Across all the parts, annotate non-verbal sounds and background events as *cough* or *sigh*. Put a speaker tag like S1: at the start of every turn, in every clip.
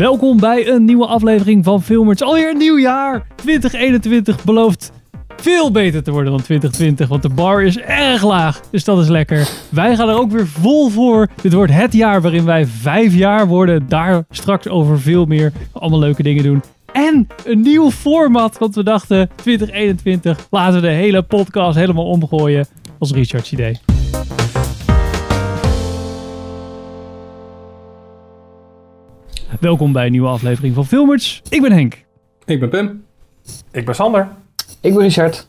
S1: Welkom bij een nieuwe aflevering van Filmers. Alweer een nieuw jaar. 2021 belooft veel beter te worden dan 2020, want de bar is erg laag. Dus dat is lekker. Wij gaan er ook weer vol voor. Dit wordt het jaar waarin wij vijf jaar worden. Daar straks over veel meer. Allemaal leuke dingen doen. En een nieuw format, want we dachten 2021, laten we de hele podcast helemaal omgooien. Als Richard's idee. Welkom bij een nieuwe aflevering van Filmers. Ik ben Henk.
S2: Ik ben Pim.
S3: Ik ben Sander.
S4: Ik ben Richard.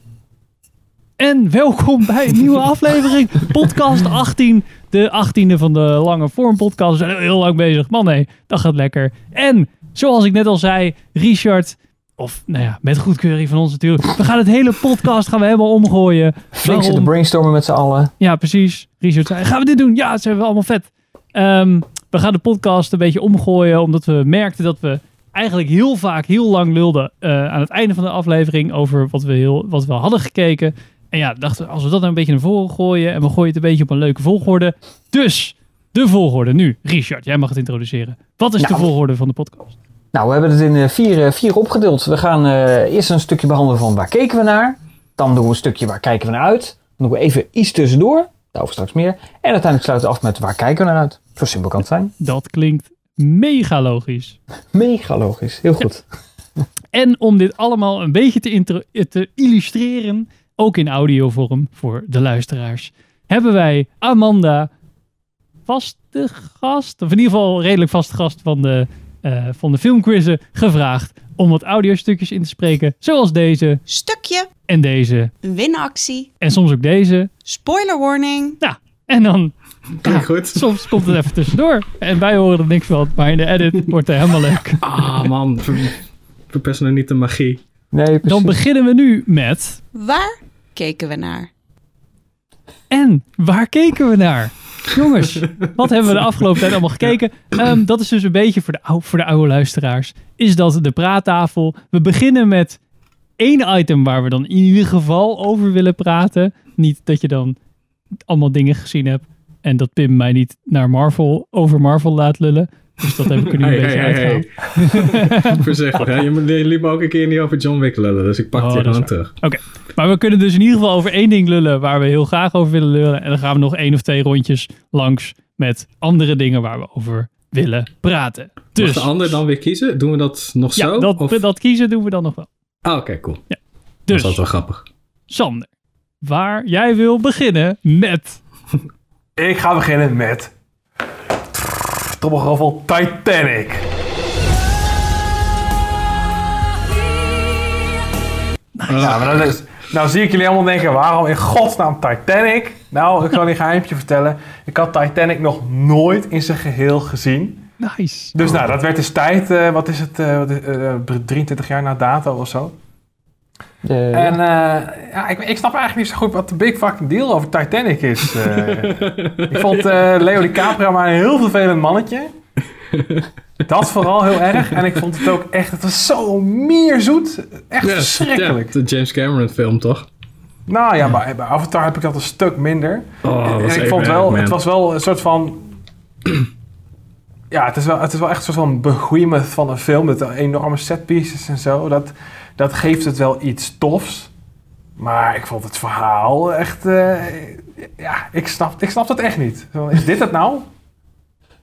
S1: En welkom bij een nieuwe aflevering. Podcast 18. De 18e van de lange vorm podcast. We zijn heel lang bezig. Man nee, dat gaat lekker. En zoals ik net al zei, Richard... Of nou ja, met goedkeuring van ons natuurlijk. We gaan het hele podcast gaan we helemaal omgooien.
S4: Flink zitten brainstormen met z'n allen.
S1: Ja, precies. Richard zei, gaan we dit doen? Ja, zijn we allemaal vet. Ehm, we gaan de podcast een beetje omgooien, omdat we merkten dat we eigenlijk heel vaak heel lang lulden eh, aan het einde van de aflevering over wat we, heel, wat we hadden gekeken. En ja, dachten als we dat nou een beetje naar voren gooien en we gooien het een beetje op een leuke volgorde. Dus, de volgorde nu. Richard, jij mag het introduceren. Wat is de
S4: Nou.
S1: volgorde van de podcast?
S4: Nou, we hebben het in eh, vier, eh, vier opgedeeld. We gaan eerst een stukje behandelen van waar keken we naar. Dan doen we een stukje waar kijken we naar uit. Dan doen we even iets tussendoor. Daarover straks meer. En uiteindelijk sluiten we af met waar kijken we naar uit. Zo simpel kan het zijn.
S1: Dat klinkt mega logisch. *laughs*
S4: Mega logisch. Heel goed.
S1: En om dit allemaal een beetje te, illustreren, ook in audiovorm voor de luisteraars, hebben wij Amanda, vaste gast, of in ieder geval redelijk vaste gast van de, eh van de filmquizzen, gevraagd om wat audiostukjes in te spreken, zoals deze
S5: Stukje,
S1: en deze
S5: winactie,
S1: en soms ook deze.
S5: spoiler warning.
S1: Nou, en dan
S2: Klinkt goed.
S1: soms komt het even tussendoor en wij horen er niks van, maar in de edit wordt het helemaal leuk. *laughs*
S2: Ah man, ver, verpest nou niet de magie.
S4: Nee, precies.
S1: Dan beginnen we nu met
S5: Waar keken we naar?
S1: En waar keken we naar? Jongens, *laughs* wat hebben we de afgelopen tijd allemaal gekeken? Ehm, dat is dus een beetje voor de, oude, voor de oude luisteraars. Is dat de praattafel. We beginnen met één item waar we dan in ieder geval over willen praten. Niet dat je dan allemaal dingen gezien hebt. En dat Pim mij niet naar Marvel, over Marvel laat lullen. Dus dat heb ik er nu een beetje
S2: hey, hey. *laughs* Voorzichtig, hè? Je, liep me ook een keer niet over John Wick lullen, dus ik pak
S1: Oh,
S2: die
S1: dat is
S2: gewoon terug.
S1: Maar we kunnen dus in ieder geval over één ding lullen waar we heel graag over willen lullen. En dan gaan we nog één of twee rondjes langs met andere dingen waar we over willen praten.
S2: Dus
S1: Dus
S2: de ander dan weer kiezen? Doen we dat nog
S1: ja,
S2: zo?
S1: dat,
S2: Of-
S1: dat kiezen doen we dan nog wel.
S2: Ah, oké, cool. Dat
S1: Dus
S2: is altijd wel grappig.
S1: Sander, waar jij wil beginnen met...
S3: Ik ga beginnen met... Trommelgeroffel Titanic. Maar dat is, nou zie ik jullie allemaal denken, waarom in godsnaam Titanic? Nou, ik zal je een geheimtje vertellen. Ik had Titanic nog nooit in zijn geheel gezien.
S1: Nice.
S3: Dus nou, dat werd dus tijd, eh, wat is het, eh, wat is- eh, 23 jaar na dato of zo. En eh, ja, ik, ik snap eigenlijk niet zo goed wat de big fucking deal over Titanic is. eh. *laughs* ik vond eh, Leo DiCaprio maar een heel vervelend mannetje. Dat vooral heel erg. En ik vond het ook echt, het was zo mierzoet. Echt
S2: Ja,
S3: verschrikkelijk.
S2: Ja, de James Cameron film, toch?
S3: Nou ja, bij, bij Avatar heb ik dat een stuk minder.
S2: Oh,
S3: en ik vond wel,
S2: man.
S3: het was wel een soort van... Ja, het is wel, het is wel echt een soort van behemoth van een film. Met enorme setpieces en zo. Dat, dat geeft het wel iets tofs. Maar ik vond het verhaal echt... eh, ja, ik snap, ik snap het echt niet. Zo, Is dit het nou?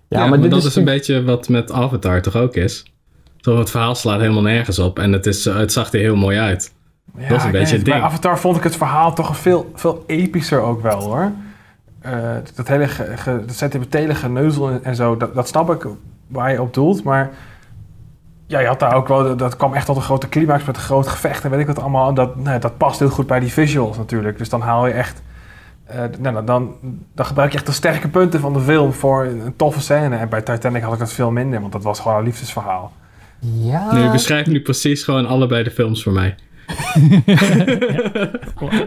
S2: Ja, maar, dat is, een beetje wat met Avatar toch ook is. Zo, het verhaal slaat helemaal nergens op en het, is, het zag er heel mooi uit.
S3: Ja,
S2: Dat is een beetje het
S3: niet. Bij
S2: ding.
S3: Avatar vond ik het verhaal toch veel, veel epischer ook wel, hoor. Eh, dat hele ge, ge, dat sentimentele geneuzel en, en zo, dat, dat snap ik waar je op doelt. Maar ja, je had daar ook wel, dat kwam echt tot een grote climax met een groot gevecht en weet ik wat allemaal. En dat, nee, dat past heel goed bij die visuals natuurlijk. Dus dan haal je echt, eh, nou, dan, dan gebruik je echt de sterke punten van de film voor een toffe scène. En bij Titanic had ik dat veel minder, want dat was gewoon een liefdesverhaal.
S4: Ja.
S2: Nu beschrijf nu precies gewoon allebei de films voor mij. *laughs* *laughs*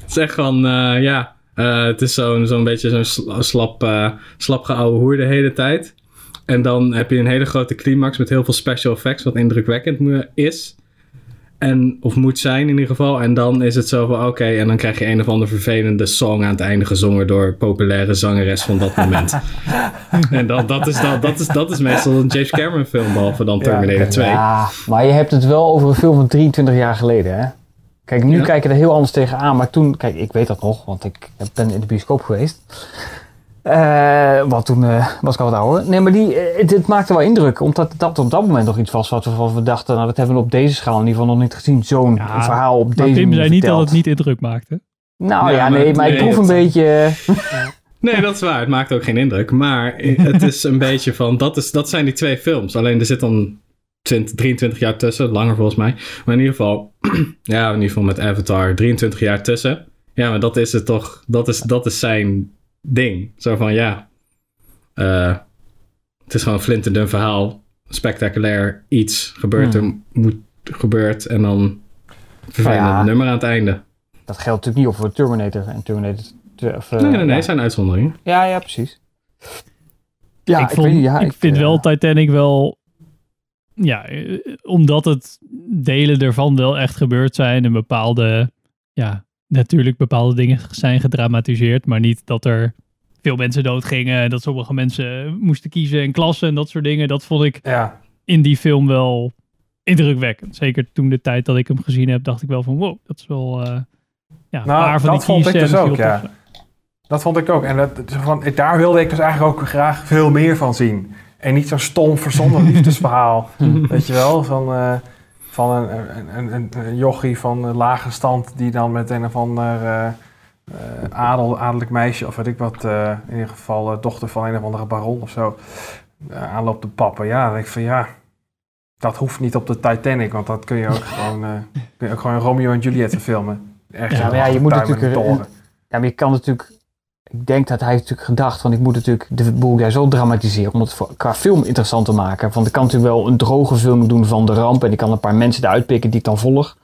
S2: Het is echt van, eh, ja, eh, het is zo'n zo'n beetje zo'n sla- slap, eh slap geouwe hoer de hele tijd. En dan heb je een hele grote climax met heel veel special effects, wat indrukwekkend is. En, of moet zijn in ieder geval. En dan is het zo van oké, en dan krijg je een of andere vervelende song aan het einde gezongen door populaire zangeres van dat moment. *laughs* en dat, dat, is, dat, dat, is, dat is meestal een James Cameron film, behalve dan Terminator ja, 2. Ja,
S4: maar je hebt het wel over een film van 23 jaar geleden, hè? Kijk, nu kijk je er heel anders tegenaan. Maar toen, kijk, ik weet dat nog, want ik ben in de bioscoop geweest. Uh, wat toen uh, was ik al wat ouder. Nee, maar die, het, het, maakte wel indruk. Omdat dat op dat moment nog iets was wat we, we dachten, nou dat hebben we op deze schaal in ieder geval nog niet gezien. Zo'n verhaal op deze
S1: manier zei niet dat het niet indruk maakte.
S4: Nou ja, nee, maar, ik proef een beetje...
S2: nee, dat is waar. Het maakt ook geen indruk. Maar het is een beetje van, dat, is, dat zijn die twee films. Alleen er zit dan 20, 23 jaar tussen. Langer volgens mij. Maar in ieder geval, *clears throat* ja, in ieder geval met Avatar 23 jaar tussen. Ja, maar dat is het toch, dat is, dat is zijn ding. Zo van ja, uh, het is gewoon een flinterdun verhaal. Spectaculair iets gebeurt
S4: hmm.
S2: er, moet gebeurt en dan vervelend ja, nummer aan het einde.
S4: Dat geldt natuurlijk niet op voor Terminator en Terminator.
S2: Of, uh, nee, nee, nee, ja. zijn uitzonderingen.
S4: Ja, ja, precies.
S1: Ja, ik, vond, ja, ik, ik vind uh, wel Titanic wel ja, omdat het delen ervan wel echt gebeurd zijn en bepaalde ja, natuurlijk bepaalde dingen zijn gedramatiseerd, maar niet dat er veel mensen doodgingen en dat sommige mensen moesten kiezen in klassen en dat soort dingen. Dat vond ik
S3: ja.
S1: in die film wel indrukwekkend. Zeker toen de tijd dat ik hem gezien heb, dacht ik wel van wow, dat is wel uh, ja,
S3: nou,
S1: paar van
S3: dat
S1: die
S3: vond ik dus ook, ja. Dat vond ik ook. En dat, van, daar wilde ik dus eigenlijk ook graag veel meer van zien. En niet zo'n stom verzonnen *laughs* liefdesverhaal. Weet je wel, van... Uh, van een, een, een, een jochie van lage stand die dan met een of ander uh, adel, adellijk meisje, of weet ik wat, in ieder geval dochter van een of andere baron of zo, aanloopt te pappen. Ja, dan denk ik van ja, dat hoeft niet op de Titanic, want dat kun je ook *laughs* gewoon, kun je ook gewoon Romeo en Juliet filmen.
S4: Ergens ja, maar ja, je moet natuurlijk... Ja, maar je kan natuurlijk ik denk dat hij natuurlijk gedacht van ik moet natuurlijk de boel jij zo dramatiseren om het qua film interessant te maken. Want ik kan natuurlijk wel een droge film doen van de ramp en ik kan een paar mensen eruit pikken die ik dan volg.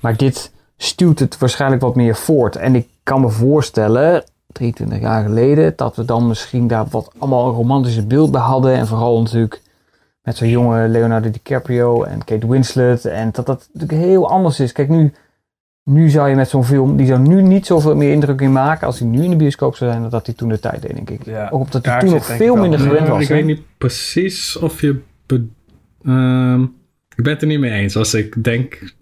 S4: Maar dit stuurt het waarschijnlijk wat meer voort. En ik kan me voorstellen, 23 jaar geleden, dat we dan misschien daar wat allemaal een romantische beeld bij hadden. En vooral natuurlijk met zo'n jonge Leonardo DiCaprio en Kate Winslet. En dat dat natuurlijk heel anders is. Kijk, nu nu zou je met zo'n film, die zou nu niet zoveel meer indruk in maken als hij nu in de bioscoop zou zijn, dan dat hij toen de tijd deed, denk ik. Ja. Ook omdat hij toen nog veel minder gewend was.
S2: Ik weet niet precies of je. Uh, ik ben het er niet mee eens. Als ik denk.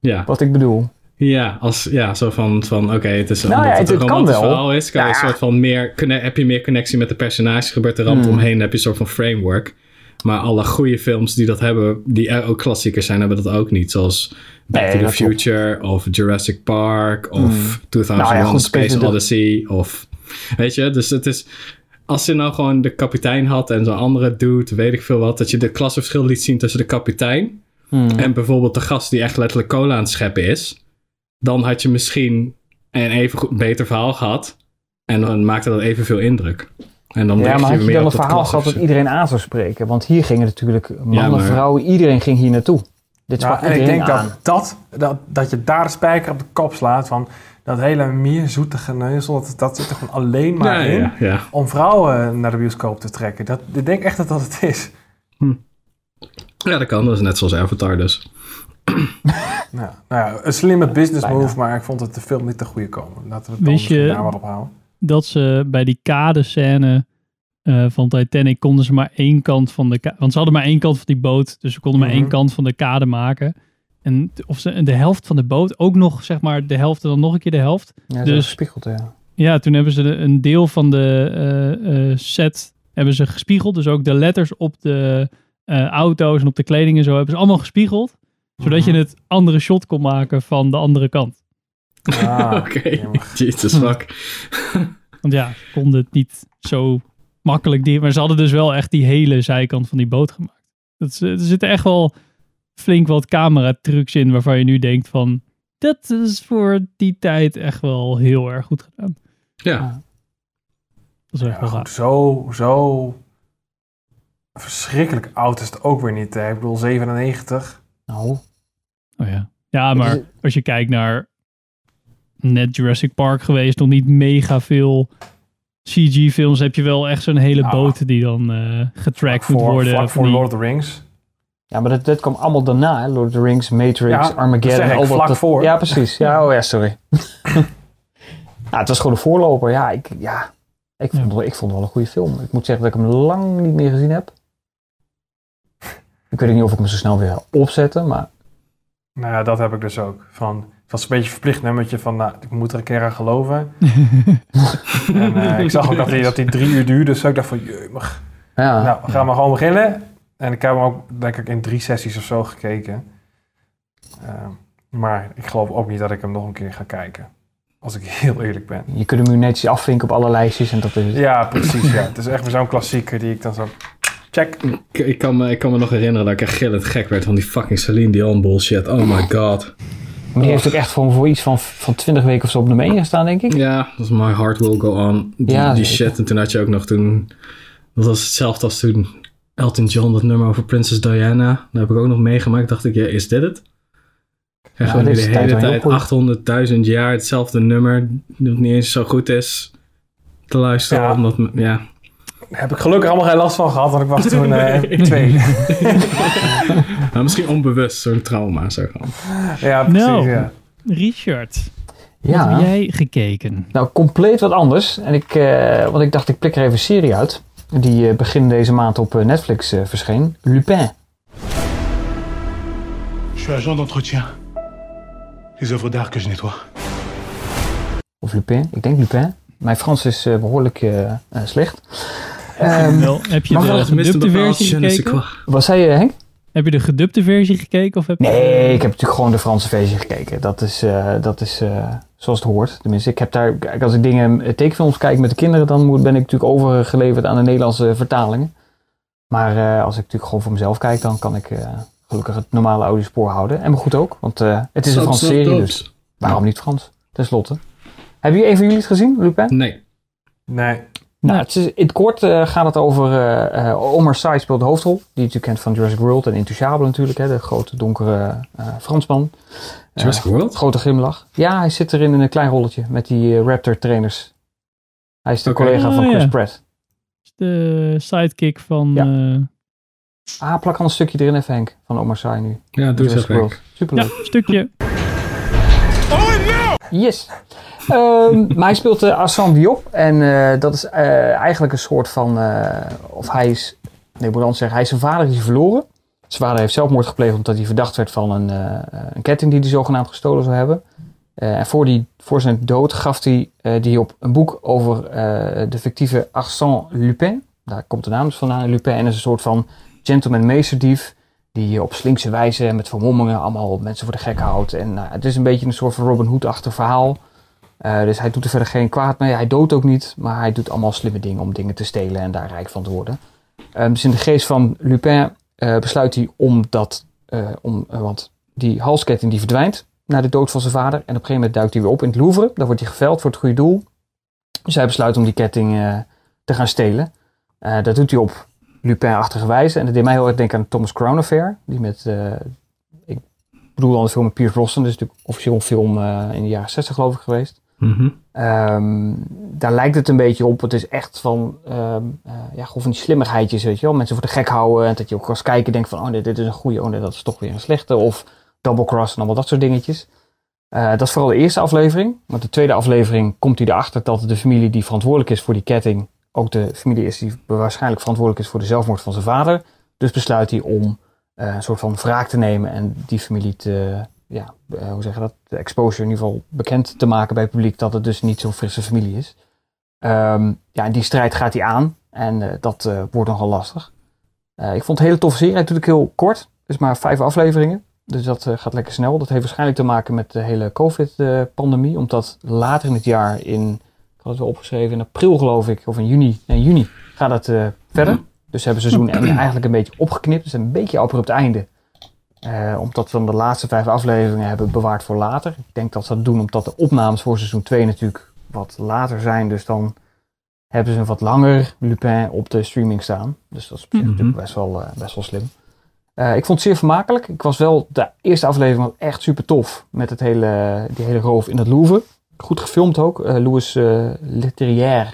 S2: Ja.
S4: Wat ik bedoel.
S2: Ja, als, ja zo van, van oké, het is
S4: nou, omdat ja, het, het een romantisch
S2: verhaal is, kan je een soort van meer, heb je meer connectie met de personages, gebeurt er ramp hmm. omheen, heb je een soort van framework. Maar alle goede films die dat hebben, die ook klassiekers zijn, hebben dat ook niet. Zoals Back to the Future of Jurassic Park of 2001 nou ja, Space Odyssey of... Weet je, dus het is... Als je nou gewoon de kapitein had en zo'n andere dude, weet ik veel wat, dat je de klassenverschil liet zien tussen de kapitein hmm. en bijvoorbeeld de gast die echt letterlijk cola aan het scheppen is, dan had je misschien een even goed, beter verhaal gehad en dan maakte dat evenveel indruk. En dan
S4: ja, maar
S2: had
S4: je
S2: dan
S4: een verhaal gehad dat iedereen aan zou spreken? Want hier gingen natuurlijk mannen, vrouwen, iedereen ging hier naartoe.
S3: Dit nou, en ik denk dat, dat, dat, dat je daar de spijker op de kop slaat van dat hele mierzoete geneuzel, dat, dat zit er gewoon alleen maar in ja, ja. om vrouwen naar de bioscoop te trekken. Dat, ik denk echt dat dat het is.
S2: Hm. Ja, dat kan. Dat is net zoals Avatar dus. *laughs*
S3: nou, nou ja, een slimme business move, maar ik vond het de film niet te goede komen. Laten we het Wist je daar wat ophouden.
S1: dat ze bij die kadescène uh, van Titanic konden ze maar één kant van de kade... Want ze hadden maar één kant van die boot, dus ze konden maar één mhm. kant van de kade maken. En of ze de helft van de boot, ook nog zeg maar de helft en dan nog een keer de helft.
S4: Ja, dus gespiegeld, ja.
S1: Ja, toen hebben ze de, een deel van de uh, uh, set hebben ze gespiegeld. Dus ook de letters op de auto's en op de kleding en zo hebben ze allemaal gespiegeld. Zodat je mhm. het andere shot kon maken van de andere kant.
S2: Ah, *laughs* Oké, okay. Jesus fuck. *laughs*
S1: Want ja, konden het niet zo makkelijk die. Maar ze hadden dus wel echt die hele zijkant van die boot gemaakt. Dat, er zitten echt wel flink wat cameratrucs in waarvan je nu denkt van... Dat is voor die tijd echt wel heel erg goed gedaan.
S2: Ja.
S1: Dat is echt wel goed,
S3: Zo, zo verschrikkelijk oud is het ook weer niet. Hè? Ik bedoel, 97.
S4: Nou.
S1: Oh ja. Ja, maar als je kijkt naar net Jurassic Park geweest, nog niet mega veel CG-films heb je wel echt zo'n hele boot die dan uh, getracked moet worden.
S3: Vlak voor Lord of the Rings.
S4: Ja, maar dat, dat kwam allemaal daarna. hè. Lord of the Rings, Matrix,
S3: Ja,
S4: Armageddon.
S3: zeg ik,
S4: al wat
S3: vlak
S4: dat-
S3: voor.
S4: Ja, precies. Ja, oh ja, sorry. ja, *laughs* het was gewoon een voorloper. Ja, ik, ja, ik, vond, wel- ik vond het wel een goede film. Ik moet zeggen dat ik hem lang niet meer gezien heb. Ik weet niet of ik hem zo snel weer ga opzetten, maar
S3: Nou ja, dat heb ik dus ook. Van, was een beetje verplicht nummertje van, nou, ik moet er een keer aan geloven. *laughs* en eh, ik zag ook dat hij dat die drie uur duurde, dus ik dacht van, jeumig.
S4: ja.
S3: Nou, we gaan maar gewoon beginnen. En ik heb hem ook, denk ik, in drie sessies of zo gekeken. Ehm, maar ik geloof ook niet dat ik hem nog een keer ga kijken. Als ik *laughs* heel eerlijk ben.
S4: je kunt hem nu netjes afvinken op alle lijstjes en dat is het.
S3: Ja, precies. Ja. Het is echt weer zo'n klassieker die ik dan zo... Check.
S2: Ik, ik, kan me, ik kan me nog herinneren dat ik echt gillend gek werd van die fucking Celine Dion bullshit. Oh my god.
S4: Maar die heeft ook echt voor, voor iets van, van 20 weken of zo op nummer 1 gestaan, denk ik.
S2: Ja, dat was My Heart Will Go On. Die,
S4: Ja,
S2: die shit. En toen had je ook nog toen... Dat was hetzelfde als toen Elton John dat nummer over Princess Diana. Dat heb ik ook nog meegemaakt. Dacht ik, ja, is dit het? En
S4: Ja,
S2: gewoon de
S4: is de tijd
S2: hele
S4: je
S2: tijd 800.000 jaar hetzelfde nummer. Dat niet eens zo goed is te luisteren.
S3: Ja.
S2: Omdat, ja.
S3: Daar heb ik gelukkig allemaal geen last van gehad, want ik was toen eh, *laughs* twee. *laughs*
S2: Maar misschien onbewust zo'n trauma. Zo gewoon.
S3: ja, precies.
S1: Nou.
S3: Ja.
S1: Richard, wat
S4: Ja.
S1: heb jij gekeken?
S4: Nou, compleet wat anders. En ik, eh, want ik dacht, ik plik er even een serie uit. Die eh, begin deze maand op eh, Netflix eh, verscheen. Lupin.
S6: Je suis agent d'entretien. Les œuvres d'art que je nettoie.
S4: Of Lupin. Ik denk Lupin. Mijn Frans is eh, behoorlijk eh, eh, slecht. Ehm,
S1: Wel, heb je de gedubte versie gekeken?
S4: wat zei je, Henk?
S1: Heb je de gedubte versie gekeken? Of heb je-
S4: Nee, ik heb natuurlijk gewoon de Franse versie gekeken. Dat is, eh, dat is eh, zoals het hoort. Tenminste, ik heb daar, als ik dingen, eh, tekenfilms kijk met de kinderen, dan moet, ben ik natuurlijk overgeleverd aan de Nederlandse vertalingen. Maar eh, als ik natuurlijk gewoon voor mezelf kijk, dan kan ik eh, gelukkig het normale audiospoor houden. En me goed ook, want eh, het is een Franse serie, dus waarom niet Frans? Ten slotte. Hebben jullie een van jullie het gezien, Lupin?
S2: Nee.
S3: Nee.
S4: Nou, het is, in het kort eh, gaat het over eh, Omar Sy speelt de hoofdrol. Die je natuurlijk kent van Jurassic World en Intouchable natuurlijk. Hè, de grote donkere Fransman.
S2: Jurassic World?
S4: grote glimlach. Ja, hij zit erin in een klein rolletje met die Raptor trainers. Hij is de collega van
S1: Oh,
S4: Chris
S1: ja.
S4: Pratt.
S1: De sidekick van...
S4: Ja. Ah, plak al een stukje erin even Henk. Van Omar Sy nu.
S2: Ja, doe
S4: Jurassic. World. Superleuk.
S1: ja, stukje.
S4: Yes. Ehm, maar hij speelt uh, Assam Diop. En eh, dat is eh, eigenlijk een soort van... eh, of hij is... Nee, ik moet zeggen. Hij is zijn vader die is verloren. Zijn vader heeft zelfmoord gepleegd omdat hij verdacht werd van een, eh, een ketting die hij zogenaamd gestolen zou hebben. Eh, en voor, die, voor zijn dood gaf hij eh, die op een boek over eh, de fictieve Arsène Lupin. Daar komt de naam dus vandaan. Lupin is een soort van gentleman meesterdief. Die op slinkse wijze met vermommingen allemaal mensen voor de gek houdt. En nou, het is een beetje een soort van Robin Hood-achtig verhaal. Uh, dus hij doet er verder geen kwaad mee. Hij doodt ook niet. Maar hij doet allemaal slimme dingen om dingen te stelen en daar rijk van te worden. Um, dus in de geest van Lupin uh, besluit hij om dat... Uh, om, want die halsketting die verdwijnt na de dood van zijn vader. En op een gegeven moment duikt hij weer op in het Louvre. Daar wordt hij geveld voor het goede doel. Dus hij besluit om die ketting te gaan stelen. Dat doet hij op Lupin-achtige wijze. En dat deed mij heel erg denken aan Thomas Crown Affair. Die met, ik bedoel dan de film met Pierce Brosnan. Dus natuurlijk officieel een film in de jaren 60 geloof ik geweest.
S2: -hmm.
S4: um, daar lijkt het een beetje op. Het is echt van, um, uh, ja, gewoon van die slimmigheidjes, weet je wel. Mensen voor de gek houden. En dat je ook als kijker denkt van, oh nee, dit is een goede. Oh nee, dat is toch weer een slechte. Of double cross en allemaal dat soort dingetjes. Uh, dat is vooral de eerste aflevering. Want de tweede aflevering komt hij erachter dat de familie die verantwoordelijk is voor die ketting ook de familie is die waarschijnlijk verantwoordelijk is voor de zelfmoord van zijn vader. Dus besluit hij om uh, een soort van wraak te nemen en die familie te, ja, uh, hoe zeg je dat, de exposure in ieder geval bekend te maken bij het publiek dat het dus niet zo'n frisse familie is. Um, ja, en die strijd gaat hij aan en uh, dat wordt nogal lastig. ik vond het hele toffe serie, ook heel kort, is maar vijf afleveringen. Dus dat gaat lekker snel. Dat heeft waarschijnlijk te maken met de hele COVID-pandemie. Omdat later in het jaar in ik had het wel opgeschreven, in april geloof ik, of in juni, nee, juni gaat het verder. Dus ze hebben seizoen 1 eigenlijk een beetje opgeknipt. Dus een beetje abrupt einde. Uh, omdat we dan de laatste vijf afleveringen hebben bewaard voor later. Ik denk dat ze dat doen omdat de opnames voor seizoen 2 natuurlijk wat later zijn. Dus dan hebben ze een wat langer Lupin op de streaming staan. Dus dat is mm -hmm. natuurlijk best wel, uh, best wel slim. Uh, ik vond het zeer vermakelijk. Ik was wel, de eerste aflevering was echt super tof. Met het hele, die hele roof in het Louvre. Goed gefilmd ook. Louis Leterrière.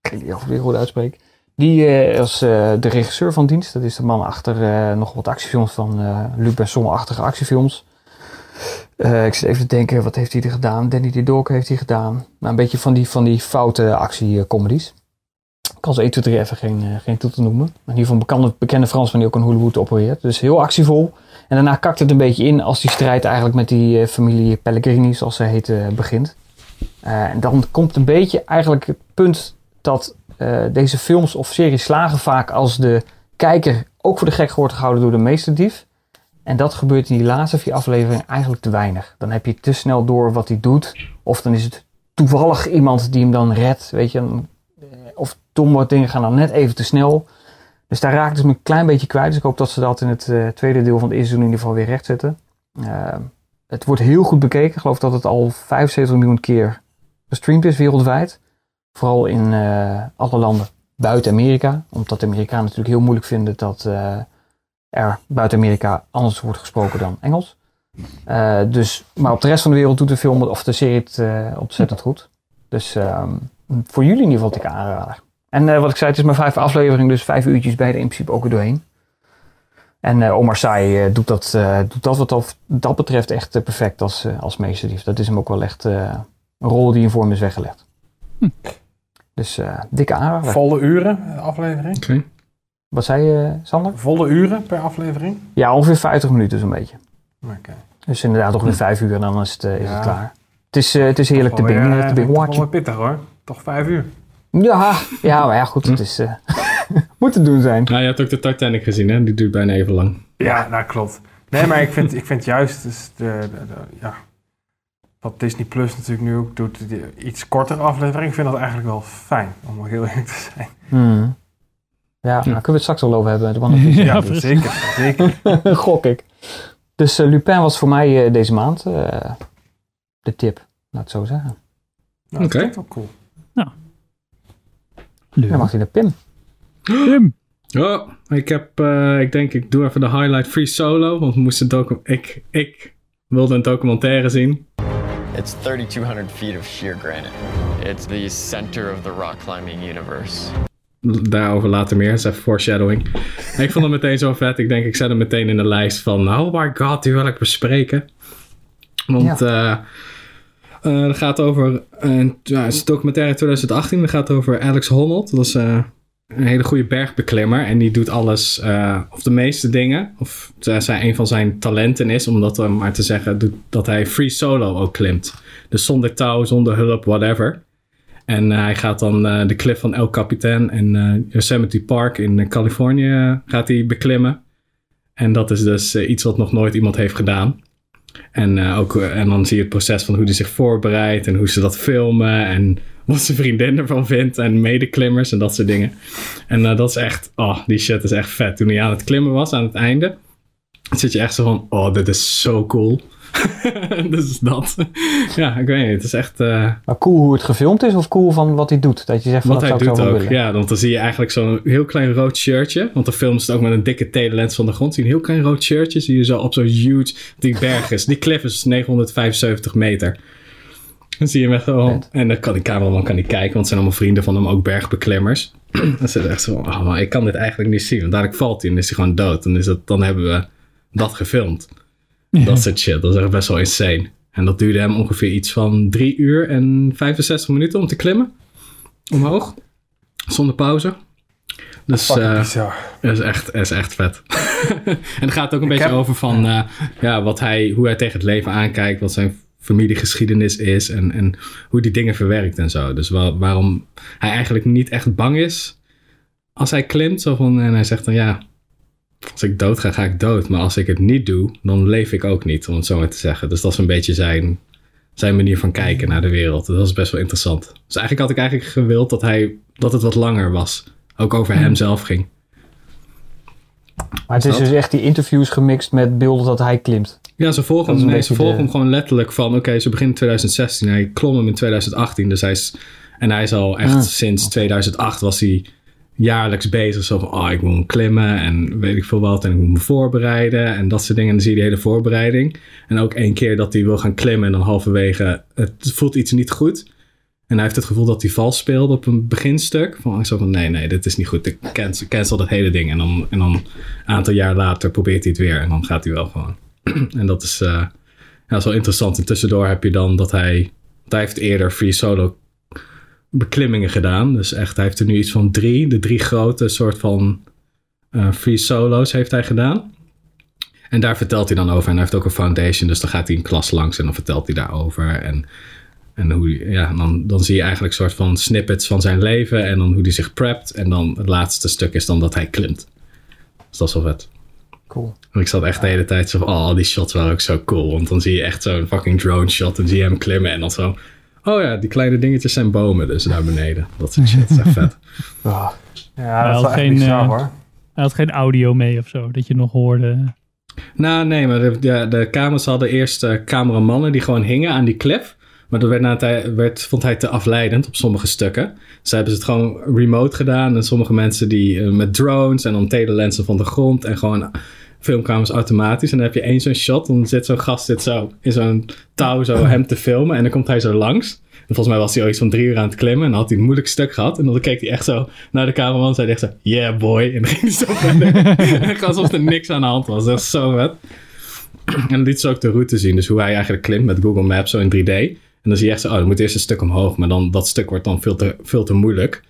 S4: Ik weet niet of ik het goed uitspreek. Die eh, was eh, de regisseur van dienst. Dat is de man achter eh, nog wat actiefilms van eh Luc Besson-achtige actiefilms. Eh, ik zit even te denken, wat heeft hij er gedaan? Danny de Dork heeft hij gedaan. Nou, een beetje van die, van die foute actiecomedies. Ik kan ze 1, 2, 3 even geen, eh, geen titel noemen. Maar in ieder geval een bekende, Fransman die ook in Hollywood opereert. Dus heel actievol. En daarna kakt het een beetje in als die strijd eigenlijk met die eh, familie Pellegrini, zoals ze heet, eh, begint. Eh, en dan komt een beetje eigenlijk het punt dat eh, deze films of series slagen vaak als de kijker ook voor de gek wordt gehouden door de meesterdief. En dat gebeurt in die laatste vier afleveringen eigenlijk te weinig. Dan heb je te snel door wat hij doet. Of dan is het toevallig iemand die hem dan redt. Weet je, eh, of domme dingen gaan dan net even te snel. Dus daar raakt het me een klein beetje kwijt. Dus ik hoop dat ze dat in het eh, tweede deel van het eerste seizoen in ieder geval weer rechtzetten. Uh, het wordt heel goed bekeken. Ik geloof dat het al 75 miljoen keer gestreamd is wereldwijd. Vooral in uh, alle landen buiten Amerika. Omdat de Amerikanen natuurlijk heel moeilijk vinden dat uh, er buiten Amerika anders wordt gesproken dan Engels. Uh, dus, maar op de rest van de wereld doet de film of de serie het ontzettend goed. Dus um, voor jullie in ieder geval dikke aanrader. En wat ik zei, het is maar vijf afleveringen, dus vijf uurtjes bij de in principe ook weer doorheen. En Omar Sy doet, dat, doet dat wat dat, dat betreft echt perfect als, als meesterdief. Dat is hem ook wel echt een rol die in vorm is weggelegd. Hm. Dus dikke aanrader.
S3: Volle uren aflevering?
S2: Oké. Okay.
S4: Wat zei je, Sander?
S3: Volle uren per aflevering?
S4: Ja, ongeveer 50 minuten zo'n beetje.
S3: Oké. Okay.
S4: Dus inderdaad nog weer vijf uur en dan is het, is ja. het klaar. Het is, het is heerlijk te bingen, te bingen.
S3: Wel pittig hoor. Toch vijf uur.
S4: Ja, ja, maar ja, goed, het is, uh, *laughs* moet te doen zijn.
S2: Nou, je hebt ook de Titanic gezien, hè? Die duurt bijna even lang.
S3: Ja, nou klopt. Nee, maar ik vind, ik vind juist dus de, de, de, ja, wat Disney Plus natuurlijk nu ook doet, die iets kortere aflevering. Ik vind dat eigenlijk wel fijn, om heel eerlijk te zijn.
S4: Hmm. Ja, ja. Nou, kunnen we het straks wel over hebben. *laughs*
S3: ja, ja zeker, zeker. *laughs*
S4: Gok ik. Dus uh, Lupin was voor mij uh, deze maand uh, de tip, laat het zo zeggen.
S3: Nou, Oké. Okay. cool.
S1: Nou.
S4: Leuk. Dan mag hij naar Pim.
S1: Pim.
S2: Oh, ik heb, uh, ik denk ik doe even de highlight free solo, want we moesten ik, ik wilde een documentaire zien.
S7: It's 3200 feet of sheer granite. It's the center of the rock climbing universe.
S2: Daarover later meer, dat is even foreshadowing. *laughs* ik vond het meteen zo vet, ik denk ik zet hem meteen in de lijst van, oh my god, die wil ik bespreken. Want ja. uh, uh, het gaat over, uh, is een documentaire 2018, het gaat over Alex Honnold. Dat is uh, een hele goede bergbeklimmer en die doet alles, uh, of de meeste dingen. Of zijn een van zijn talenten is, om dat maar te zeggen, doet, dat hij free solo ook klimt. Dus zonder touw, zonder hulp, whatever. En uh, hij gaat dan uh, de cliff van El Capitan in Yosemite Park in Californië gaat hij beklimmen. En dat is dus iets wat nog nooit iemand heeft gedaan. En, ook, en dan zie je het proces van hoe hij zich voorbereidt en hoe ze dat filmen en wat zijn vriendin ervan vindt en medeklimmers en dat soort dingen. En dat is echt, oh, die shit is echt vet. Toen hij aan het klimmen was aan het einde, zit je echt zo van, oh, dit is zo cool. *laughs* dus dat. *laughs* ja, ik weet niet. Het is echt. Uh...
S4: Maar cool hoe het gefilmd is of cool van wat hij doet? Dat je zegt van
S2: wat
S4: dat
S2: hij doet ook. Ja, want dan zie je eigenlijk zo'n heel klein rood shirtje. Want de film is het ook met een dikke telelens van de grond. Zie je een heel klein rood shirtje. Zie je zo op zo'n huge. Die berg is. Die cliff is 975 meter. Dan zie je hem echt En dan kan die cameraman kan niet kijken, want het zijn allemaal vrienden van hem, ook bergbeklimmers. *clears throat* dan zit echt zo oh, ik kan dit eigenlijk niet zien. Want dadelijk valt hij en is hij gewoon dood. Dan, is dat, dan hebben we dat gefilmd. Ja. Dat soort shit. Dat is echt best wel insane. En dat duurde hem ongeveer iets van 3 uur en 65 minuten om te klimmen. Omhoog. Zonder pauze. Dus uh, is echt, is echt vet. *laughs* en het gaat ook een ik beetje heb... over van uh, ja, wat hij, hoe hij tegen het leven aankijkt. Wat zijn familiegeschiedenis is. En, en hoe die dingen verwerkt en zo. Dus waar, waarom hij eigenlijk niet echt bang is als hij klimt. Zo van, en hij zegt dan ja, als ik dood ga, ga ik dood. Maar als ik het niet doe, dan leef ik ook niet, om het zo maar te zeggen. Dus dat is een beetje zijn, zijn manier van kijken naar de wereld. Dat is best wel interessant. Dus eigenlijk had ik eigenlijk gewild dat, hij, dat het wat langer was. Ook over hem zelf ging.
S4: Maar het is dus echt die interviews gemixt met beelden dat hij klimt.
S2: Ja, ze volgen, hem, nee, ze volgen de... hem gewoon letterlijk van... Oké, okay, ze beginnen in 2016. Hij klom hem in 2018. Dus hij is... En hij is al echt ah, sinds okay. 2008 was hij jaarlijks bezig. Zo van, oh, ik moet klimmen en weet ik veel wat. En ik moet me voorbereiden en dat soort dingen. En dan zie je de hele voorbereiding. En ook één keer dat hij wil gaan klimmen en dan halverwege, het voelt iets niet goed. En hij heeft het gevoel dat hij vals speelde op een beginstuk. Van zo van, nee, nee, dit is niet goed. Ik cancel, cancel dat hele ding. En dan, en dan een aantal jaar later probeert hij het weer. En dan gaat hij wel gewoon. *clears throat* en dat is, eh, ja, is wel interessant. En tussendoor heb je dan dat hij... Hij heeft eerder free solo beklimmingen gedaan. Dus echt, hij heeft er nu iets van drie. De drie grote soort van eh, free solo's heeft hij gedaan. En daar vertelt hij dan over. En hij heeft ook een foundation. Dus dan gaat hij een klas langs en dan vertelt hij daarover. En, en hoe, ja, dan, dan zie je eigenlijk een soort van snippets van zijn leven. En dan hoe hij zich prept. En dan het laatste stuk is dan dat hij klimt. Dus dat is wel vet.
S4: Cool.
S2: En ik zat echt de hele tijd zo van, oh, die shots waren ook zo cool. Want dan zie je echt zo'n fucking drone shot en zie je hem klimmen. En dan zo, oh ja, die kleine dingetjes zijn bomen dus daar beneden. Dat soort shit, dat is echt vet. *laughs*
S3: Ah. Ja,
S1: Hij
S3: dat is
S1: geen,
S3: bizar
S1: eh,
S3: hoor.
S1: Hij had geen audio mee of zo, dat je nog hoorde.
S2: Nou, nee, maar de, de, de kamers hadden eerst eh, cameramannen die gewoon hingen aan die cliff. Maar dat werd, na een tijd- werd, vond hij te afleidend op sommige stukken. Dus hebben ze het gewoon remote gedaan. En sommige mensen die eh, met drones en dan telelensen van de grond. En gewoon filmkamers automatisch. En dan heb je één zo'n shot. Dan zit zo'n gast zit zo in zo'n touw zo hem te filmen. En dan komt hij zo langs. En volgens mij was hij al iets van drie uur aan het klimmen. En dan had hij een moeilijk stuk gehad. En dan keek hij echt zo naar de cameraman. En zei hij echt zo, yeah boy. En dan ging hij zo verder. *laughs* *laughs* alsof er niks aan de hand was. Dat is zo vet. *clears throat* En dan liet ze ook de route zien. Dus hoe hij eigenlijk klimt met Google Maps zo in 3D. En dan zie je echt zo, oh, dan moet eerst een stuk omhoog. Maar dan, dat stuk wordt dan veel te, veel te moeilijk.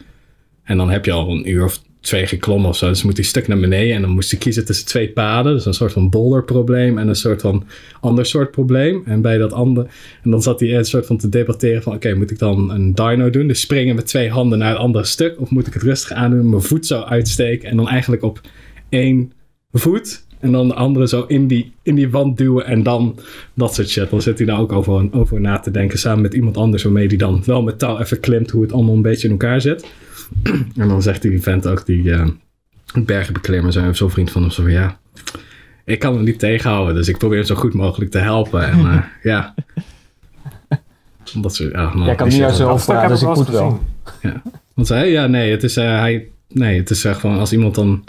S2: En dan heb je al een uur of twee geklommen of zo. Dus moet hij stuk naar beneden. En dan moest hij kiezen tussen twee paden. Dus een soort van boulderprobleem en een soort van ander soort probleem. En bij dat andere... En dan zat hij een soort van te debatteren van... Oké, moet ik dan een dino doen? Dus springen met twee handen naar het andere stuk? Of moet ik het rustig aandoen, mijn voet zo uitsteken... en dan eigenlijk op één voet... En dan de andere zo in die, in die wand duwen en dan dat soort shit. Dan zit hij daar ook over, over na te denken samen met iemand anders waarmee hij dan wel met touw even klimt hoe het allemaal een beetje in elkaar zit. *clears throat* en dan zegt die vent ook, die uh, bergenbeklimmer, zo, zo'n vriend van hem, zo van ja, ik kan hem niet tegenhouden, dus ik probeer hem zo goed mogelijk te helpen. En uh, *laughs* ja, dat soort, ja, nou,
S4: Jij kan niet uit
S3: Dat stuk heb
S4: dus
S3: ik
S4: moet wel.
S3: gezien.
S2: wat zei hij? Ja, nee, het is, eh, hij, nee, het is gewoon als iemand dan...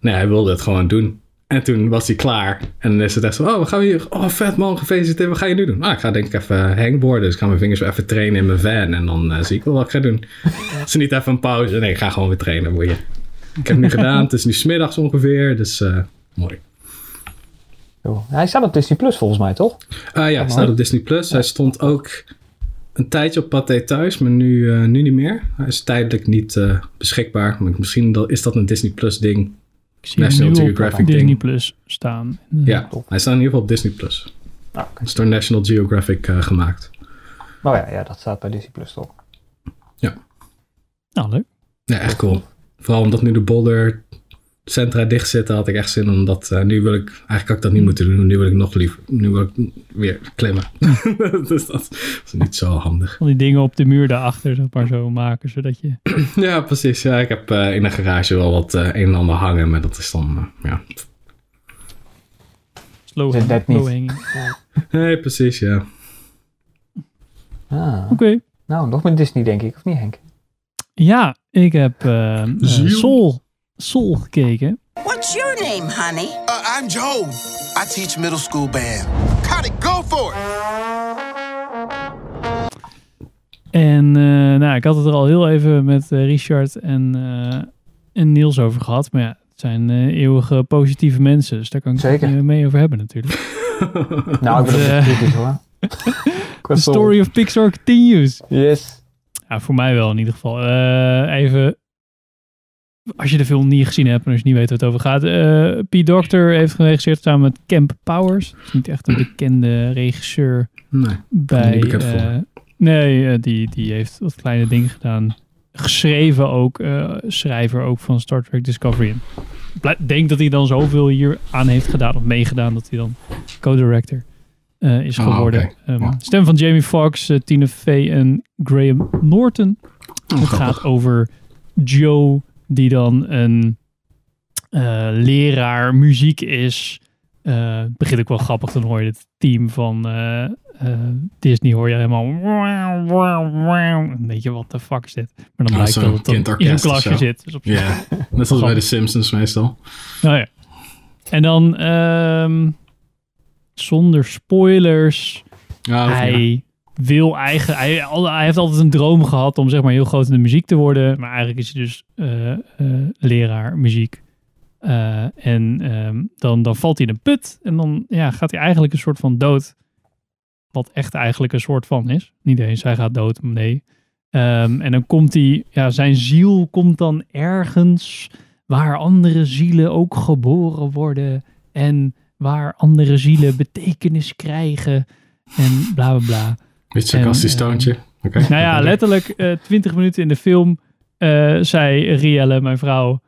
S2: Nee, hij wilde het gewoon doen. En toen was hij klaar. En dan is het echt zo, oh, wat gaan we hier... Oh, vet man, gefeliciteerd. Wat ga je nu doen? Nou, ik ga denk ik even hangboarden. Dus ik ga mijn vingers weer even trainen in mijn van. En dan eh, zie ik wel wat ik ga doen. *laughs* Er niet even een pauze? Nee, ik ga gewoon weer trainen. Boeien. Ik heb het nu *laughs* gedaan. Het is nu smiddags ongeveer. Dus eh, mooi.
S4: Hij staat op Disney Plus volgens mij, toch?
S2: Ah ja, hij staat op Disney+. Plus. Hij stond ook een tijdje op Pathé thuis, maar nu, eh, nu niet meer. Hij is tijdelijk niet eh, beschikbaar. Maar misschien is dat een Disney Plus ding.
S1: Ik zie hem
S2: National Geographic
S1: Disney
S2: ding.
S1: Plus staan.
S2: Ja, hij staat in ieder geval op Disney Plus.
S4: Ah.
S2: Het is door National Geographic eh, gemaakt.
S4: Oh ja, ja, dat staat bij Disney Plus toch?
S1: Nou, leuk.
S2: Ja, echt cool. Vooral omdat nu de Boulder centra dicht zitten, had ik echt zin om dat... eh, nu wil ik... Eigenlijk had ik dat niet moeten doen. Nu wil ik nog liever... Nu wil ik weer klimmen. *laughs* dus dat is niet zo handig.
S1: Al die dingen op de muur daarachter, zeg maar zo maken, zodat je... *clears throat*
S2: Ja, precies. Ja, ik heb eh, in de garage wel wat eh, een en ander hangen, maar dat is dan, eh, ja.
S1: Slow, hanging.
S2: Nee, precies, ja.
S4: Ah.
S1: Oké.
S4: Nou, nog met Disney denk ik, of niet Henk?
S1: Ja, ik heb
S2: Ziel.
S1: Soul, Soul gekeken.
S8: What's your name, honey?
S9: Uh, I'm Joe. I teach middle school band. Got it, go for it.
S1: En eh, nou, ik had het er al heel even met eh, Richard en, eh, en Niels over gehad. Maar ja, het zijn eh, eeuwige positieve mensen. Dus daar kan ik
S4: Zeker.
S1: het niet mee over hebben natuurlijk. *laughs*
S4: Nou, ik ben niet kritisch hoor. *laughs*
S1: The story of Pixar continues.
S4: Yes.
S1: Ja, voor mij wel in ieder geval. Eh, even, als je de film niet gezien hebt en als je niet weet waar het over gaat. eh P. Doctor heeft geregisseerd samen met Camp Powers. Dat is niet echt een bekende regisseur
S2: Nee.
S1: bij...
S2: niet bekend
S1: eh,
S2: voor.
S1: nee, eh, die, die heeft wat kleine dingen gedaan. Geschreven ook, schrijver ook van Star Trek Discovery. Ik denk dat hij dan zoveel hier aan heeft gedaan of meegedaan dat hij dan co-director is
S2: Ah,
S1: geworden. Ehm,
S2: Ja.
S1: Stem van Jamie Foxx, eh, Tina Fey en Graham Norton.
S2: Oh,
S1: Het gaat over Joe, die dan een eh, leraar muziek is. Eh, begint ook wel grappig, dan hoor je het team van eh, Disney, hoor je helemaal. Dan denk je, wat de fuck is dit? Maar dan blijkt
S2: zo'n
S1: dat het dan in een klasje
S2: zo.
S1: zit. Dus op
S2: Ja, net zoals bij de Simpsons meestal.
S1: Nou ja. En dan, ehm, zonder spoilers,
S2: Ja,
S1: hij wil eigen, hij, hij heeft altijd een droom gehad om zeg maar heel groot in de muziek te worden. Maar eigenlijk is hij dus eh, eh, leraar muziek. Eh, en ehm, dan, dan valt hij in een put en dan ja, gaat hij eigenlijk een soort van dood. Wat echt eigenlijk een soort van is. Niet eens, hij gaat dood, nee. Ehm, en dan komt hij, ja, zijn ziel komt dan ergens waar andere zielen ook geboren worden. En waar andere zielen betekenis krijgen. En bla bla bla.
S2: Beetje sarcastisch
S1: eh,
S2: toontje. Oké. *laughs*
S1: Nou ja, letterlijk eh 20 minuten in de film eh, zei Rielle, mijn vrouw...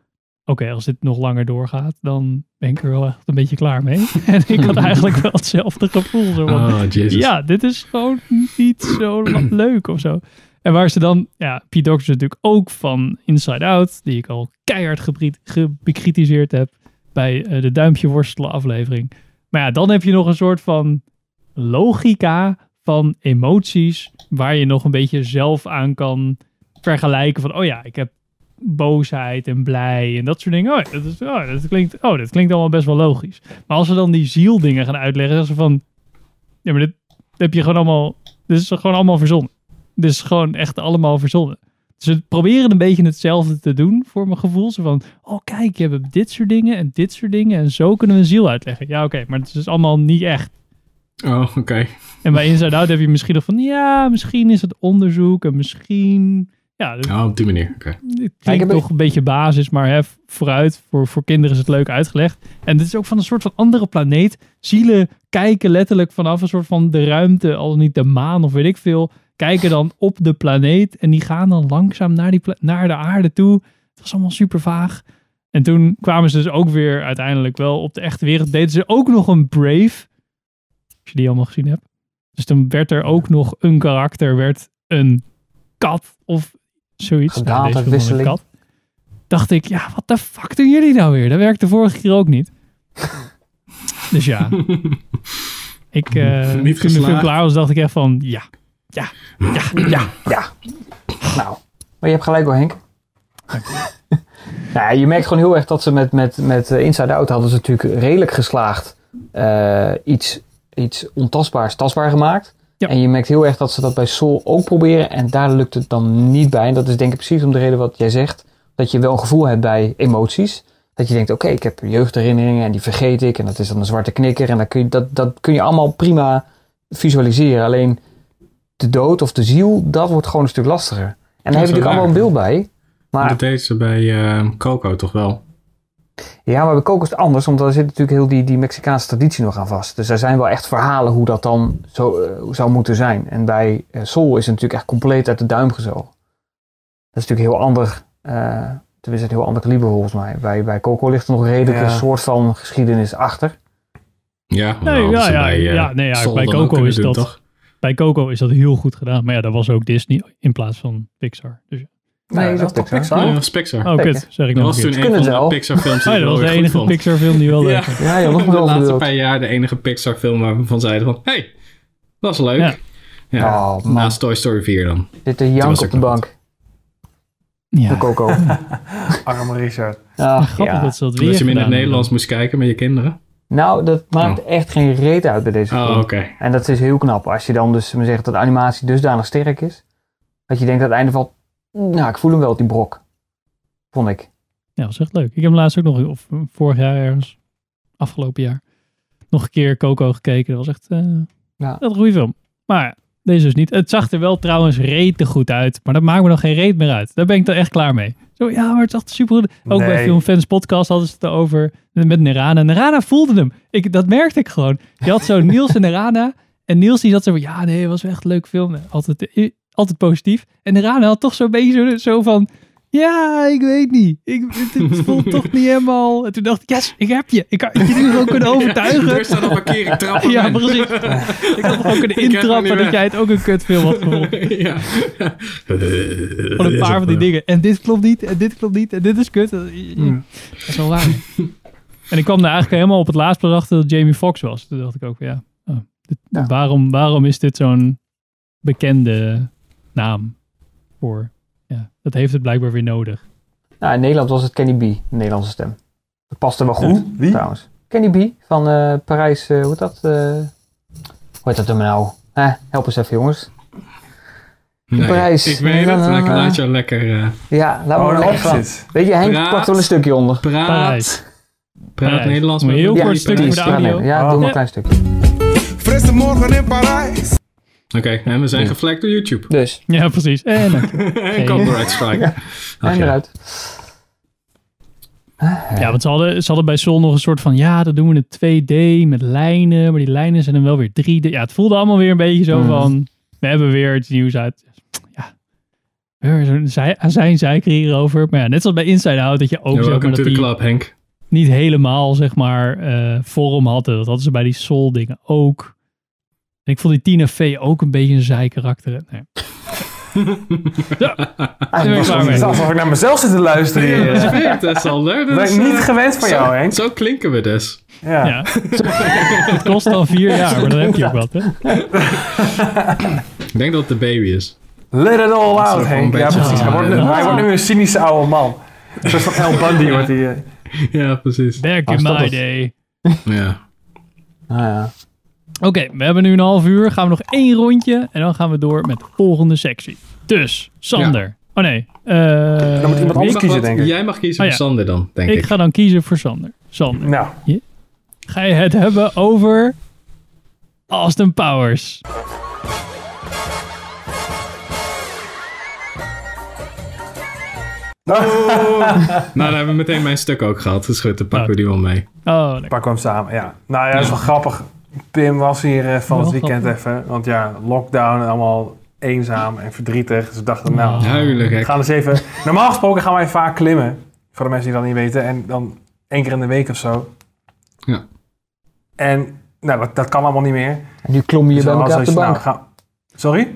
S1: Oké, als dit nog langer doorgaat, dan ben ik er wel echt een beetje klaar mee. *laughs* en ik had eigenlijk wel hetzelfde gevoel. Zo van,
S2: Oh, jezus.
S1: ja, dit is gewoon niet zo *clears throat* leuk of zo. En waar ze dan, ja, Pete is natuurlijk ook van Inside Out, die ik al keihard bekritiseerd heb bij de duimpje worstelen aflevering. Maar ja, dan heb je nog een soort van logica van emoties waar je nog een beetje zelf aan kan vergelijken van, oh ja, ik heb boosheid en blij en dat soort dingen. Oh, dat, is, oh, dat, klinkt, oh, dat klinkt allemaal best wel logisch. Maar als we dan die zieldingen gaan uitleggen, zeggen ze van, ja, maar dit heb je gewoon allemaal, dit is gewoon allemaal verzonnen. Dit is gewoon echt allemaal verzonnen. Dus we proberen een beetje hetzelfde te doen voor mijn gevoel. Zo van, oh kijk, je hebt dit soort dingen en dit soort dingen en zo kunnen we een ziel uitleggen. Ja, oké, maar het is allemaal niet echt.
S2: Oh, oké.
S1: En bij Inside Out heb je misschien nog van, ja, misschien is het onderzoek en misschien, ja,
S2: Oh, op die manier.
S4: Ik heb
S1: klinkt toch een beetje basis, maar hè, vooruit, voor, voor kinderen is het leuk uitgelegd. En dit is ook van een soort van andere planeet. Zielen kijken letterlijk vanaf een soort van de ruimte, al niet de maan of weet ik veel, kijken dan op de planeet en die gaan dan langzaam naar, die naar de aarde toe. Het was allemaal super vaag. En toen kwamen ze dus ook weer uiteindelijk wel op de echte wereld. Deden ze ook nog een Brave, als je die allemaal gezien hebt. Dus dan werd er ook nog een karakter, werd een kat of zoiets. Nou,
S4: Gedaantewisseling.
S1: kat. Dacht ik, ja, wat de fuck doen jullie nou weer? Dat werkte vorige keer ook niet. dus ja. *laughs* Ik, eh,
S2: Niet
S1: toen de film
S2: geslaagd.
S1: klaar was, dacht ik echt van, ja, ja, ja, ja.
S4: Ja. Nou, maar je hebt gelijk hoor, Henk. nou, *laughs* ja, je merkt gewoon heel erg dat ze met, met, met eh, Inside Out hadden ze natuurlijk redelijk geslaagd eh, iets, iets ontastbaars tastbaar gemaakt.
S1: Ja.
S4: En je merkt heel erg dat ze dat bij Soul ook proberen en daar lukt het dan niet bij. En dat is denk ik precies om de reden wat jij zegt. Dat je wel een gevoel hebt bij emoties. Dat je denkt, oké, ik heb jeugdherinneringen en die vergeet ik. En dat is dan een zwarte knikker. En dat kun je, dat, dat kun je allemaal prima visualiseren. Alleen de dood of de ziel, dat wordt gewoon een stuk lastiger. En daar heb je natuurlijk allemaal een beeld bij. Maar
S2: Dat deed ze bij eh, Coco toch wel.
S4: Ja, maar bij Coco is het anders, omdat er zit natuurlijk heel die, die Mexicaanse traditie nog aan vast. Dus er zijn wel echt verhalen hoe dat dan zo, eh, zou moeten zijn. En bij eh, Soul is het natuurlijk echt compleet uit de duim gezogen. Dat is natuurlijk heel ander, eh tenminste een heel ander kaliber volgens mij. Bij, bij Coco ligt er nog redelijk
S3: Ja.
S4: een soort van geschiedenis achter.
S2: Ja,
S1: Nee,
S2: hadden
S1: ja, ja,
S2: bij,
S1: ja, nee, ja, bij Coco is
S2: doen,
S1: dat-
S2: toch?
S1: Bij Coco is dat heel goed gedaan. Maar ja, dat was ook Disney in plaats van Pixar. Dus, ja.
S4: Nee,
S3: dat
S4: is
S3: toch
S4: Pixar.
S3: Pixar?
S2: Ja, dat was Pixar.
S1: oh, kut. Zeg ik
S2: dat
S1: nog
S2: was
S1: een
S2: toen een
S4: kunnen
S2: van de
S4: wel.
S2: Pixar films die
S1: Oh, dat was de enige
S2: vond.
S1: Pixar film die wel leuk
S2: Ja.
S1: was. *laughs*
S4: Ja, nog
S2: de laatste paar jaar de enige Pixar film waar we van zeiden van... Hey, dat is leuk.
S1: Ja.
S2: Ja.
S4: Oh.
S2: Naast Toy Story 4 dan.
S4: Zit de
S2: was
S4: jank op de bank.
S1: Ja,
S4: De Coco. *laughs* *laughs*
S3: Arme Richard.
S4: Ach,
S1: grappig
S4: ja.
S1: dat ze dat
S2: Toen
S1: weer
S2: als je hem in het Nederlands moest kijken met je kinderen.
S4: Nou, dat maakt echt geen reet uit bij deze film.
S2: Oh, oké.
S4: En dat is heel knap. Als je dan dus zegt dat de animatie dusdanig sterk is. Dat je denkt aan het einde van. Nou, ik voel hem wel, die brok. Vond ik.
S1: Ja, dat is echt leuk. Ik heb hem laatst ook nog, of vorig jaar ergens, afgelopen jaar, nog een keer Coco gekeken. Dat was echt, eh
S4: Ja.
S1: echt een goede film. Maar ja, deze dus niet. Het zag er wel trouwens rete goed uit, maar dat maakt me nog geen reet meer uit. Daar ben ik dan echt klaar mee. Zo, ja, maar het zag er super goed Ook bij
S3: Nee.
S1: Filmfans Podcast hadden ze het erover met Nerana. Nerana voelde hem. Ik, dat merkte ik gewoon. Je had zo *laughs* Niels en Nerana. En Niels die zat zo van, ja nee, het was echt een leuk film. Altijd, eh, altijd positief. En Nerana had toch zo'n beetje zo, zo van, ja, ik weet niet. Ik, het, het voelt *laughs* toch niet helemaal... En toen dacht ik, yes, ik heb je. Ik had je nu gewoon kunnen *laughs* overtuigen.
S2: Er staat op een keer, ik trap
S1: Ja, precies. *laughs* Ik had gewoon kunnen intrappen dat jij het ook een kutfilm had gevonden.
S2: ja.
S1: Gewoon een paar van die dingen. En dit klopt niet, en dit klopt niet, en dit is kut. Dat is wel waar. en ik kwam er eigenlijk helemaal op het laatst pas achter dat Jamie Foxx was. Toen dacht ik ook, van, ja, oh, dit-
S4: Ja.
S1: Waarom, waarom is dit zo'n bekende naam voor? Ja, dat heeft het blijkbaar weer nodig.
S4: Nou, in Nederland was het Kenny B, de Nederlandse stem. Dat paste wel goed?
S3: Wie?
S4: trouwens. Kenny B van eh, Parijs, eh, hoe heet dat? eh, hoe heet dat hem nou? Eh, help eens even jongens.
S2: Nee,
S4: Parijs.
S2: Ik weet het, maar
S4: na.
S2: laat jou lekker eh,
S4: Ja, laat
S3: Oh,
S4: me
S3: een exit.
S4: Weet je, Henk
S2: Praat.
S4: pakt wel een stukje onder.
S2: praat.
S1: Parijs.
S2: Praat
S1: Parijs.
S2: Nederlands.
S1: Je heel
S2: maar
S1: kort stukje
S2: Parijs.
S1: voor de audio.
S4: Ja, doe maar een klein stukje.
S9: Frisse morgen in Parijs.
S2: Oké, en we zijn geflagd door YouTube.
S4: Dus,
S1: Ja, precies. En *laughs*
S2: en copyright strike.
S4: En
S2: ja.
S4: eruit.
S1: Ja, want ze hadden, ze hadden bij Sol nog een soort van, ja, dat doen we in 2D met lijnen, maar die lijnen zijn dan wel weer 3D. Ja, het voelde allemaal weer een beetje zo
S4: Mhm.
S1: van, we hebben weer iets nieuws uit. Ja, zij- zijn zeiker hierover. Maar ja, net zoals bij Inside Out, dat je ook
S2: Ja,
S1: maar,
S2: welcome
S1: dat
S2: to the
S1: die
S2: club, Henk.
S1: niet helemaal, zeg maar, eh, vorm hadden. Dat hadden ze bij die Soul dingen ook. En ik vond die Tina Fey ook een beetje een zijkarakter. Nee. *laughs* ja, ben ik
S3: is alsof ik naar mezelf zit te luisteren hier.
S2: Dat is weer, dat is al leuk.
S3: Dat ben ik niet gewend van jou, Henk.
S2: Zo klinken we dus.
S3: Ja.
S1: Ja. *laughs* het kost dan vier jaar, maar dan heb je ook wat. Hè?
S2: Ik denk dat het de baby is.
S3: Let it all out, Henk. Ja, precies. Hij wordt, nu,
S1: Ah.
S3: hij wordt nu een cynische oude man. Een soort van El Bundy wordt hij. eh. *laughs*
S2: Ja, precies.
S1: Back
S4: Ah,
S1: in my day.
S2: Ja.
S4: Ah, ja.
S1: Oké, we hebben nu een half uur. Gaan we nog één rondje en dan gaan we door met de volgende sectie. Dus, Sander. Oh nee. eh,
S3: Dan moet iemand anders kiezen,
S2: wat-
S3: denk ik.
S2: Jij mag kiezen
S1: Oh,
S2: voor
S1: ja.
S2: Sander dan, denk
S1: ik
S2: ik.
S1: ga dan kiezen voor Sander. Sander,
S3: Nou,
S1: ga je het hebben over Austin Powers?
S2: Nou, dan hebben we meteen mijn stuk ook gehad. Dus goed, dan pakken we die wel mee.
S1: Oh, lekker.
S3: pakken we hem samen. Ja. Nou ja, dat is wel grappig. Pim was hier eh, van
S1: Wel
S3: het weekend
S1: grappig.
S3: even. Want ja, lockdown en allemaal eenzaam en verdrietig. Dus we dachten, nou, we gaan eens even... Normaal gesproken gaan wij vaak klimmen. Voor de mensen die dat niet weten. En dan één keer in de week of zo.
S2: Ja.
S3: En nou, dat, dat kan allemaal niet meer.
S4: En nu klom je
S3: Dus
S4: bij elkaar op de bank.
S3: nou, ga- Sorry?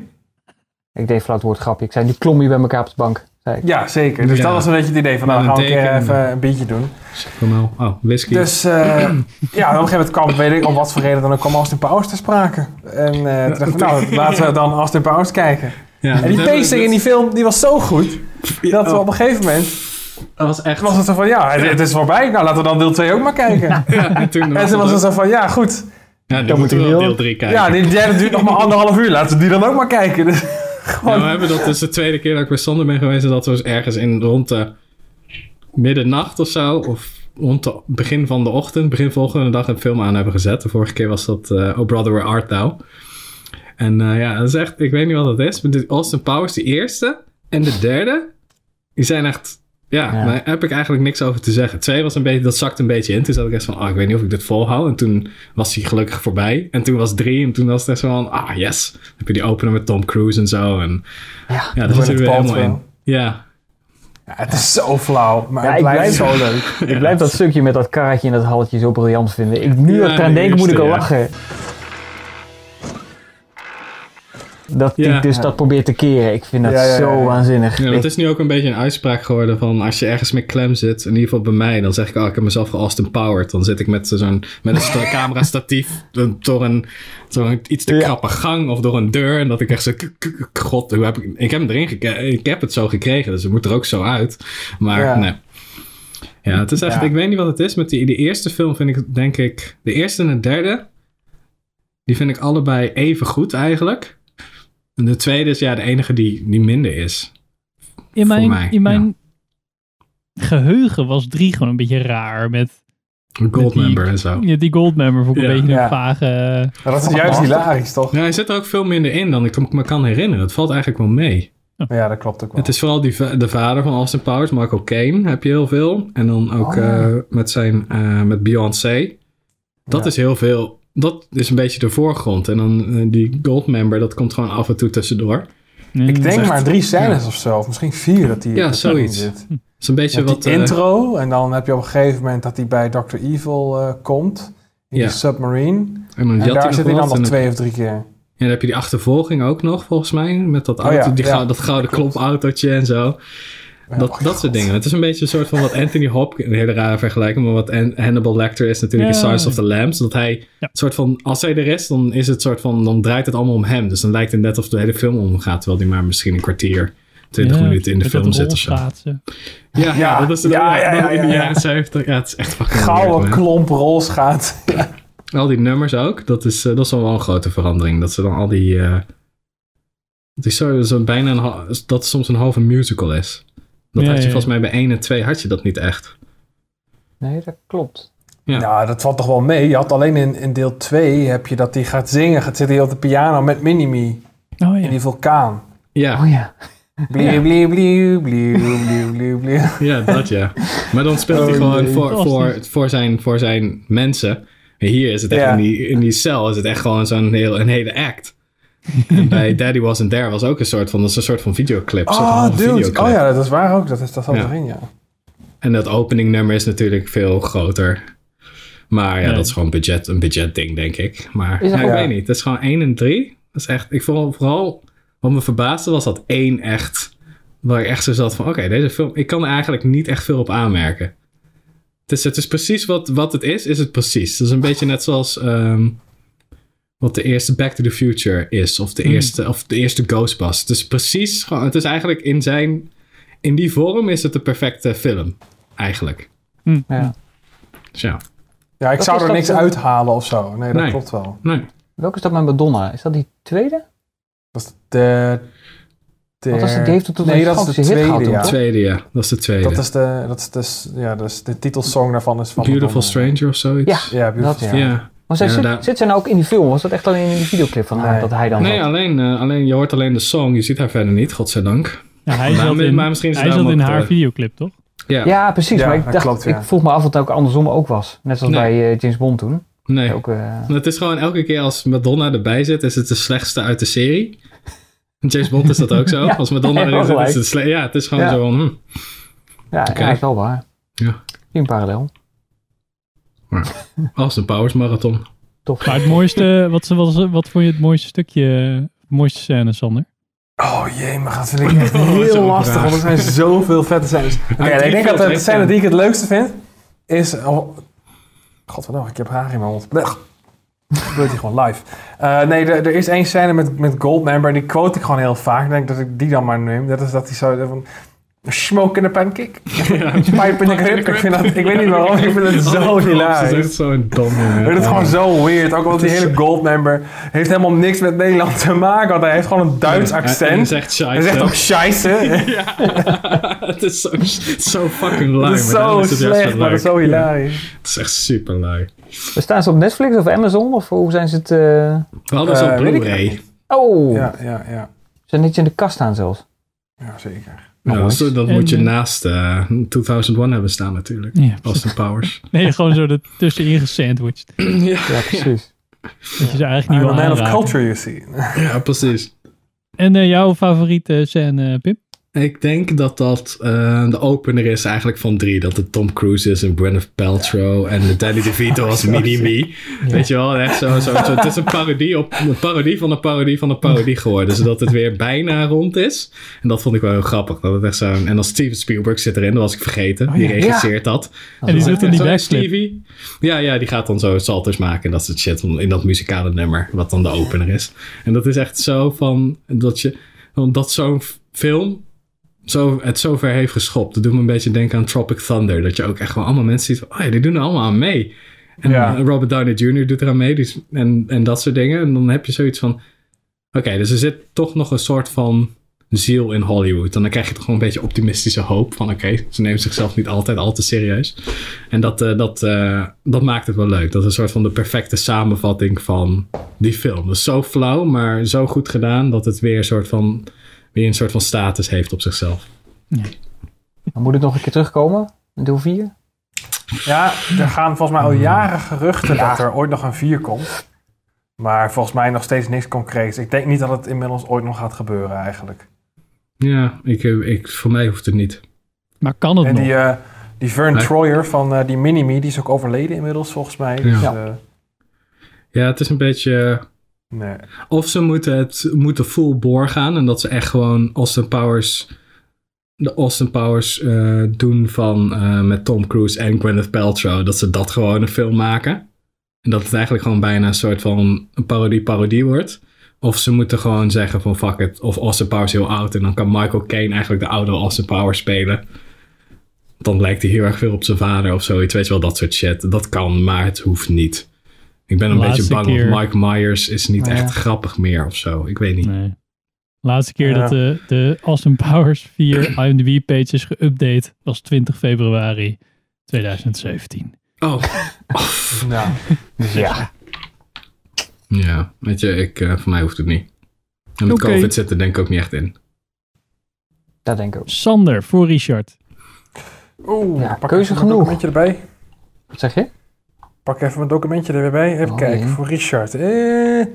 S4: Ik deed flauw het woord grapje. Ik zei, nu klom je bij elkaar op de bank.
S3: Ja, zeker. Dus
S2: Ja.
S3: dat was een beetje het idee van, nou, gaan we een keer
S2: teken.
S3: even een biertje doen.
S2: Kom nou. Oh, whisky.
S3: Dus eh, *clears throat* ja, op een gegeven moment kwam, weet ik om wat voor reden dan ook, kwam Austin Powers te sprake. En eh toen dacht ik, nou, laten we dan Austin Powers kijken.
S2: ja,
S3: En die pacing in die film, die was zo goed, dat we op een gegeven moment,
S2: Dat was echt...
S3: was het zo van, ja, het, het is voorbij, nou laten we dan deel 2 ook maar kijken.
S2: Ja, en toen
S3: En
S2: was
S3: toen was het zo van, ja goed,
S2: Ja,
S4: Dan
S2: moeten we wel deel
S4: heel-
S2: 3 kijken.
S3: ja, die derde duurt nog maar anderhalf uur, laten we die dan ook maar kijken. Dus,
S2: Ja, we hebben dat dus de tweede keer dat ik bij Sander ben geweest. Dat we dus ergens in rond de middernacht of zo. Of rond het begin van de ochtend. Begin volgende dag een film aan hebben gezet. De vorige keer was dat eh Oh Brother Where Art Thou. En eh, ja, dat is echt... Ik weet niet wat dat is. Maar Austin Powers, de eerste en de derde. Die zijn echt... Ja,
S4: Ja.
S2: daar heb ik eigenlijk niks over te zeggen. Twee was een beetje... Dat zakte een beetje in. Toen zat ik echt van... Oh, ik weet niet of ik dit volhoud. En toen was hij gelukkig voorbij. En toen was drie. En toen was het echt zo van... Ah, yes. Dan heb je die opener met Tom Cruise en zo. En
S4: Ja.
S3: Gwyneth
S2: zit er weer helemaal in. Ja,
S3: ja, het is zo flauw, maar
S4: Ja,
S3: het
S4: ik
S3: blijft
S4: blijf-
S3: zo leuk. *laughs*
S4: Ik blijf dat stukje met dat karretje en dat halletje zo briljant vinden. Ik, nu
S2: Ja,
S4: dat ik eraan
S2: de
S4: denk, moet ik al
S2: ja.
S4: lachen. Dat
S2: Ja.
S4: dus dat probeert te keren. Ik vind dat
S3: Ja, ja, ja,
S4: zo waanzinnig.
S2: ja het is nu ook een beetje een uitspraak geworden van als je ergens met klem zit, in ieder geval bij mij, dan zeg ik, oh, ik heb mezelf ge-Austin Powered. Dan zit ik met zo'n met een *laughs* camera statief door een iets te
S4: Ja.
S2: krappe gang of door een deur en dat ik echt zo, god, hoe heb ik, ik heb hem erin gekregen, ik heb het zo gekregen, dus het moet er ook zo uit. Maar
S3: Ja.
S2: nee. Ja, het is echt,
S3: Ja.
S2: ik weet niet wat het is. Met die, de eerste film vind ik, denk ik, de eerste en de derde, die vind ik allebei even goed eigenlijk. En de tweede is ja de enige die, die minder is.
S1: In
S2: Voor
S1: mijn,
S2: mij,
S1: in mijn geheugen was drie gewoon een beetje raar. Met
S2: Goldmember en zo.
S1: ja, die Goldmember vond ik
S2: Ja.
S1: een beetje
S3: Ja.
S1: een vage...
S3: Maar dat is juist hilarisch, toch?
S2: Ja, hij zit er ook veel minder in dan ik me kan herinneren. Het valt eigenlijk wel mee.
S3: Ja, dat klopt ook wel.
S2: Het is vooral die, de vader van Austin Powers, Michael Caine, heb je heel veel. En dan ook
S3: Oh, ja.
S2: eh, met zijn, eh, met Beyoncé. Dat
S3: Ja.
S2: is heel veel, dat is een beetje de voorgrond. En dan eh, die Goldmember, dat komt gewoon af en toe tussendoor.
S3: Ik denk
S2: echt-
S3: maar drie scènes of zo, of misschien vier dat die
S2: Ja,
S3: erin
S2: zoiets.
S3: zit.
S2: Het is een beetje wat...
S3: die
S2: eh,
S3: intro en dan heb je op een gegeven moment dat hij bij Dr. Evil eh, komt. In
S2: Ja.
S3: die submarine.
S2: en dan
S3: En daar zit hij dan nog
S2: en
S3: twee of drie keer.
S2: Ja, dan heb je die achtervolging ook nog, volgens mij. Met dat,
S3: Oh
S2: auto,
S3: ja,
S2: die
S3: ja.
S2: gou- dat gouden klopautootje en zo. Dat
S3: oh,
S2: dat soort dingen. Het is een beetje een soort van wat Anthony Hopkins... Een hele rare vergelijking, maar wat An- Hannibal Lecter is natuurlijk in. Silence of the Lambs. Dat hij soort van... Als hij er is, dan is het soort van... Dan draait het allemaal om hem. Dus dan lijkt het net of de hele film omgaat. Terwijl hij maar misschien een kwartier, twintig
S1: Ja,
S2: minuten in de film zit of zo. Ja, ja,
S3: Ja,
S2: dat is het.
S3: ja,
S2: Ja,
S3: ja,
S2: in de
S3: ja.
S2: jaren 70. Ja, het is echt fucking
S3: Gouden klomp rolschaat. *laughs*
S2: Al die nummers ook. Dat is, eh, dat is wel een grote verandering. Dat ze dan al die... eh, Het is zo, zo bijna een, dat het soms een halve musical is. Dat
S1: Ja,
S2: had je
S1: ja,
S2: volgens mij bij 1 en 2 had je dat niet echt.
S4: Nee, dat klopt.
S2: Ja.
S3: Ja, dat valt toch wel mee. Je had alleen in, in deel 2 heb je dat hij gaat zingen. Gaat zitten hij op de piano met Minimi
S1: Oh
S3: in
S1: ja.
S3: die vulkaan.
S2: Ja,
S4: Oh ja.
S2: Ja, dat ja. Maar dan speelt hij
S3: Oh,
S2: gewoon
S3: nee.
S2: voor, voor, voor, zijn, voor zijn mensen. En hier is het echt
S3: Ja.
S2: in, die, in die cel is het echt gewoon zo'n heel, een hele act. En *laughs* bij Daddy Wasn't There was ook een soort van, dat is een soort van videoclip.
S3: Oh, dude.
S2: videoclip.
S3: Oh ja, dat is waar ook. Dat, is, dat zat
S2: Ja.
S3: erin, ja.
S2: En dat openingnummer is natuurlijk veel groter. Maar ja,
S1: Nee.
S2: dat is gewoon budget, een budget ding, denk ik. Maar
S4: Is dat
S2: ja, ik
S3: ook-
S2: weet niet. Het is gewoon 1 en 3. Dat is echt, ik vond vooral, wat me verbaasde was dat 1 echt, waar ik echt zo zat van, oké, deze film, ik kan er eigenlijk niet echt veel op aanmerken. Het is, het is precies wat, wat het is, is het precies. Het is een beetje net zoals ehm, wat de eerste Back to the Future is. Of de, eerste, of de eerste Ghostbusters. Het is precies, gewoon, het is eigenlijk in zijn, in die vorm is het de perfecte film. Eigenlijk.
S1: Hm.
S4: Ja.
S2: Dus ja,
S3: Ja, ik
S4: Wat
S3: zou er niks uithalen of zo. Nee, dat
S2: Nee.
S3: klopt wel.
S2: nee.
S4: Welke is dat met Madonna? Is dat die tweede?
S3: Dat is de... de
S4: dat is- die heeft tot een
S3: nee, dat is de
S4: gehad
S3: tweede,
S4: toen,
S3: ja.
S2: Tweede, ja. Dat is de tweede.
S3: Dat is de, dat is de, ja, dat is de titelsong daarvan is van
S2: Beautiful
S3: Madonna.
S2: Stranger of zoiets.
S4: Ja,
S3: Ja, Beautiful
S4: dat ja.
S3: Stranger.
S2: Ja.
S4: Maar zij
S2: Ja,
S4: zit,
S2: daar-
S4: zit zij nou ook in die film? Was dat echt alleen in die videoclip van haar
S3: Nee.
S4: dat hij dan
S2: Nee, alleen, eh, alleen, je hoort alleen de song. Je ziet haar verder niet, godzijdank.
S1: Ja, hij
S2: Maar-
S1: zat in,
S2: maar misschien is
S1: hij
S2: het
S1: zat in haar
S2: eh,
S1: videoclip, toch?
S2: Ja.
S4: Ja, precies.
S3: Ja,
S4: maar ik,
S3: dat
S4: dacht,
S3: klopt, ja.
S4: ik vroeg me af of het ook andersom ook was. Net zoals
S2: Nee.
S4: bij eh, James Bond toen.
S2: Nee.
S4: Ook, eh,
S2: Het is gewoon elke keer als Madonna erbij zit, is het de slechtste uit de serie. James Bond is dat ook zo. *laughs*
S4: Ja,
S2: als Madonna erin zit, is het slecht. Ja, het is gewoon
S4: Ja.
S2: zo van... hm.
S4: ja,
S2: Oké.
S4: ja, is wel waar.
S2: Ja.
S4: In parallel.
S2: Als een Powers Marathon.
S4: Toch.
S1: Maar het mooiste, *laughs* wat, wat, wat vond je het mooiste stukje, mooiste scène, Sander?
S3: Oh jee, maar dat vind ik echt *laughs* heel
S2: zo'n
S3: lastig, want er zijn zoveel vette scènes. Oké, ik denk dat de scène die ik het leukste vind, is... Oh, Godverdomme, ik heb haar in mijn mond. Blech. Dat gebeurt hier gewoon live. Eh, nee, er, er is één scène met, met Goldmember, die quote ik gewoon heel vaak. Ik denk dat ik die dan maar neem. Dat is dat hij zo van... Smoke in a pancake. *laughs* Pipe in a grip. Ik, vind dat, ik weet niet waarom, ik vind het zo *laughs*
S2: Dat is
S3: hilarisch.
S2: echt zo'n dom, jongen.
S3: Het is gewoon zo weird. Ook omdat die hele Goldmember heeft helemaal niks met Nederland te maken. Want hij heeft gewoon een Duits
S2: En hij
S3: accent.
S2: zegt
S3: Hij zegt ook scheisse. *laughs*
S2: het is zo, zo fucking lui.
S3: Dat is zo
S2: is het
S3: slecht,
S2: zo
S3: maar dat is zo hilarisch.
S2: Het is echt super lui.
S4: Staan ze op Netflix of Amazon? Of hoe zijn ze het... eh,
S2: We hadden ze
S3: Eh,
S2: op
S3: ik
S2: Blu-ray.
S4: Oh,
S3: Ja, ja, ja.
S4: ze zijn niet in de kast staan zelfs.
S3: Ja, zeker.
S2: Ja, dat is- dat
S1: En,
S2: moet je
S1: eh,
S2: naast eh, 2001 hebben staan natuurlijk.
S1: Ja,
S2: Austin Powers. *laughs*
S1: Nee, gewoon zo ertussenin gesandwiched. *clears throat*
S2: ja,
S4: Ja, precies.
S1: Dat je ze eigenlijk niet
S3: I'm
S1: wil
S3: a man of culture, you see.
S2: ja, precies.
S1: En eh, jouw favoriete scène, Pim?
S2: Ik denk dat dat eh, de opener is eigenlijk van drie. Dat het Tom Cruise is en Gwyneth Paltrow en Danny *laughs* DeVito als Mini-Me. Weet je wel, echt zo, zo, zo. Het is een parodie, op, een parodie van een parodie van een parodie geworden. Zodat het weer bijna rond is. En dat vond ik wel heel grappig. Dat het echt zo, en dan Steven Spielberg zit erin, dat was ik vergeten. Die
S1: ja.
S2: regisseert dat.
S1: En die doet dan die.
S2: Stevie. Ja, ja, die gaat dan zo salters maken en dat soort shit in dat muzikale nummer, wat dan de opener is. En dat is echt zo van, dat je, dat zo'n film zo, het zo ver heeft geschopt. Dat doet me een beetje denken aan Tropic Thunder. Dat je ook echt gewoon allemaal mensen ziet van, oh ja, die doen er allemaal aan mee. En
S3: Ja.
S2: eh, Robert Downey Jr. doet eraan mee. Dus, en, en dat soort dingen. En dan heb je zoiets van, oké, dus er zit toch nog een soort van ziel in Hollywood. En dan krijg je toch gewoon een beetje optimistische hoop van, oké, ze nemen zichzelf niet altijd al te serieus. En dat, eh, dat, eh, dat maakt het wel leuk. Dat is een soort van de perfecte samenvatting van die film. Dus zo flauw, maar zo goed gedaan dat het weer een soort van, weer een soort van status heeft op zichzelf.
S4: Maar moet het nog een keer terugkomen? Deel 4?
S3: Ja, er gaan volgens mij al jaren geruchten dat er ooit nog een 4 komt. Maar volgens mij nog steeds niks concreets. Ik denk niet dat het inmiddels ooit nog gaat gebeuren eigenlijk.
S2: Ja, ik, eh, ik, voor mij hoeft het niet.
S1: Maar kan het
S3: En
S1: nog?
S3: die, eh, die Vern
S2: Nee.
S3: Troyer van eh, die Mini-Me, die is ook overleden inmiddels volgens mij. Dus,
S2: Ja.
S3: eh,
S2: Ja, het is een beetje...
S3: nee.
S2: Of ze moeten het moeten full bore gaan en dat ze echt gewoon Austin Powers, de Austin Powers eh, doen van eh, met Tom Cruise en Gwyneth Paltrow, dat ze dat gewoon een film maken. En dat het eigenlijk gewoon bijna een soort van een parodie-parodie wordt. Of ze moeten gewoon zeggen van fuck it, of Austin Powers heel oud en dan kan Michael Caine eigenlijk de oudere Austin Powers spelen. Dan lijkt hij heel erg veel op zijn vader of zoiets, weet je wel, dat soort shit. Dat kan, maar het hoeft niet. Ik ben een
S1: Laatste
S2: beetje bang,
S1: keer.
S2: want Mike Myers is niet
S4: Ja.
S2: echt grappig meer of zo. Ik weet niet.
S1: Nee. Laatste keer
S3: Ja.
S1: dat de, de Austin Powers 4 *clears throat* IMDb-page is geüpdate was 20 februari 2017.
S2: Oh,
S3: Ja. *laughs*
S4: Dus ja,
S2: ja. Weet je, ik, eh, voor mij hoeft het niet. En met
S1: Oké.
S2: COVID zit er denk ik ook niet echt in.
S4: dat denk ik ook.
S1: Sander voor Richard.
S3: Oeh,
S4: Ja,
S3: pak
S4: keuze genoeg.
S3: documentje erbij.
S4: Wat zeg je?
S3: Pak even mijn documentje er weer bij. Even
S4: Oh,
S3: kijken, voor Richard. Eh.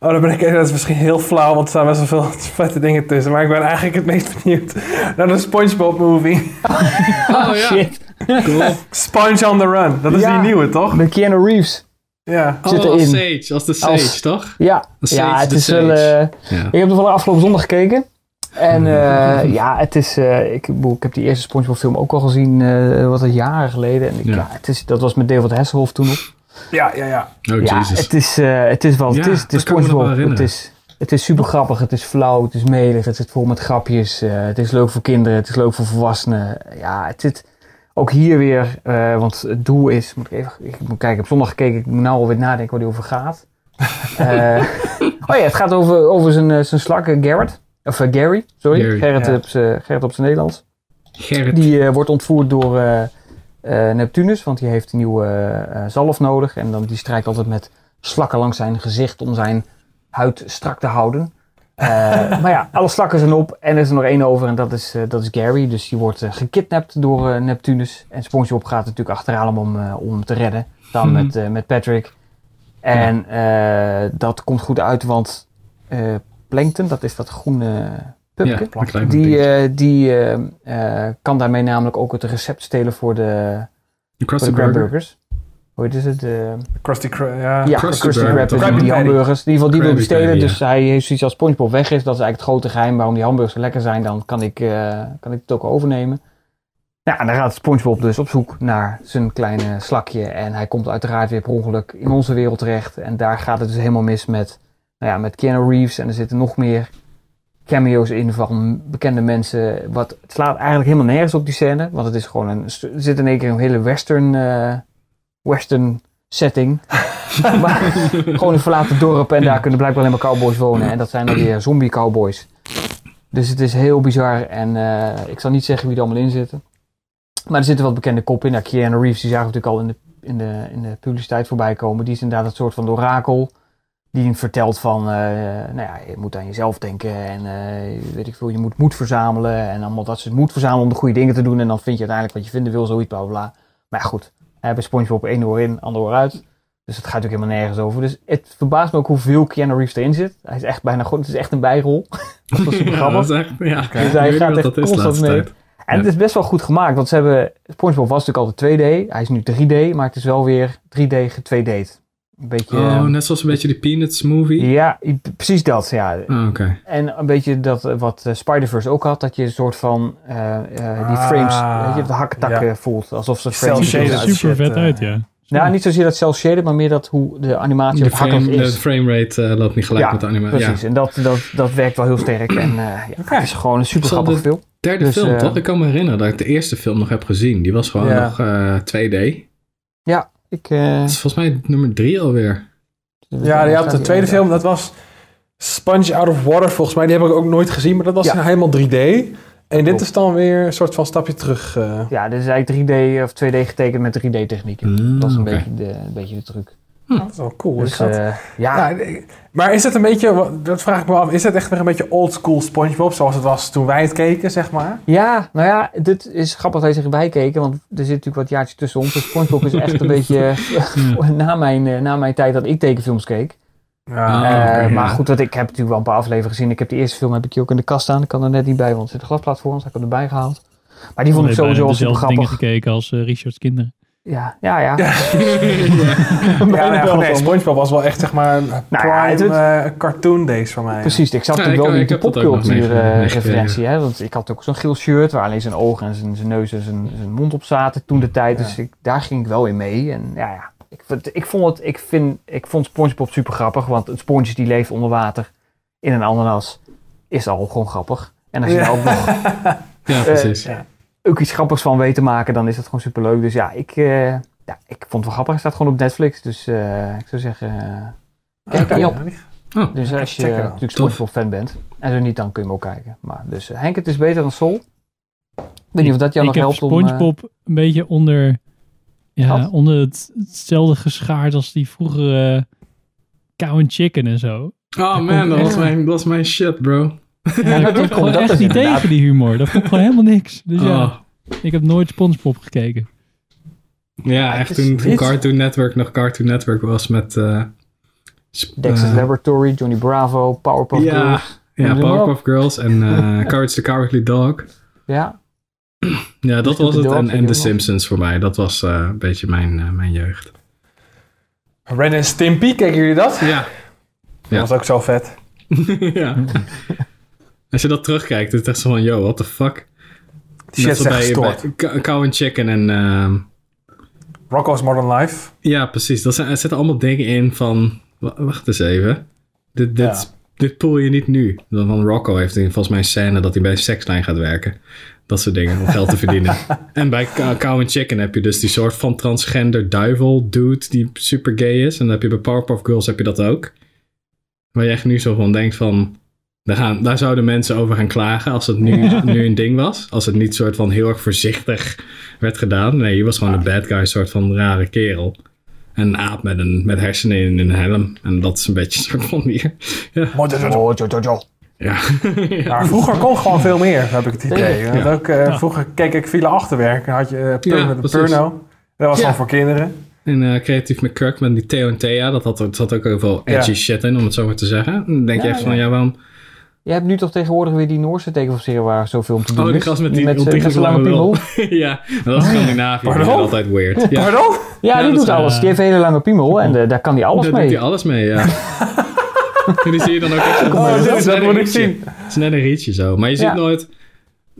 S3: Oh, dan ben ik dat is misschien heel flauw, want er staan best wel veel *laughs* vette dingen tussen. Maar ik ben eigenlijk het meest benieuwd naar de SpongeBob movie. *laughs*
S2: Oh ja,
S4: Shit.
S2: cool.
S3: Sponge on the Run. Dat is
S4: Ja.
S3: die nieuwe, toch?
S4: Met Keanu Reeves.
S3: Ja.
S2: Oh,
S4: Zit
S2: als
S4: erin.
S2: Sage, als de Sage,
S4: Als-
S2: toch?
S4: Ja,
S2: Sage,
S4: ja het is wel... Eh,
S2: Ja.
S4: ik heb toevallig afgelopen zondag gekeken. En eh, *laughs* ja, het is... eh, ik, bedoel, ik heb die eerste SpongeBob film ook al gezien, eh, wat een jaren geleden. En ik,
S2: Ja.
S4: ja. het is, dat was met David Hasselhoff toen nog.
S3: Ja, ja, ja.
S2: Oh,
S4: ja,
S2: Jesus.
S4: het is, eh, het is wel...
S2: Ja,
S4: het is, het is SpongeBob. Het is, het is super grappig, het is flauw, het is melig, het zit vol met grapjes. eh, het is leuk voor kinderen, het is leuk voor volwassenen. Ja, het zit ook hier weer, eh, want het doel is, moet ik even, ik moet kijken, ik heb zondag gekeken, ik moet nou alweer nadenken waar die over gaat. *laughs* Eh, *laughs* oh ja, het gaat over, over zijn, zijn slak, Garrett. Of eh, Gary, sorry.
S2: Gary,
S4: Gerrit,
S3: ja.
S4: op z'n- Gerrit op zijn Nederlands.
S2: Gerrit.
S4: Die eh, wordt ontvoerd door eh, eh, Neptunus, want die heeft een nieuwe eh, eh, zalf nodig. En dan, die strijkt altijd met slakken langs zijn gezicht om zijn huid strak te houden. Eh, *laughs* maar ja, alle slakken zijn op en er is er nog één over en dat is, eh, dat is Gary. Dus die wordt eh, gekidnapt door eh, Neptunus. En SpongeBob gaat natuurlijk achteraan hem om, eh, om hem te redden. Dan
S2: Mhm.
S4: met, eh, met Patrick. En eh, dat komt goed uit, want eh Plankton, dat is dat groene.
S2: Ja, klein
S4: Die, eh, die eh, eh, kan daarmee namelijk ook het recept stelen voor de,
S2: De
S4: voor
S2: Krusty
S4: de
S2: Burger.
S4: Crabburgers. Hoe heet het? De,
S3: Krusty Krab, ja.
S4: ja,
S2: Krusty
S4: Krab, die, hamburgers. In ieder geval, die wil hij
S2: Krabby
S4: stelen.
S2: Patty,
S4: Dus hij heeft zoiets als SpongeBob weg is. Dat is eigenlijk het grote geheim waarom die hamburgers zo lekker zijn. Dan kan ik, eh, kan ik het ook overnemen. Ja, en dan gaat SpongeBob dus op zoek naar zijn kleine slakje. En hij komt uiteraard weer per ongeluk in onze wereld terecht. En daar gaat het dus helemaal mis met, nou ja, met Keanu Reeves. En er zitten nog meer cameo's in van bekende mensen. Wat, het slaat eigenlijk helemaal nergens op die scène. Want het is gewoon een, er zit in één keer een hele western, eh, western setting. *laughs* maar gewoon een verlaten dorp en daar kunnen blijkbaar alleen maar cowboys wonen. En dat zijn dan weer zombie cowboys. Dus het is heel bizar en eh, ik zal niet zeggen wie er allemaal in zitten. Maar er zitten wat bekende koppen in. Ja, Keanu Reeves, die zagen we natuurlijk al in de, in, de, in de publiciteit voorbij komen. Die is inderdaad een soort van orakel. Die hem vertelt van, eh, nou ja, je moet aan jezelf denken en eh, weet ik veel, je moet moed verzamelen. En allemaal dat soort moed verzamelen om de goede dingen te doen. En dan vind je uiteindelijk wat je vinden wil, zoiets, bla bla bla. Maar ja, goed. Hij bij SpongeBob één oor in, ander oor uit. Dus het gaat natuurlijk helemaal nergens over. Dus het verbaast me ook hoeveel Keanu Reeves erin zit. Hij is echt bijna goed. Het is echt een bijrol. *laughs* dat is super
S2: Ja,
S4: grappig. *laughs*
S2: dat is echt, ja.
S4: Dus hij gaat echt constant mee.
S2: tijd.
S4: En het is best wel goed gemaakt. Want ze hebben... SpongeBob was natuurlijk altijd 2D. Hij is nu 3D. Maar het is wel weer 3D ge-2D'd. Een beetje...
S2: Oh,
S4: ehm,
S2: net zoals een beetje die Peanuts movie.
S4: ja, precies dat. Ja.
S2: Oh, Oké.
S4: En een beetje dat eh, wat eh, Spider-Verse ook had. Dat je een soort van eh, eh, die
S3: Ah,
S4: frames, weet je, de haktakken
S3: ja.
S4: voelt. Alsof ze
S3: Cel
S4: frames...
S1: er
S3: uit
S1: super vet uit, ja.
S4: Nou, niet zozeer dat cel shaded, maar meer dat hoe de animatie
S2: De frame, de
S4: is.
S2: framerate eh, loopt niet gelijk
S4: Ja,
S2: met de animatie. Ja.
S4: Precies, en dat, dat, dat werkt wel heel sterk. En eh, ja, het is gewoon een super grappig
S2: de-
S4: film.
S2: Derde
S4: Dus,
S2: film, toch? Ik kan me herinneren dat ik de eerste film nog heb gezien. Die was gewoon
S3: Ja.
S2: nog eh 2D.
S4: Ja, ik... eh,
S2: Dat is volgens mij nummer drie alweer.
S3: Ja, die had de tweede film, dat was Sponge Out of Water volgens mij. Die heb ik ook nooit gezien, maar dat was
S4: Ja.
S3: nou helemaal 3D. En dit is dan weer een soort van stapje terug. eh.
S4: Ja, dit is eigenlijk 3D of 2D getekend met 3D-technieken.
S2: Mm,
S4: dat is een, beetje de, een beetje de truc.
S3: Dat is wel cool.
S4: Dus
S3: dat.
S4: eh, ja,
S3: ik- maar is het een beetje, wat- dat vraag ik me af, is het echt weer een beetje old school SpongeBob zoals het was toen wij het keken, zeg maar?
S4: Ja, nou ja, dit is grappig dat je zich bijkeken, want er zit natuurlijk wat jaartjes tussen ons. Dus SpongeBob is echt een *laughs* beetje *laughs* na, mijn, eh, na mijn tijd dat ik tekenfilms keek.
S3: Ja,
S2: Ah,
S4: Eh, maar goed, dat ik heb natuurlijk wel een paar afleveringen gezien. Ik heb de eerste film heb ik hier ook in de kast staan. Ik kan er net niet bij, want er zit een glasplaat voor ons. Ik heb hem erbij gehaald. Maar die vond ik
S1: Nee,
S4: sowieso al super
S1: dezelfde dingen
S4: grappig.
S1: gekeken als Richards kinderen.
S4: Ja, ja, ja.
S3: ja, nou *laughs* ja, nee, SpongeBob was wel echt zeg maar een
S4: ja,
S3: prime
S4: het-
S3: eh, cartoon days voor mij.
S4: Precies, ik zat
S2: Ja,
S4: natuurlijk
S2: ik-
S4: wel in de popcultuur eh, referentie. Hè? Want ik had ook zo'n geel shirt waar alleen zijn ogen en zijn, zijn neus en zijn, zijn mond op zaten toen de tijd. Dus ik, daar ging ik wel in mee. En ja, ja ik, vond- ik, vond het, ik, vind, ik vond SpongeBob super grappig. Want een sponsje die leeft onder water in een ananas is al gewoon grappig. En als je
S3: Ja.
S4: daar ook nog *laughs*
S2: Ja, precies.
S3: ja.
S4: Ook iets grappigs van weet te maken, dan is het gewoon super leuk. Dus ja, ik, eh, ja, ik vond het wel grappig. Het staat gewoon op Netflix. Dus eh, ik zou zeggen, kijk
S3: Oké,
S4: niet op.
S2: Oh,
S4: Dus als je natuurlijk SpongeBob fan bent. En zo niet, dan kun je hem ook kijken. Maar dus eh, Henk, het is beter dan Sol. Ik weet niet of dat jou
S1: ik
S4: nog helpt om... eh,
S1: SpongeBob een beetje onder, ja,
S4: Wat?
S1: onder het, hetzelfde geschaard als die vroegere uh, Cow and Chicken en zo.
S2: Oh man, dat was, mijn, dat was mijn shit, bro.
S1: Ja, ik kom gewoon echt niet
S4: inderdaad-
S1: tegen die humor. Dat vond ik gewoon helemaal niks. Dus ja,
S2: Oh.
S1: ik heb nooit SpongeBob gekeken.
S2: Ja, echt toen, Cartoon Network nog Cartoon Network was met... eh, sp-
S4: Dexter's
S2: eh,
S4: Laboratory, Johnny Bravo, Powerpuff
S2: Ja,
S4: Girls.
S2: ja Powerpuff Girls en eh *laughs* Courage the Cowardly Dog.
S4: Ja,
S2: Ja, dat was het. En, en The. Simpsons voor mij. Dat was eh, een beetje mijn, eh, mijn jeugd.
S3: Ren en Stimpy, keken jullie dat?
S2: Ja.
S3: Dat
S2: Ja.
S3: was ook zo vet. *laughs* *laughs*
S2: ja. Als je dat terugkijkt, is het echt zo van, yo, what the fuck?
S3: Die shit is
S2: bij- Cow- and Chicken en... ehm,
S3: Rocco's Modern Life.
S2: ja, precies. Dat zijn, er zitten allemaal dingen in van... wa- Wacht eens even. Dit, dit,
S3: Ja.
S2: dit poel je niet nu. Dan Van Rocco heeft in- volgens mij een scène dat hij bij een sekslijn gaat werken. Dat soort dingen, om geld te verdienen. *laughs* en bij Cow Cow and Chicken heb je dus die soort van transgender duivel dude die super gay is. En dan heb je bij Powerpuff Girls heb je dat ook. Waar je echt nu zo van denkt van... Daar, gaan, daar zouden mensen over gaan klagen als het nu, nu een ding was. Als het niet soort van heel erg voorzichtig werd gedaan. Nee, je was gewoon een bad guy, soort van rare kerel. En een aap met, een, met hersenen in een helm. En dat is een beetje een soort van die... Ja. Ja. *laughs*
S3: Maar vroeger kon gewoon veel meer, heb ik het idee.
S2: Ja.
S3: ook, eh, Vroeger keek ik Villa Achterwerk. Dan had je uh, Pur
S2: Ja,
S3: met de
S2: precies.
S3: Purno. Dat was
S2: Ja.
S3: gewoon voor kinderen.
S2: En eh, creatief met Kirk met die Theo en Thea. Dat had, zat ook heel veel edgy
S3: Ja.
S2: shit in, om het zo maar te zeggen. Dan denk je echt van,
S4: ja.
S2: ja, waarom...
S4: Je hebt nu toch tegenwoordig weer die Noorse tekenofficieren waar zoveel om te doen
S2: Oh, die gast met die
S4: met, z'n lange piemel. *laughs*
S2: ja, dat is Scandinavië.
S3: Pardon?
S2: is altijd weird. Ja,
S3: Pardon?
S4: Ja, die
S2: dat
S4: doet
S2: is,
S4: alles.
S1: eh,
S4: Die heeft een hele lange piemel en eh, daar kan hij alles
S2: daar
S4: mee.
S2: doet hij alles mee, ja. En *laughs* die zie je dan ook echt zo.
S3: Oh, dat moet ik zien.
S2: Het is net een rietje zo. Maar je ziet nooit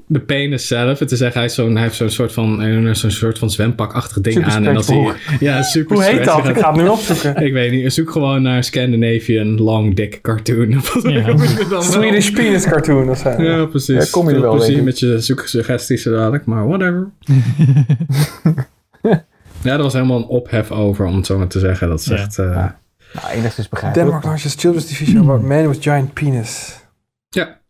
S2: de penis zelf. Het is echt, hij, is zo'n, hij heeft zo'n soort van, zo'n soort van zwempakachtig ding
S4: Super
S2: aan. En dan zie je,
S3: stretchbroek.
S2: ja, super
S3: Hoe heet dat? Ik
S2: gaat-
S3: ga het nu opzoeken. *laughs*
S2: Ik weet niet. Zoek gewoon naar Scandinavian long dick cartoon. *laughs*
S1: Ja.
S3: Swedish Penis Cartoon of zo.
S2: Ja, precies.
S4: Ja, kom je er wel,
S2: plezier met je zoeksuggesties zo dadelijk, maar whatever. *laughs* ja, er was helemaal een ophef over, om het zo maar te zeggen. Dat is
S1: Ja.
S2: echt... eh,
S4: Ja. Nou, enigszins begrijpelijk.
S3: Denmark largest children's division about man with giant penis.
S2: ja.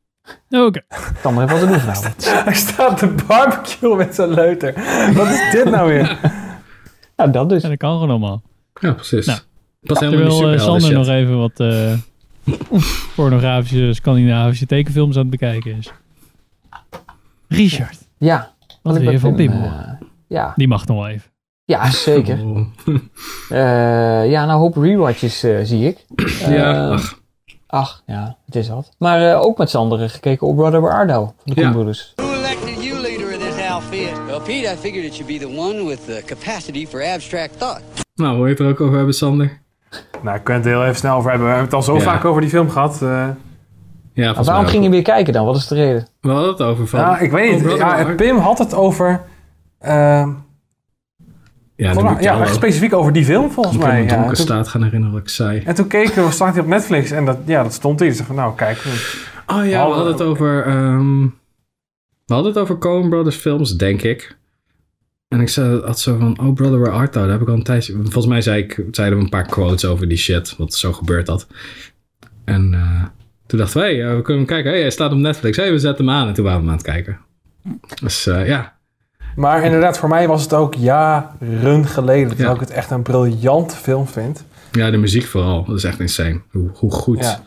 S1: Oké.
S4: kan er even wat te doen vanavond. *laughs*
S3: Hij staat te barbecue met zijn leuter. Wat is dit nou weer? *laughs*
S4: Nou, dat dus.
S1: Ja, dat kan gewoon allemaal.
S2: ja, precies.
S1: Nou,
S2: Pas helemaal niet
S1: Terwijl eh, Sander
S2: shit.
S1: nog even wat eh, *laughs* pornografische Scandinavische tekenfilms aan het bekijken is. Richard,
S4: Ja.
S1: wat wil je van
S4: Pim, eh, ja.
S1: Die mag nog wel even.
S4: ja, zeker.
S2: Oh.
S4: Ja, nou, een hoop rewatches eh, zie ik.
S2: ja, ach,
S4: Ach, ja, het is wat. Maar eh, ook met Sander gekeken op Brother Thou van de
S2: Ja.
S4: Koen Brothers.
S10: Who elected you leader of this outfit? Well, Pete, I figured it should be the one with the capacity for abstract thought.
S2: nou, wil je het er ook over hebben, Sander?
S3: Nou, ik kan het er heel even snel over hebben. We hebben het al zo
S2: Ja.
S3: vaak over die film gehad. eh.
S2: Ja,
S4: waarom ging je weer kijken dan? Wat is de reden?
S2: We hadden het over van...
S3: ja, ik weet
S2: Oh,
S3: niet.
S2: Brother
S3: Ja. Pim had het over... ehm,
S2: Ja,
S3: volgens
S2: ik
S3: ja, specifiek over die film volgens
S2: ik
S3: mij. Ja.
S2: donker
S3: En toen,
S2: staat gaan herinneren wat ik zei.
S3: en toen keken we, staat hij op Netflix en dat, ja, dat stond hier. Ik van, nou kijk.
S2: Oh ja, we
S3: hadden-
S2: het over... ehm, we hadden het over Coen Brothers films, denk ik. En ik zei, had zo van, oh brother, where art thou? Daar heb ik al een tijdje... Volgens mij zei ik, zeiden we een paar quotes over die shit, wat zo gebeurd had. En eh, toen dachten we, hey, eh, we kunnen hem kijken. hey, hij staat op Netflix. hey, we zetten hem aan. En toen waren we hem aan het kijken. Dus eh, ja,
S3: Maar inderdaad, voor mij was het ook jaren geleden. Dat
S2: Ja.
S3: ik het echt een briljante film vind.
S2: ja, de muziek vooral. Dat is echt insane. Hoe, hoe goed
S3: Ja.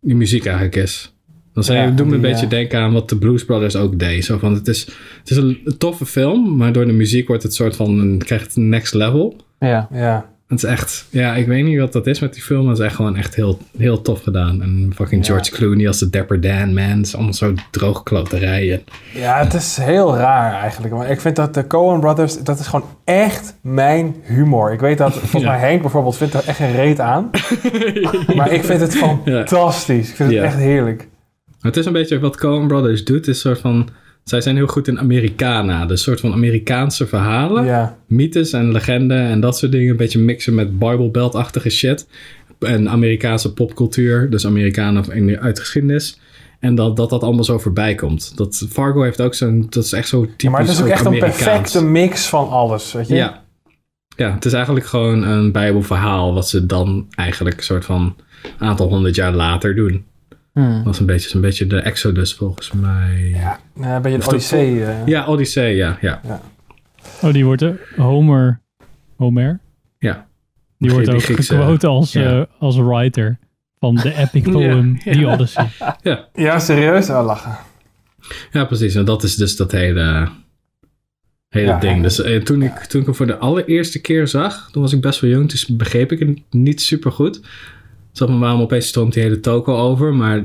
S2: die muziek eigenlijk is. Dan zei
S3: Ja,
S2: doet me een beetje
S3: eh,
S2: denken aan wat de Blues Brothers ook deed. Zo van, het, is, het is een, toffe film, maar door de muziek wordt het soort van, een, krijgt het next level.
S4: Ja.
S3: Ja.
S2: Het is echt, ja, ik weet niet wat dat is met die film, maar het is echt gewoon echt heel, heel tof gedaan. En fucking
S3: Ja.
S2: George Clooney als de Dapper Dan, man. Het is allemaal zo droogkloterijen.
S3: ja, het is heel raar eigenlijk. Maar ik vind dat de Coen Brothers, dat is gewoon echt mijn humor. Ik weet dat, *laughs* volgens
S2: Ja.
S3: mij Henk bijvoorbeeld vindt er echt geen reet aan. *laughs* maar ik vind het fantastisch. Ik vind het echt heerlijk.
S2: Het is een beetje wat Coen Brothers doet, is een soort van, zij zijn heel goed in Americana. Dus soort van Amerikaanse verhalen.
S3: Ja.
S2: mythes en legenden en dat soort dingen. Een beetje mixen met Bible Belt-achtige shit. En Amerikaanse popcultuur, dus Amerikanen uit geschiedenis. En dat, dat dat allemaal zo voorbij komt. Dat Fargo heeft ook zo'n, dat is echt zo typisch
S3: Ja, maar het is ook echt een perfecte mix van alles. Weet je?
S2: Ja. Ja, het is eigenlijk gewoon een bijbelverhaal wat ze dan eigenlijk een soort van aantal honderd jaar later doen.
S4: Hmm.
S2: Dat was een beetje, een beetje de Exodus volgens mij.
S3: Ja,
S2: de-
S3: Odyssee. eh.
S2: Ja, Odyssee, ja. ja.
S1: Oh, die wordt er. Homer. Homer?
S2: Ja.
S1: Die wordt ook
S2: Griekse-
S1: gequote als,
S2: ja.
S1: eh, als writer van de epic poem
S2: Ja,
S1: The
S2: ja.
S1: Odyssey.
S2: Ja.
S3: Ja, serieus? Oh, lachen.
S2: Ja, precies. En dat is dus dat hele, hele
S3: Ja,
S2: ding.
S3: ja.
S2: Dus eh, toen, ik, toen ik hem voor de allereerste keer zag, toen was ik best wel jong, dus begreep ik het niet super goed. Zag me waarom opeens stroomt die hele toko over, maar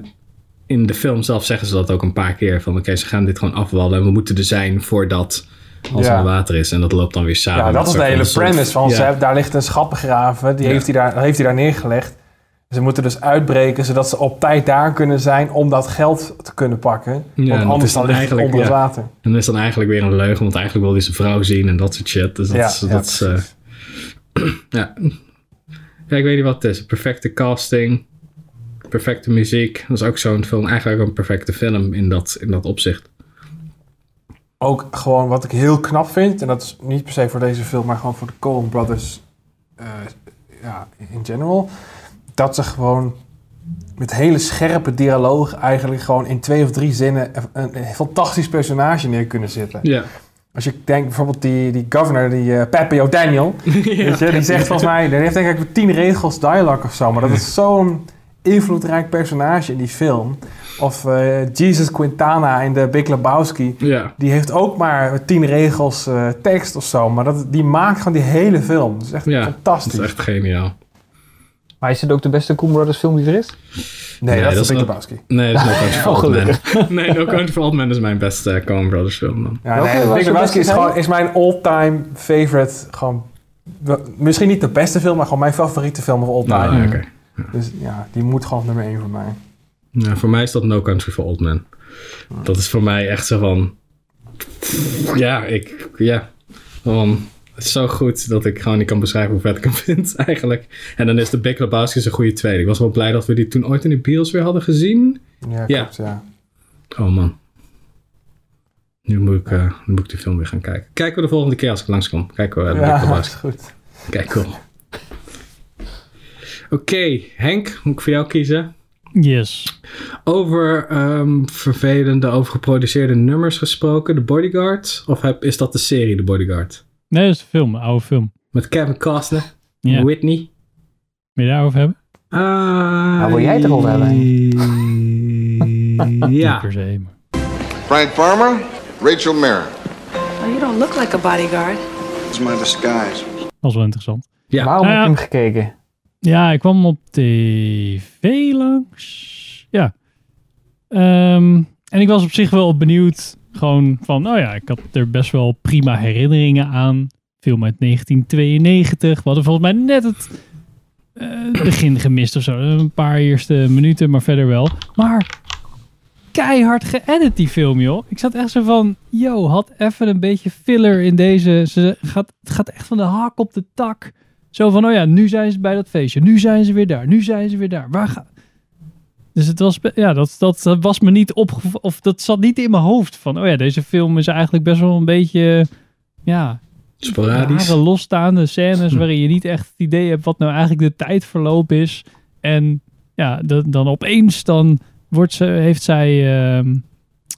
S2: in de film zelf zeggen ze dat ook een paar keer. Van oké, ze gaan dit gewoon afwallen en we moeten er zijn voordat als
S3: Ja.
S2: er water is. En dat loopt dan weer samen.
S3: Ja, dat is de hele
S2: van-
S3: premise van
S2: ja.
S3: ze Daar ligt een schat begraven. Die
S2: Ja.
S3: heeft, hij daar, heeft hij daar neergelegd. Ze moeten dus uitbreken zodat ze op tijd daar kunnen zijn om dat geld te kunnen pakken.
S2: Ja,
S3: Want anders
S2: dan
S3: dan ligt het onder het water.
S2: En dat is dan eigenlijk weer een leugen, want eigenlijk wil hij zijn vrouw zien en dat soort shit. Dus dat is... Dat is eh, *clears throat* ja. Ja, ik weet niet wat het is. Perfecte casting, perfecte muziek. Dat is ook zo'n film, eigenlijk een perfecte film in dat, in dat opzicht.
S3: Ook gewoon wat ik heel knap vind, en dat is niet per se voor deze film, maar gewoon voor de Coen Brothers eh, ja, in general. Dat ze gewoon met hele scherpe dialoog eigenlijk gewoon in twee of drie zinnen een, een fantastisch personage neer kunnen zetten.
S2: Ja.
S3: Als je denkt bijvoorbeeld die, die governor, die eh Pepe O'Daniel, *laughs* je, die zegt volgens mij, die heeft denk ik tien regels dialogue of zo, maar dat is zo'n invloedrijk personage in die film. Of eh, Jesus Quintana in de Big Lebowski,
S2: Ja.
S3: die heeft ook maar tien regels eh, tekst of zo, maar dat, die maakt gewoon die hele film. Dat is echt
S2: Ja,
S3: fantastisch.
S2: Dat is echt geniaal.
S4: Maar is het ook de beste Coen Brothers film die er is?
S3: Nee, dat is de Big Lebowski.
S2: Nee, dat is No *laughs* Country for Old Men. *laughs* Nee, No Country for Old Men is mijn beste uh, Coen Brothers film dan.
S3: Ja, nee, Big Lebowski is, gewoon, is mijn all-time favorite. Gewoon, misschien niet de beste film, maar gewoon mijn favoriete film of all time.
S2: Nou, ja, oké.
S3: Dus ja, die moet gewoon op nummer 1 voor mij.
S2: Ja, voor mij is dat No Country for Old Men. Dat is voor mij echt zo van... Ja, ik... Ja. Zo goed dat ik gewoon niet kan beschrijven hoe vet ik hem *laughs* vind, eigenlijk. En dan is de Big Lebowski een goede tweede. Ik was wel blij dat we die toen ooit in de bios weer hadden gezien.
S3: Ja,
S2: Ja.
S3: klopt, ja.
S2: Oh man. Nu moet ik, eh, nu moet ik die film weer gaan kijken. Kijken we de volgende keer als ik langskom. Kijken we uh,
S3: Ja,
S2: Big
S3: is *laughs*
S2: Lebowski.
S3: goed.
S2: Kijk, cool. Oké, Henk, moet ik voor jou kiezen?
S1: Yes.
S2: Over ehm, vervelende, overgeproduceerde nummers gesproken, The Bodyguard? Of heb, is dat de serie The Bodyguard?
S1: Nee, dat is een film, een oude film.
S2: Met Kevin Costner,
S1: Ja.
S2: Whitney.
S1: Wil je daarover hebben?
S2: Ah,
S4: Nou, wil jij het erover hebben? *laughs*
S2: Ja.
S1: per se. maar-
S11: Frank Farmer, Rachel Marin.
S12: Oh, you don't look like a bodyguard.
S11: It's my disguise.
S1: Dat was wel interessant.
S2: Ja.
S4: Waarom
S1: Nou
S4: heb je hem gekeken?
S1: Ja, ik kwam op tv langs. Ja. Ehm, en ik was op zich wel benieuwd. Gewoon van, oh ja, ik had er best wel prima herinneringen aan. Film uit 1992. We hadden volgens mij net het eh, het begin gemist of zo. Een paar eerste minuten, maar verder wel. Maar keihard geëdit die film, joh. Ik zat echt zo van, yo, had even een beetje filler in deze. Ze gaat, het gaat echt van de hak op de tak. Zo van, oh ja, nu zijn ze bij dat feestje. Nu zijn ze weer daar. Nu zijn ze weer daar. Waar ga... Dus het was, ja, dat, dat, was me niet opgevallen. Of dat zat niet in mijn hoofd. Van, oh ja, deze film is eigenlijk best wel een beetje, ja,
S2: Sporadisch.
S1: rare losstaande scènes waarin je niet echt het idee hebt wat nou eigenlijk de tijdverloop is. En ja, da- dan opeens dan wordt ze, heeft zij, ehm,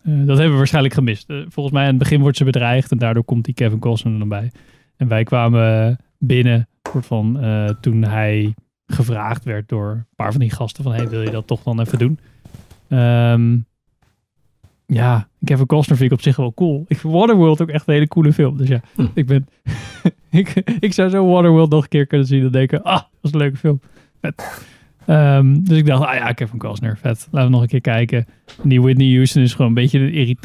S1: eh, dat hebben we waarschijnlijk gemist. Eh, volgens mij aan het begin wordt ze bedreigd en daardoor komt die Kevin Costner er dan bij. En wij kwamen binnen soort van, eh, toen hij gevraagd werd door een paar van die gasten van, hey, wil je dat toch dan even doen? Ehm, ja, Kevin Costner vind ik op zich wel cool. Ik vind Waterworld ook echt een hele coole film. Dus ja,
S2: Hm.
S1: ik ben... *laughs* ik, ik zou zo Waterworld nog een keer kunnen zien en denken, ah, dat is een leuke film. Vet. Ehm, dus ik dacht, ah ja, Kevin Costner, vet. Laten we nog een keer kijken. En die Whitney Houston is gewoon een beetje een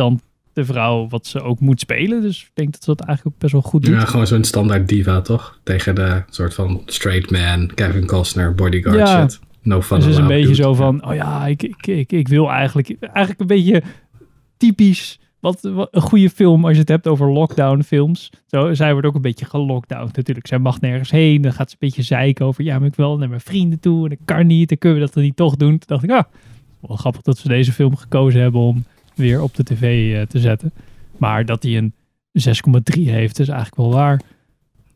S1: irritante vrouw wat ze ook moet spelen. Dus ik denk dat ze dat eigenlijk ook best wel goed doet.
S2: Ja, gewoon zo'n standaard diva, toch? Tegen de soort van straight man, Kevin Costner, bodyguard
S1: Ja.
S2: shit. No fun
S1: Dus is een beetje
S2: dude.
S1: zo van, oh ja, ik, ik, ik, ik wil eigenlijk, eigenlijk een beetje typisch wat, wat een goede film als je het hebt over lockdown films. Zo, zij wordt ook een beetje gelockdowned natuurlijk. Zij mag nergens heen, dan gaat ze een beetje zeiken over, ja, maar ik wil naar mijn vrienden toe en dat kan niet, dan kunnen we dat dan niet toch doen. Toen dacht ik, ah, wel grappig dat ze deze film gekozen hebben om weer op de tv eh, te zetten. Maar dat hij een 6,3 heeft, is eigenlijk wel waar.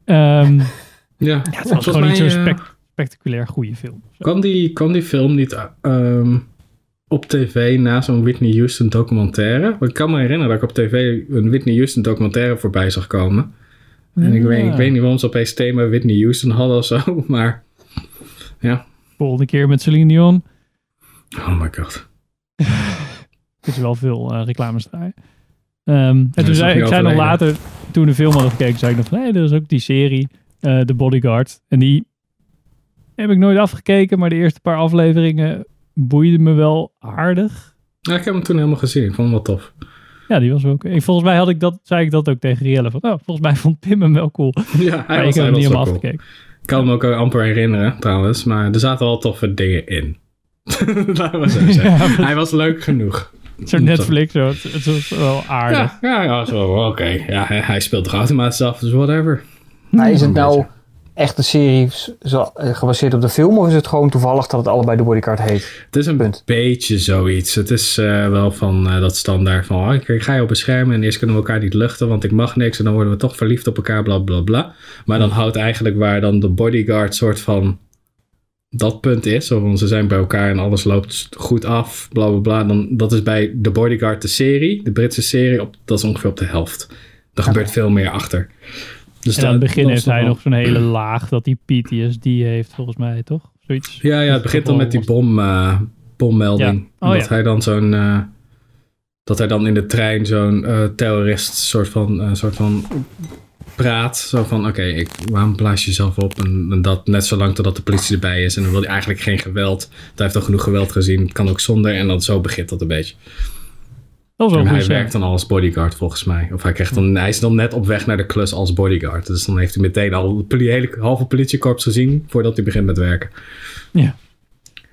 S1: Ehm, *laughs*
S2: Ja,
S1: ja, het was gewoon niet zo'n spec- spectaculair goede film.
S2: Kwam die, kwam die film niet ehm, op tv na zo'n Whitney Houston documentaire? Want ik kan me herinneren dat ik op tv een Whitney Houston documentaire voorbij zag komen. En ik, weet, ik weet niet waarom ze opeens thema Whitney Houston hadden of zo, *laughs* maar ja.
S1: Volgende keer met Celine Dion.
S2: Oh my god. *laughs*
S1: Er is wel veel eh, reclames draaien. Ehm, en
S2: dat
S1: toen zei, ik zei nog later, toen de film hadden gekeken, zei ik nog, nee, er is ook die serie, eh The Bodyguard. En die heb ik nooit afgekeken, maar de eerste paar afleveringen boeiden me wel aardig.
S2: Ja, ik heb hem toen helemaal gezien. Ik vond hem wel tof.
S1: Ja, die was ook. Ik, volgens mij had ik dat, zei ik dat ook tegen Rielle. Van, oh, volgens mij vond Pim hem wel cool. *laughs*
S2: Ja, hij
S1: ik
S2: was,
S1: heb
S2: hij
S1: hem niet helemaal
S2: cool.
S1: afgekeken.
S2: Ik kan me ook amper herinneren trouwens, maar er zaten wel toffe dingen in. *laughs* Laten we zo zeggen. *laughs*
S1: Ja.
S2: Hij was leuk genoeg.
S1: Zo'n Netflix, zo, het, het was wel aardig.
S2: Ja, ja, ja zo, oké. Ja, hij, hij speelt toch automatisch af, dus whatever.
S4: Maar is het nou echt een serie zo, eh, gebaseerd op de film? Of is het gewoon toevallig dat het allebei de bodyguard heet?
S2: Het is een beetje zoiets. Het is eh, wel van eh, dat standaard van... Oh, ik, ik ga je op een scherm en eerst kunnen we elkaar niet luchten... want ik mag niks en dan worden we toch verliefd op elkaar, bla bla bla. Maar dan houdt eigenlijk waar dan de bodyguard soort van... dat punt is, van ze zijn bij elkaar en alles loopt goed af, bla bla bla. Dan, dat is bij The Bodyguard de serie, de Britse serie, op, dat is ongeveer op de helft. Er gebeurt veel meer achter. Dus
S1: en aan het begin heeft hij nog zo'n hele laag dat hij PTSD heeft, volgens mij, toch? Zoiets.
S2: Ja, ja, het begint dan met die bom, eh, bommelding.
S1: Ja. Oh,
S2: dat
S1: ja.
S2: hij dan zo'n... eh, dat hij dan in de trein zo'n eh, terrorist soort van, soort van praat. Zo van, oké, ik waarom blaas je jezelf op? En, en dat net zolang totdat de politie erbij is. En dan wil hij eigenlijk geen geweld. Hij heeft al genoeg geweld gezien. Het kan ook zonder. En dan zo begint dat een beetje.
S1: Dat is wel
S2: en
S1: een
S2: hij
S1: goede
S2: werkt dan al als bodyguard volgens mij. Of hij, krijgt dan, hij is dan net op weg naar de klus als bodyguard. Dus dan heeft hij meteen al het poli- hele halve politiekorps gezien voordat hij begint met werken.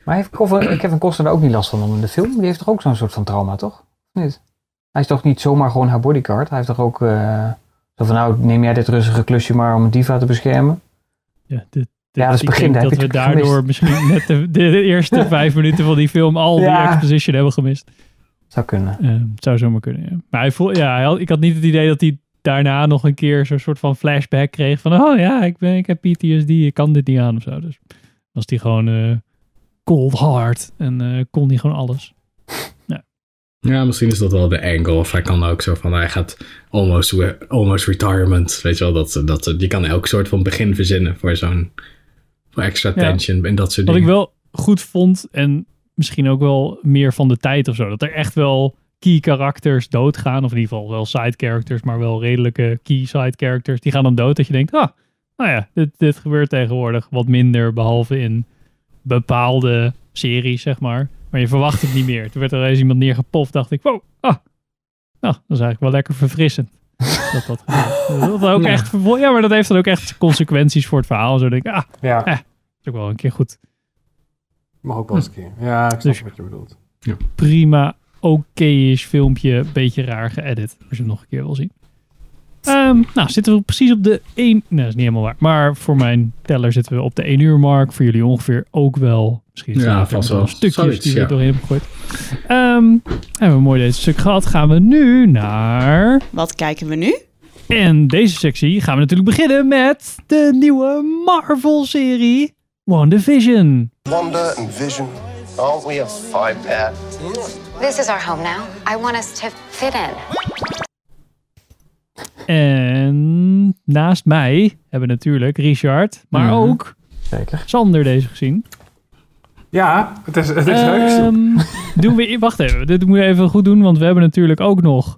S4: Maar heeft Kevin, Kevin Costner daar ook niet last van in de film? Die heeft toch ook zo'n soort van trauma, toch? Of niet? Hij is toch niet zomaar gewoon haar bodyguard? Hij heeft toch ook... eh, zo van, nou, neem jij dit rustige klusje maar om een diva te beschermen?
S1: Ja, dit,
S4: Ja, dat is
S1: ik
S4: begin,
S1: denk
S4: dat
S1: we daardoor
S4: gemist.
S1: misschien *laughs* net de, de, de eerste *laughs* vijf minuten van die film al
S4: Ja.
S1: die exposition hebben gemist.
S4: Zou kunnen.
S1: Eh, het zou zomaar kunnen, ja. Maar hij voel, ja, hij had, ik had niet het idee dat hij daarna nog een keer zo'n soort van flashback kreeg van, oh ja, ik, ben, ik heb PTSD, ik kan dit niet aan of zo. Dus was hij gewoon eh, cold hard en eh, kon hij gewoon alles. *laughs*
S2: Ja, misschien is dat wel de angle. Of hij kan ook zo van, hij gaat almost, almost retirement. Weet je wel, dat, dat, je kan elk soort van begin verzinnen voor zo'n voor extra
S1: Ja.
S2: tension en dat soort
S1: Wat ik wel goed vond, en misschien ook wel meer van de tijd of zo, dat er echt wel key characters doodgaan. Of in ieder geval wel side characters, maar wel redelijke key side characters. Die gaan dan dood dat je denkt, ah, nou ja, dit, dit gebeurt tegenwoordig wat minder, behalve in bepaalde series, zeg maar. Maar je verwacht het niet meer. Toen werd er eens iemand neergepoft, dacht ik, wow, ah, nou, dat is eigenlijk wel lekker verfrissend. *laughs* dat dat gebeurt. Dat ook
S3: Ja.
S1: echt, vervol- ja, maar dat heeft dan ook echt consequenties voor het verhaal. Zo denk ik, ah,
S3: Ja.
S1: eh, is ook wel een keer goed.
S3: Mag ook wel eens een keer. Ja, ik snap
S1: Dus-
S3: wat je bedoelt.
S1: prima, oké-ish filmpje. Beetje raar geëdit. Als je hem nog een keer wil zien. Ehm, nou, zitten we precies op de 1... Nee, dat is niet helemaal waar. Maar voor mijn teller zitten we op de 1 uur mark. Voor jullie ongeveer ook wel. Misschien
S2: Ja, vast wel.
S1: stukjes
S2: Zoiets,
S1: die we
S2: ja.
S1: er doorheen hebben gegooid. Ehm, hebben we mooi deze stuk gehad. Gaan we nu naar...
S5: Wat kijken we nu?
S1: En deze sectie gaan we natuurlijk beginnen met de nieuwe Marvel-serie WandaVision.
S13: Wanda and Vision, aren't we a five pair?
S14: This is our home now. I want us to fit in.
S1: En naast mij hebben we natuurlijk Richard, maar ook
S4: Zeker.
S1: Sander deze gezien.
S3: Ja, het is, het is.
S1: Ehm, doen we, wacht even, dit moeten we even goed doen, want we hebben natuurlijk ook nog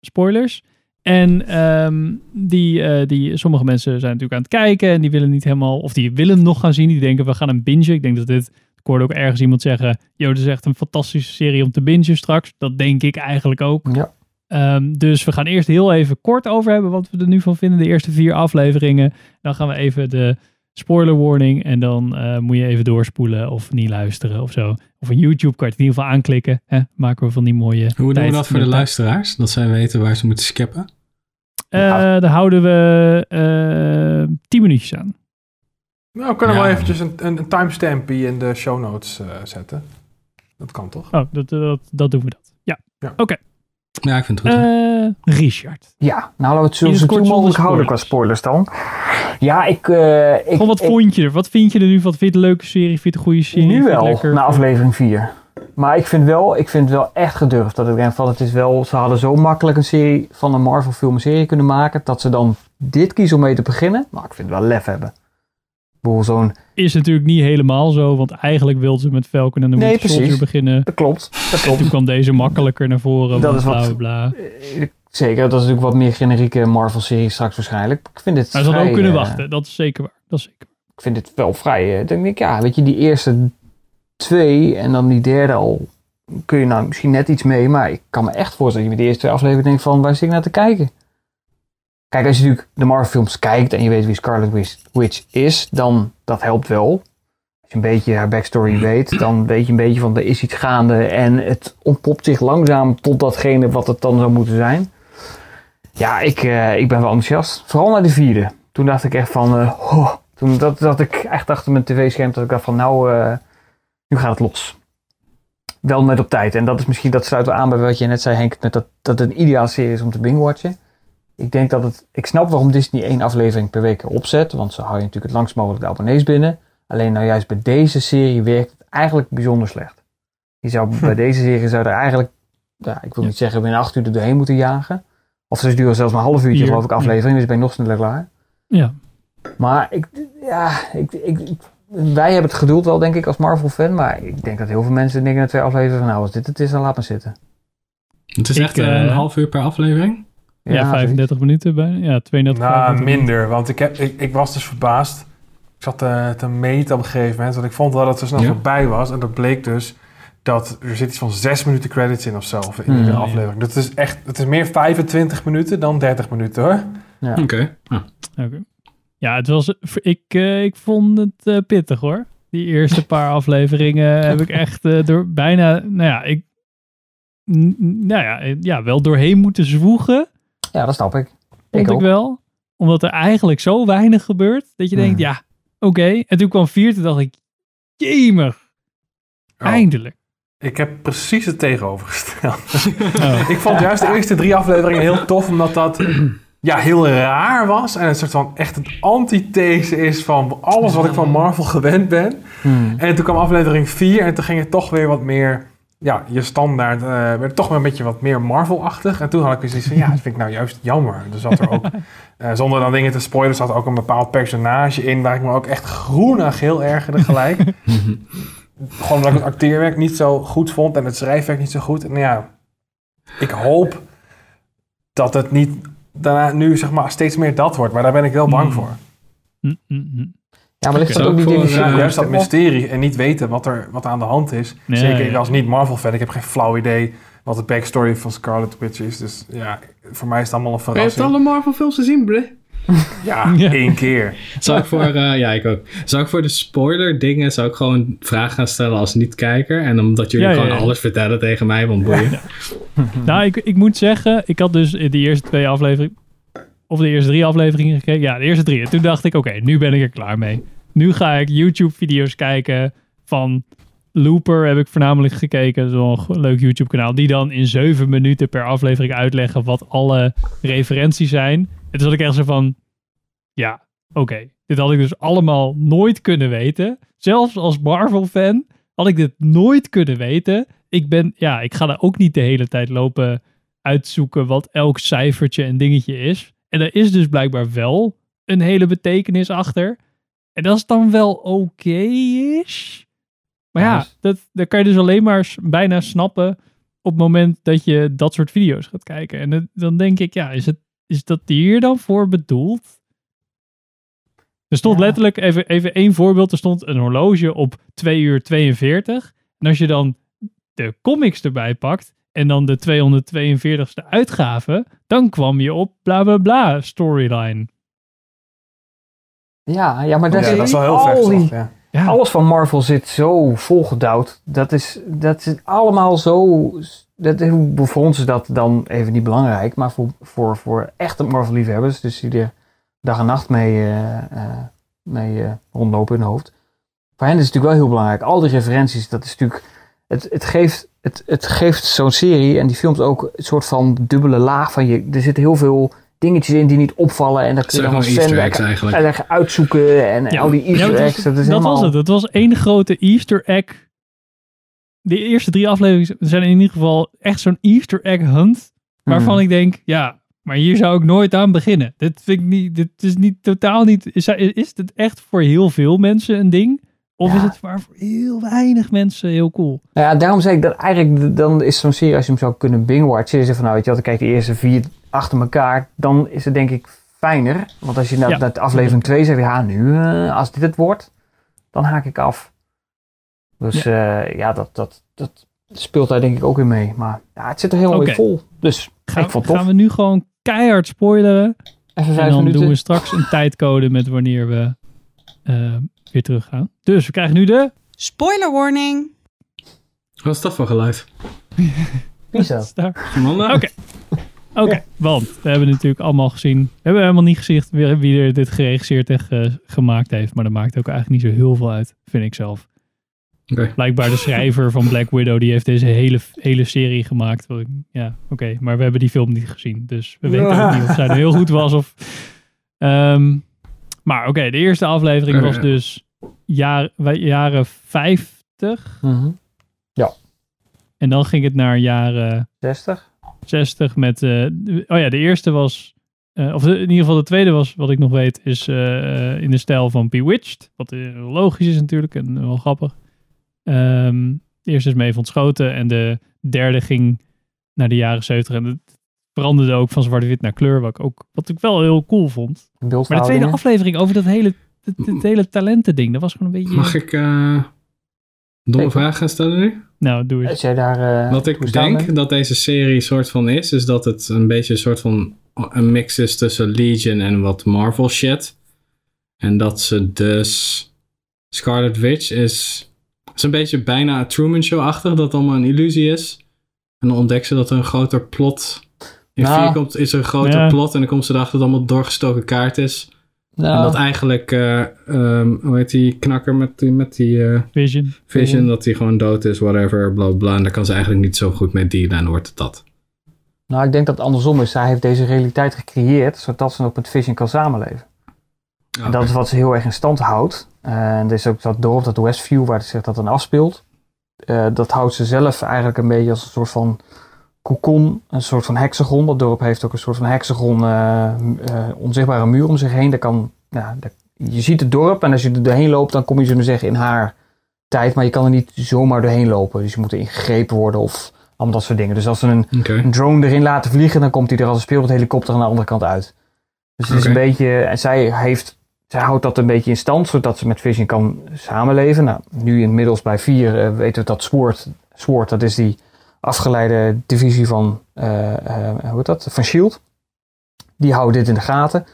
S1: spoilers. En ehm, die, eh, die, sommige mensen zijn natuurlijk aan het kijken en die willen niet helemaal, of die willen nog gaan zien. Die denken we gaan een bingen. Ik denk dat dit, ik hoorde ook ergens iemand zeggen, joh, dit is echt een fantastische serie om te bingen straks. Dat denk ik eigenlijk ook.
S4: Ja.
S1: Ehm, dus we gaan eerst heel even kort over hebben wat we er nu van vinden. De eerste vier afleveringen. Dan gaan we even de spoiler warning. En dan eh, moet je even doorspoelen of niet luisteren of zo. Of een YouTube kan je het in ieder geval aanklikken. Hè? Maken we van die mooie
S2: Hoe doen we dat voor de luisteraars? Dat zij weten waar ze moeten skippen?
S1: Eh, Daar houden we eh 10 minuutjes aan.
S3: Nou, we kunnen
S2: Ja.
S3: wel eventjes een, een, een timestampie in de show notes eh, zetten. Dat kan toch?
S1: Oh, dat, dat, dat doen we dat. Ja,
S3: Ja.
S1: oké.
S2: Ja, ik vind het goed.
S1: Eh, Richard.
S4: Ja, nou laten we het zo,
S1: het
S4: zo mogelijk houden qua spoilers dan. Ja, ik... eh, ik
S1: Gewoon, wat
S4: ik-
S1: vond je er? Wat vind je er nu? Wat vind je een leuke serie? Vind je het een goede serie?
S4: Nu
S1: Vind het
S4: wel,
S1: lekker?
S4: na aflevering 4. Maar ik vind, wel, ik vind wel echt gedurfd dat ik denk van het is wel, ze hadden zo makkelijk een serie van een Marvel film een serie kunnen maken, dat ze dan dit kiezen om mee te beginnen. Nou, ik vind het wel lef hebben. Zo'n,
S1: Is natuurlijk niet helemaal zo, want eigenlijk wilden ze met Falcon en de
S4: Nee,
S1: Soldier beginnen.
S4: dat klopt, dat
S1: En
S4: klopt.
S1: toen kwam deze makkelijker naar voren.
S4: Dat is wat-
S1: bla.
S4: Eh, Zeker, dat is natuurlijk wat meer generieke Marvel serie straks waarschijnlijk. Ik vind dit
S1: Maar ze hadden ook kunnen
S4: eh,
S1: wachten, dat is zeker waar. Dat is zeker. waar.
S4: ik vind dit wel vrij. eh, denk ik, ja, weet je, die eerste twee en dan die derde al kun je nou misschien net iets mee, maar ik kan me echt voorstellen dat je met de eerste twee afleveringen denkt van waar zit ik naar te kijken? Kijk, als je natuurlijk de Marvel films kijkt en je weet wie Scarlet Witch- is, dan dat helpt wel. Als je een beetje haar backstory weet, dan weet je een beetje van er is iets gaande en het ontpopt zich langzaam tot datgene wat het dan zou moeten zijn. Ja, ik, eh, ik ben wel enthousiast. Vooral naar de vierde. Toen dacht ik echt van, oh, toen dat, dat ik echt achter mijn tv-scherm dat ik dacht van nou, eh, nu gaat het los. Wel met op tijd. En dat is misschien, dat sluit wel aan bij wat je net zei Henk, met dat, dat het een ideale serie is om te binge-watchen. Ik denk dat het, ik snap waarom Disney één aflevering per week erop zet, want zo hou je natuurlijk het langst mogelijk de abonnees binnen. Alleen nou juist bij deze serie werkt het eigenlijk bijzonder slecht. Je zou, bij deze serie zou er eigenlijk, ja, ik wil niet zeggen binnen acht uur er doorheen moeten jagen. Of ze duren zelfs maar een half uurtje geloof ik aflevering, dus ben ik nog sneller klaar.
S1: Ja.
S4: Maar ik, ja, ik, ik, ik- wij hebben het geduld wel, denk ik, als Marvel-fan. Maar ik denk dat heel veel mensen denken na twee afleveringen van, nou, als dit het is, dan laat maar zitten.
S2: Het is
S1: Ik,
S2: echt eh,
S1: eh,
S2: een half uur per aflevering.
S1: Ja, 35 minuten bijna. Ja, 32
S3: Nou,
S1: 35 minuten.
S3: minder. Want ik, heb, ik, ik was dus verbaasd. Ik zat te, te meten op een gegeven moment. Want ik vond wel dat het zo snel
S2: Ja.
S3: voorbij was. En dat bleek dus dat er zit iets van zes minuten credits in of zo. Of in
S4: Hmm.
S3: de
S4: Ja,
S3: aflevering. Dat is echt, het is meer 25 minuten dan 30 minuten hoor.
S4: Ja.
S2: Oké. Ah.
S1: Oké. Ja, het was, ik, eh, ik vond het eh, pittig hoor. Die eerste paar *laughs* afleveringen heb ik echt eh, door bijna, nou ja, ik, nou ja, eh, ja, wel doorheen moeten zwoegen.
S4: Ja, dat snap ik.
S1: Vond ik,
S4: ook.
S1: wel. Omdat er eigenlijk zo weinig gebeurt. Dat je denkt, ja, oké. En toen kwam vier, toen dacht ik, jemig.
S3: Oh.
S1: Eindelijk.
S3: Ik heb precies het tegenovergesteld. *laughs*
S1: Oh.
S3: ik vond juist de eerste drie afleveringen heel tof. Omdat dat ja, heel raar was. En een soort van echt een antithese is van alles wat ik van Marvel gewend ben.
S4: Hmm.
S3: En toen kwam aflevering 4 en toen ging het toch weer wat meer, ja, je standaard, eh werd toch weer een beetje wat meer Marvel-achtig. En toen had ik dus iets van, ja, *laughs* dat vind ik nou juist jammer. Er zat er ook, eh, zonder dan dingen te spoilen, zat er ook een bepaald personage in waar ik me ook echt groen en geel ergerde gelijk. *laughs* Gewoon omdat ik het acteerwerk niet zo goed vond en het schrijfwerk niet zo goed. En ja, ik hoop dat het niet daarna nu zeg maar steeds meer dat wordt. Maar daar ben ik wel bang voor.
S1: Hm, hm, hm.
S4: Ja, maar ligt dat
S2: Oké.
S4: ook niet in die
S2: eh?
S3: Juist dat mysterie en niet weten wat er wat aan de hand is. Zeker
S1: ja.
S3: als niet Marvel-fan, ik heb geen flauw idee wat de backstory van Scarlet Witch is. Dus ja, voor mij is het allemaal een
S2: Je hebt
S3: verrassing.
S2: alle Marvel films gezien, bre? *laughs*
S3: Ja,
S1: Ja.
S3: één keer.
S2: Zou ik voor, eh, ja, ik ook. Zou ik voor de spoiler dingen, zou ik gewoon vragen gaan stellen als niet-kijker. En omdat jullie
S1: Ja, ja,
S2: gewoon
S1: ja.
S2: alles vertellen tegen mij, want boeien.
S1: Nou, ik, ik moet zeggen, ik had dus in de eerste twee afleveringen, of de eerste drie afleveringen gekeken. Ja, de eerste drie. En toen dacht ik, oké, nu ben ik er klaar mee. Nu ga ik YouTube-video's kijken van Looper heb ik voornamelijk gekeken. Zo'n leuk YouTube-kanaal. Die dan in zeven minuten per aflevering uitleggen wat alle referenties zijn. En toen zat ik echt zo van, ja, oké. Dit had ik dus allemaal nooit kunnen weten. Zelfs als Marvel-fan had ik dit nooit kunnen weten. Ik ben, ja, ik ga daar ook niet de hele tijd lopen uitzoeken wat elk cijfertje en dingetje is. En er is dus blijkbaar wel een hele betekenis achter. En dat is dan wel oké is. Maar ja,
S4: Ja, dus-
S1: dat, dat kan je dus alleen maar bijna snappen op het moment dat je dat soort video's gaat kijken. En het- dan denk ik, ja, is, het, is dat hier dan voor bedoeld? Er stond
S4: Ja.
S1: letterlijk, even, even één voorbeeld, er stond een horloge op 2 uur 42. En als je dan de comics erbij pakt en dan de 242ste uitgave, dan kwam je op bla bla bla storyline.
S4: Ja, ja, maar dat,
S3: Ja,
S4: is,
S3: dat is wel heel
S4: al
S3: ver
S4: die,
S3: ja.
S1: Ja,
S4: Alles van Marvel zit zo volgedouwd. Dat is, dat is allemaal zo. Dat, is- voor ons is dat dan even niet belangrijk. Maar voor, voor, voor echte Marvel-liefhebbers, dus die er dag en nacht mee, eh, eh, mee eh, rondlopen in hun hoofd. Voor hen is het natuurlijk wel heel belangrijk. Al die referenties, dat is natuurlijk. Het, het geeft het, het geeft zo'n serie en die films ook een soort van dubbele laag van je. Er zitten heel veel dingetjes in die niet opvallen. En dan kun je dan als fan
S2: easter eggs eigenlijk.
S4: en dan uitzoeken en al die easter
S1: Ja, dat
S4: eggs.
S1: was-
S4: Dat, is
S1: dat
S4: helemaal...
S1: was het. Het was één grote Easter egg. De eerste drie afleveringen zijn in ieder geval echt zo'n Easter egg hunt. Waarvan
S4: Mhm.
S1: ik denk, ja, maar hier zou ik nooit aan beginnen. Dit vind ik niet, dit is niet totaal niet. Is, is het echt voor heel veel mensen een ding? Of is het maar voor heel weinig mensen heel cool?
S4: Nou ja, daarom zei ik dat eigenlijk, dan is zo'n serie, als je hem zou kunnen binge-watchen, is het van, nou weet je wat, dan kijk de eerste vier achter elkaar, dan is het denk ik fijner. Want als je naar,
S1: Ja.
S4: naar aflevering 2 zegt, ja, nu, eh, als dit het wordt, dan haak ik af. Dus ja, ja dat, dat, dat speelt daar denk ik ook in mee. Maar ja, het zit er
S1: Oké.
S4: in vol. Dus
S1: Gaan,
S4: ik vond
S1: gaan we nu gewoon keihard spoileren?
S4: Even
S1: en dan
S4: minuten.
S1: doen we straks een tijdcode met wanneer we eh, weer teruggaan. Dus we krijgen nu de...
S5: Spoiler warning.
S2: Wat is dat voor geluid? *laughs* Amanda? *laughs*
S1: Oké. Oké, want we hebben natuurlijk allemaal gezien. We hebben helemaal niet gezien wie, wie er dit geregisseerd en ge- gemaakt heeft. Maar dat maakt ook eigenlijk niet zo heel veel uit, vind ik zelf.
S2: Oké.
S1: Blijkbaar de schrijver van Black Widow, die heeft deze hele, hele serie gemaakt. Ja, oké, maar we hebben die film niet gezien. Dus we weten ook niet of zij er heel goed was. Of, Ehm, maar oké, de eerste aflevering was dus jaar, jaren 50.
S4: Mhm. Ja.
S1: En dan ging het naar jaren
S4: 60.
S1: 60 met. eh, oh ja, de eerste was. eh, of de- in ieder geval de tweede was, wat ik nog weet, is eh, in de stijl van Bewitched. Wat logisch is natuurlijk en wel grappig. Ehm, de eerste is mee van Schoten en de derde ging naar de jaren 70. En het veranderde ook van zwart-wit naar kleur, wat ik, ook, wat ik wel heel cool vond. Maar de tweede aflevering over dat hele, het, het hele talentending, dat was gewoon een beetje...
S2: Mag ik eh domme vragen gaan stellen nu?
S1: Nou, doe eens.
S4: Jij daar... eh,
S2: Wat ik denk dat deze serie soort van is, is dat het een beetje een soort van een mix is tussen Legion en wat Marvel shit. En dat ze dus Scarlet Witch is, is een beetje bijna Truman Show-achtig, dat het allemaal een illusie is. En dan ontdekt ze dat er een groter plot in
S4: Nou.
S2: 4 komt, is er een groter
S1: Ja.
S2: plot en dan komt ze erachter dat het allemaal doorgestoken kaart is.
S4: Nou,
S2: En dat eigenlijk, eh, ehm, hoe heet die knakker met die, met die eh,
S1: Vision.
S2: Vision, dat hij gewoon dood is, whatever, bla bla. En daar kan ze eigenlijk niet zo goed mee dealen en wordt het dat.
S4: Nou, ik denk dat het andersom is. Zij heeft deze realiteit gecreëerd, zodat ze op het Vision kan samenleven. En dat is wat ze heel erg in stand houdt. Eh, En er is ook dat dorp, dat Westview, waar zich dat dan afspeelt. Dat houdt ze zelf eigenlijk een beetje als een soort van kokon, een soort van hexagon. Dat dorp heeft ook een soort van hexagon, eh, eh, onzichtbare muur om zich heen. Daar kan, ja, daar- je ziet het dorp en als je er doorheen loopt, dan kom je, zullen zeggen, in haar tijd. Maar je kan er niet zomaar doorheen lopen. Dus je moet er ingegrepen worden of allemaal dat soort dingen. Dus als ze een, drone erin laten vliegen, dan komt hij er als een speelgoedhelikopter aan de andere kant uit. Dus het is een beetje, en zij heeft, zij houdt dat een beetje in stand, zodat ze met Vision kan samenleven. Nou, nu inmiddels bij vier eh, weten we dat Sword, Sword, dat is die afgeleide divisie van, eh, eh, hoe heet dat, van S.H.I.E.L.D. Die houden dit in de gaten.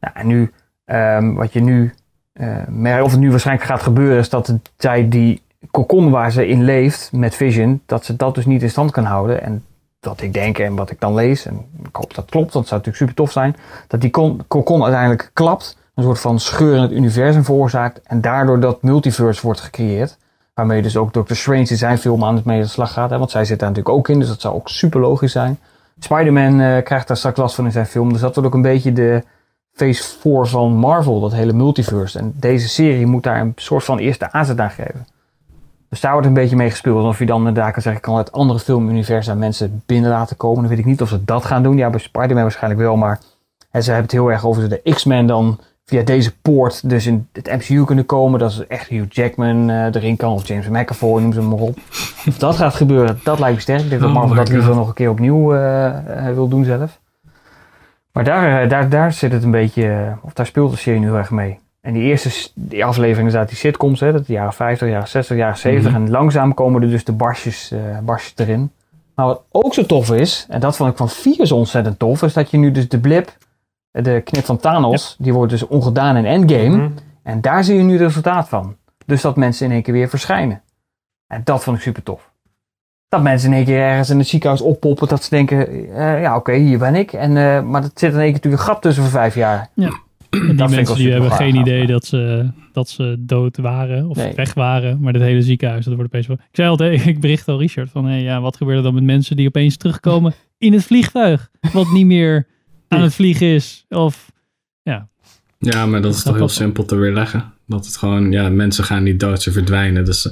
S4: Nou, en nu, ehm, wat je nu, eh, mer- of het nu waarschijnlijk gaat gebeuren, is dat zij die kokon waar ze in leeft met Vision, dat ze dat dus niet in stand kan houden. En wat ik denk en wat ik dan lees, en ik hoop dat dat klopt, want het zou natuurlijk super tof zijn, dat die kon- kokon uiteindelijk klapt, een soort van scheur in het universum veroorzaakt en daardoor dat multiverse wordt gecreëerd. Waarmee dus ook Doctor Strange in zijn film aan het mee aan de slag gaat. Hè? Want zij zit daar natuurlijk ook in, dus dat zou ook super logisch zijn. Spider-Man eh, krijgt daar straks last van in zijn film. Dus dat wordt ook een beetje de phase 4 van Marvel, dat hele multiverse. En deze serie moet daar een soort van eerste aanzet aan geven. Dus daar wordt een beetje mee gespeeld. En of je dan inderdaad kan zeggen, ik kan uit andere filmuniversa mensen binnen laten komen. Dan weet ik niet of ze dat gaan doen. Ja, bij Spider-Man waarschijnlijk wel. Maar hè, ze hebben het heel erg over de X-Men dan via deze poort dus in het MCU kunnen komen. Dat is echt Hugh Jackman eh, erin kan. Of James McAvoy, noem ze maar op. *laughs* Of dat gaat gebeuren, dat lijkt me sterk. Ik denk dat
S2: Oh
S4: Marvel dat liever nog een keer opnieuw eh, eh, wil doen zelf. Maar daar, daar, daar zit het een beetje, of daar speelt de serie nu heel erg mee. En die eerste die afleveringen zaten die sitcoms, hè, dat de jaren 50, jaren 60, jaren 70.
S2: Mhm.
S4: En langzaam komen er dus de barsjes, barsjes erin. Maar wat ook zo tof is, en dat vond ik van 4 zo ontzettend tof, is dat je nu dus de blip, de knip van Thanos, die wordt dus ongedaan in Endgame.
S3: Mhm.
S4: En daar zie je nu het resultaat van. Dus dat mensen in één keer weer verschijnen. En dat vond ik super tof. Dat mensen in één keer ergens in het ziekenhuis oppoppen. Dat ze denken, eh, ja oké, hier ben ik. En, eh, maar dat zit in één keer natuurlijk een gat tussen voor vijf jaar.
S1: Ja. En die mensen die hebben geen idee dat ze, dat ze dood waren of
S4: Nee.
S1: weg waren. Maar het hele ziekenhuis, dat wordt opeens wel... Ik zei altijd, *laughs* ik bericht al Richard van, hey, ja, wat gebeurt er dan met mensen die opeens terugkomen in het vliegtuig? Wat niet meer aan het vliegen is. Of, ja.
S2: Ja, maar dat is toch heel simpel te weerleggen. Dat het gewoon, ja, mensen gaan niet dood, ze verdwijnen. Dus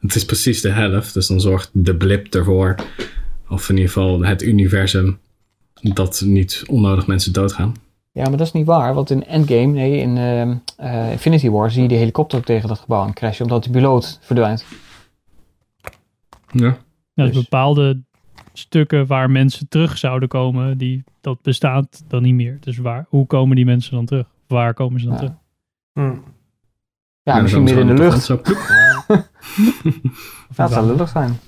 S2: het is precies de helft. Dus dan zorgt de blip ervoor, of in ieder geval het universum, dat niet onnodig mensen doodgaan.
S4: Ja, maar dat is niet waar. Want in Endgame, nee, in ehm, eh, Infinity War zie je die helikopter ook tegen dat gebouw aan crashen. Omdat de piloot verdwijnt.
S2: Ja.
S1: Ja, dus bepaalde stukken waar mensen terug zouden komen, die, dat bestaat dan niet meer. Dus waar, hoe komen die mensen dan terug? Waar komen ze dan terug?
S4: Ja, misschien midden in de lucht.
S2: Zo, *laughs*
S4: dat zou lullig zijn.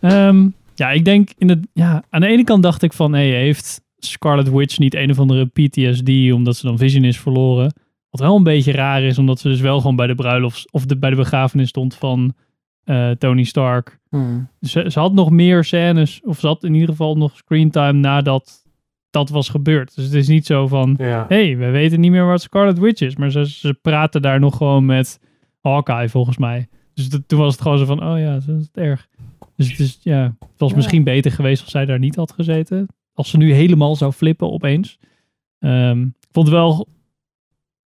S1: Ehm, ja, ik denk in het, ja, aan de ene kant dacht ik van, hey, heeft Scarlet Witch niet een of andere PTSD omdat ze dan Vision is verloren? Wat wel een beetje raar is, omdat ze dus wel gewoon bij de bruiloft of de, bij de begrafenis stond van eh, Tony Stark.
S4: Hmm.
S1: Ze, ze had nog meer scènes, of ze had in ieder geval nog screentime nadat dat was gebeurd. Dus het is niet zo van,
S3: Ja.
S1: hey, we weten niet meer wat Scarlet Witch is. Maar ze, ze praten daar nog gewoon met Hawkeye, volgens mij. Dus toen was het gewoon zo van, oh ja, dat is het erg. Dus het, is, ja, het was misschien beter geweest als zij daar niet had gezeten. Als ze nu helemaal zou flippen opeens. Ehm, ik vond het wel...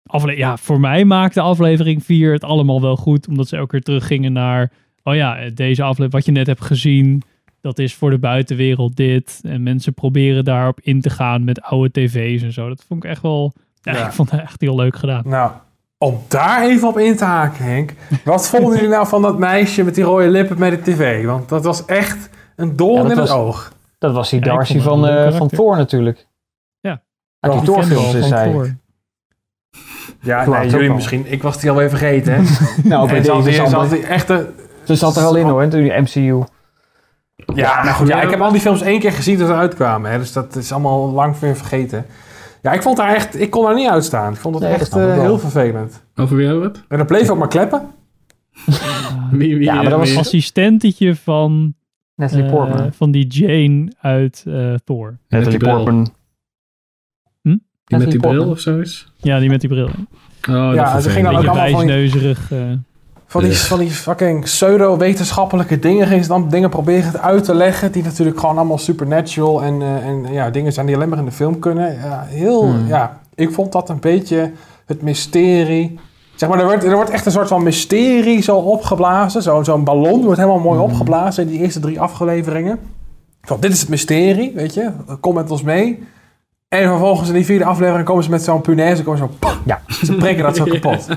S1: Afle ja, voor mij maakte aflevering 4 het allemaal wel goed. Omdat ze elke keer teruggingen naar... Oh ja, deze aflevering, wat je net hebt gezien... Dat is voor de buitenwereld dit. En mensen proberen daarop in te gaan met oude tv's en zo. Dat vond ik echt wel... Ja,
S3: Ja.
S1: ik vond het echt heel leuk gedaan.
S3: Nou, om daar even op in te haken, Henk. Wat vonden jullie nou van dat meisje met die rode lippen met de tv? Want dat was echt een doorn
S4: Ja,
S3: in het oog.
S4: Dat was die Darcy van, eh, van. Thor natuurlijk.
S1: Ja.
S4: Uit die Thor-films is zij.
S3: Ja, nee, jullie misschien. Ik was die alweer vergeten, hè? *laughs*
S4: Nou, bij deze is
S3: ze
S4: al-
S3: had die echte...
S4: Ze zat er al in hoor, toen die MCU.
S3: Ja, nou goed, ja, ik heb al die films één keer gezien toen ze uitkwamen. Hè, dus dat is allemaal lang weer vergeten. Ja, ik vond haar echt... Ik kon haar niet uitstaan. Ik vond het
S4: Nee, dat
S3: echt eh, heel vervelend.
S2: Over wie hebben we het?
S3: En dan bleef ook maar kleppen. *laughs*
S2: Wie, wie,
S4: Ja, maar dat was
S2: wie-
S1: assistentetje van,
S4: Natalie
S1: eh,
S4: Portman.
S1: van die Jane uit eh, Thor.
S4: Natalie
S2: bril.
S4: Portman.
S2: Die met die bril of zoiets?
S1: Ja, die met die bril.
S2: Oh,
S3: Ja,
S2: dat
S3: ze
S2: vervelend.
S3: ging dan ook allemaal van die-
S1: eh.
S3: Van die,
S2: Ugh.
S3: van die fucking pseudo-wetenschappelijke dingen ging ze dan dingen proberen uit te leggen. Die natuurlijk gewoon allemaal supernatural en, eh, en ja, dingen zijn die alleen maar in de film kunnen. Ja, heel,
S4: Hmm.
S3: ja, ik vond dat een beetje het mysterie. Zeg maar, er wordt, er wordt echt een soort van mysterie zo opgeblazen. Zo- Zo'n ballon wordt helemaal mooi opgeblazen in die eerste drie afleveringen. Van, dit is het mysterie, weet je. Kom met ons mee. En vervolgens in die vierde aflevering komen ze met zo'n punaise. Komen ze zo,
S4: Ja.
S3: ze prikken dat zo *laughs* kapot. Ja,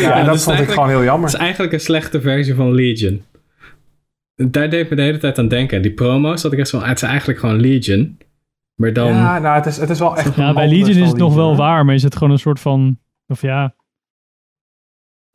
S2: Ja,
S3: en dat
S2: dus
S3: vond ik gewoon heel jammer.
S2: Het is eigenlijk een slechte versie van Legion. Daar deed me de hele tijd aan denken. Die promo's had ik echt zo het is eigenlijk gewoon Legion. Maar dan...
S3: Ja, nou, het is, het is wel echt...
S1: Ja, bij Legion is het nog wel waar, maar is het gewoon een soort van... Of ja,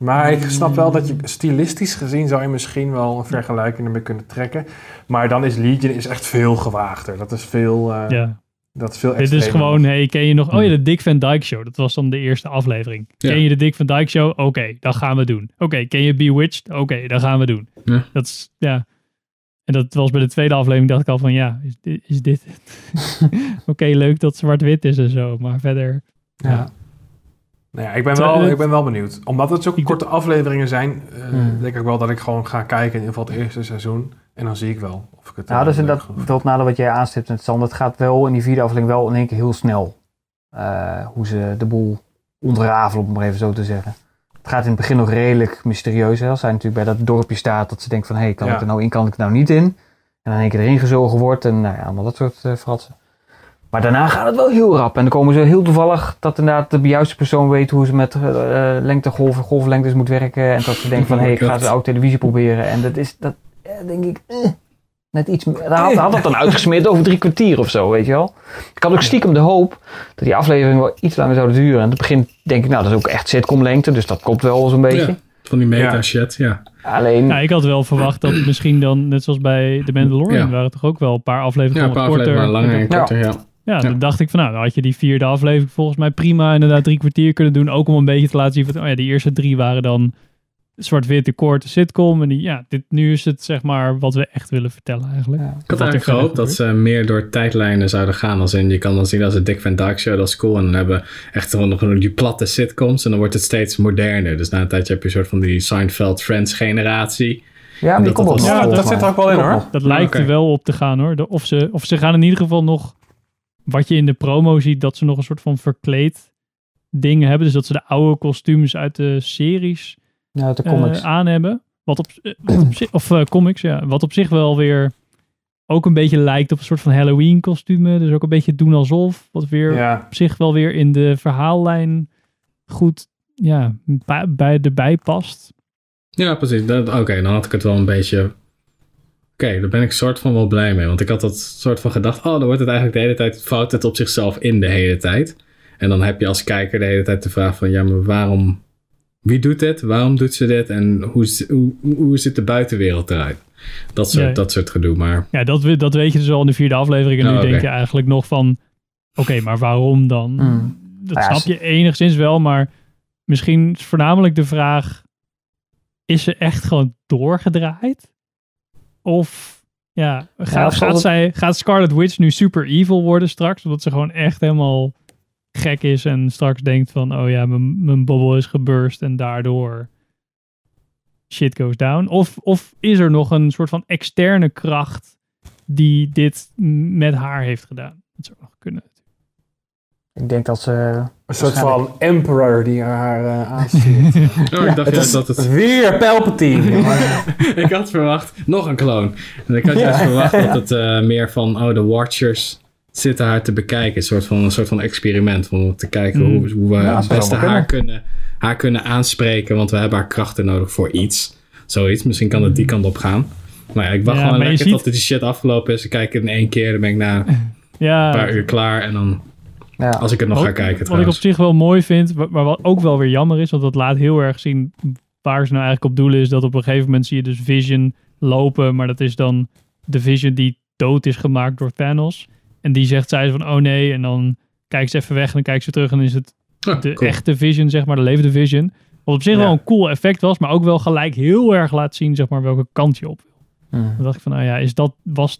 S3: Maar ik snap wel dat je stilistisch gezien zou je misschien wel een vergelijking ermee kunnen trekken. Maar dan is Legion is echt veel gewaagder. Dat is veel... eh,
S1: ja.
S3: Dat is veel
S1: Dit is gewoon, hey, ken je nog... Oh ja, de Dick Van Dyke Show. Dat was dan de eerste aflevering.
S2: Ja.
S1: Ken je de Dick Van Dyke Show? Oké, dat gaan we doen. Oké, ken je Bewitched? Oké, dat gaan we doen.
S2: Ja.
S1: Dat is, ja... En dat was bij de tweede aflevering, dacht ik al van, ja, is dit... Is dit het? *laughs* Oké, leuk dat zwart-wit is en zo, maar verder...
S3: Ja. Nou ja, ik ben, wel, ik ben wel benieuwd. Omdat het zulke korte afleveringen zijn, eh,
S4: Hmm.
S3: denk ik wel dat ik gewoon ga kijken in ieder geval het eerste seizoen. En dan zie ik wel of ik het...
S4: Nou,
S3: eh,
S4: dat is
S3: leuk
S4: inderdaad
S3: vind.
S4: dat nadeel wat jij aanstipt met Sander. Het gaat wel in die vierde aflevering wel in één keer heel snel. eh, hoe ze de boel ontrafelen, om het maar even zo te zeggen. Het gaat in het begin nog redelijk mysterieus. Hè? Als hij natuurlijk bij dat dorpje staat, dat ze denkt van... hé, hey, kan
S3: Ja.
S4: ik er nou in, kan ik er nou niet in? En dan in één keer erin gezogen wordt en nou ja, allemaal dat soort eh fratsen. Maar daarna gaat het wel heel rap. En dan komen ze heel toevallig dat inderdaad de juiste persoon weet hoe ze met eh lengtegolven, golflengtes moet werken. En dat ze denkt van, *laughs* hé, hey, ik ga eens oude televisie proberen. En dat is, dat eh, denk ik, eh, net iets... had, had dat dan *laughs* uitgesmeerd over drie kwartier of zo, weet je wel. Ik had ook stiekem de hoop dat die aflevering wel iets langer zouden duren. En in het begin denk ik, nou, dat is ook echt sitcom-lengte. Dus dat klopt wel zo'n beetje.
S2: Ja, van die meta
S3: Ja.
S2: shit, ja.
S4: Alleen,
S1: Nou, ik had wel verwacht dat het misschien dan, net zoals bij The Mandalorian,
S2: Ja.
S1: waren toch ook wel een paar
S2: Ja,
S1: afleveringen
S2: een paar
S1: korter.
S2: afleveringen langer en
S4: Ja.
S2: korter, ja.
S1: Ja,
S2: Ja.
S1: dan dacht ik van nou, dan had je die vierde aflevering volgens mij prima inderdaad drie kwartier kunnen doen. Ook om een beetje te laten zien van, oh ja, die eerste drie waren dan zwart-witte korte sitcom. En die, ja, dit, nu is het zeg maar wat we echt willen vertellen eigenlijk.
S2: Ik had eigenlijk gehoopt dat ze meer door tijdlijnen zouden gaan. Als in, je kan dan zien als een Dick Van Dyke Show, dat is cool. En dan hebben we echt gewoon nog die platte sitcoms. En dan wordt het steeds moderner. Dus na een tijdje heb je een soort van die Seinfeld Friends generatie.
S4: Ja, die komt
S2: dat dat-.
S3: Ja, dat zit er ook wel in hoor.
S1: Dat lijkt er wel op te gaan hoor. De- Of ze, of ze gaan in ieder geval nog, wat je in de promo ziet, dat ze nog een soort van verkleed dingen hebben. Dus dat ze de oude kostuums uit de series
S4: Ja, de comics.
S1: aan hebben. Wat op, eh, wat op zich, of eh, comics, ja. Wat op zich wel weer ook een beetje lijkt op een soort van Halloween kostumen. Dus ook een beetje doen alsof. Wat weer
S3: Ja.
S1: op zich wel weer in de verhaallijn goed ja, bij, bij erbij past.
S2: Ja, precies. Dat- Oké, dan had ik het wel een beetje... Oké, daar ben ik soort van wel blij mee. Want ik had dat soort van gedacht... Oh, dan wordt het eigenlijk de hele tijd... Fout het op zichzelf in de hele tijd. En dan heb je als kijker de hele tijd de vraag van... Ja, maar waarom... Wie doet dit? Waarom doet ze dit? En hoe, hoe, hoe ziet de buitenwereld eruit? Dat soort,
S1: Ja.
S2: dat soort gedoe. Maar
S1: Ja, dat, dat weet je dus al in de vierde aflevering. En
S2: Oh,
S1: nu
S2: oké.
S1: denk je eigenlijk nog van... Oké, maar waarom dan?
S4: Mm.
S1: Dat
S4: ja,
S1: snap
S4: ze-
S1: je enigszins wel, maar misschien is voornamelijk de vraag... Is ze echt gewoon doorgedraaid? Of ja, gaat,
S4: zal
S1: gaat,
S4: het-
S1: zij, gaat Scarlet Witch nu super evil worden straks? Omdat ze gewoon echt helemaal gek is en straks denkt van... Oh ja, mijn mijn bobbel is geburst en daardoor shit goes down. Of, of is er nog een soort van externe kracht die dit met haar heeft gedaan? Dat zou nog kunnen.
S4: Ik denk dat ze...
S3: Een soort van emperor die haar *laughs* uh, aanstuurt.
S2: Oh, ik dacht
S3: het
S2: juist
S3: is
S2: dat het-
S3: weer Palpatine. *laughs*
S2: ik had verwacht... Nog een kloon. En ik had juist
S3: Ja.
S2: verwacht dat het eh, meer van... Oh, de Watchers zitten haar te bekijken. Een soort van, een soort van experiment. Om te kijken
S4: Mm.
S2: hoe, hoe we
S4: Ja,
S2: het beste haar kunnen, haar kunnen aanspreken. Want we hebben haar krachten nodig voor iets. Zoiets. Misschien kan het die kant op gaan. Maar ja, ik wacht
S1: Ja,
S2: gewoon lekker
S1: ziet-
S2: tot die shit afgelopen is. Ik kijk het in één keer. Dan ben ik na *laughs* een
S1: Ja,
S2: paar uur klaar. En dan...
S4: Ja.
S2: Als ik het nog
S1: Wat-
S2: ga kijken
S1: Wat ik op zich wel mooi vind, maar wat ook wel weer jammer is, want dat laat heel erg zien waar ze nou eigenlijk op doelen is. Dat op een gegeven moment zie je dus Vision lopen, maar dat is dan de Vision die dood is gemaakt door Thanos. En die zegt zij van, oh nee, en dan kijkt ze even weg en dan kijkt ze terug en dan is het
S2: Ah,
S1: de
S2: cool.
S1: echte Vision, zeg maar, de levende Vision. Wat op zich
S3: Ja.
S1: wel een cool effect was, maar ook wel gelijk heel erg laat zien, zeg maar, welke kant je op wil. Dan dacht ik van, nou ja, is dat, was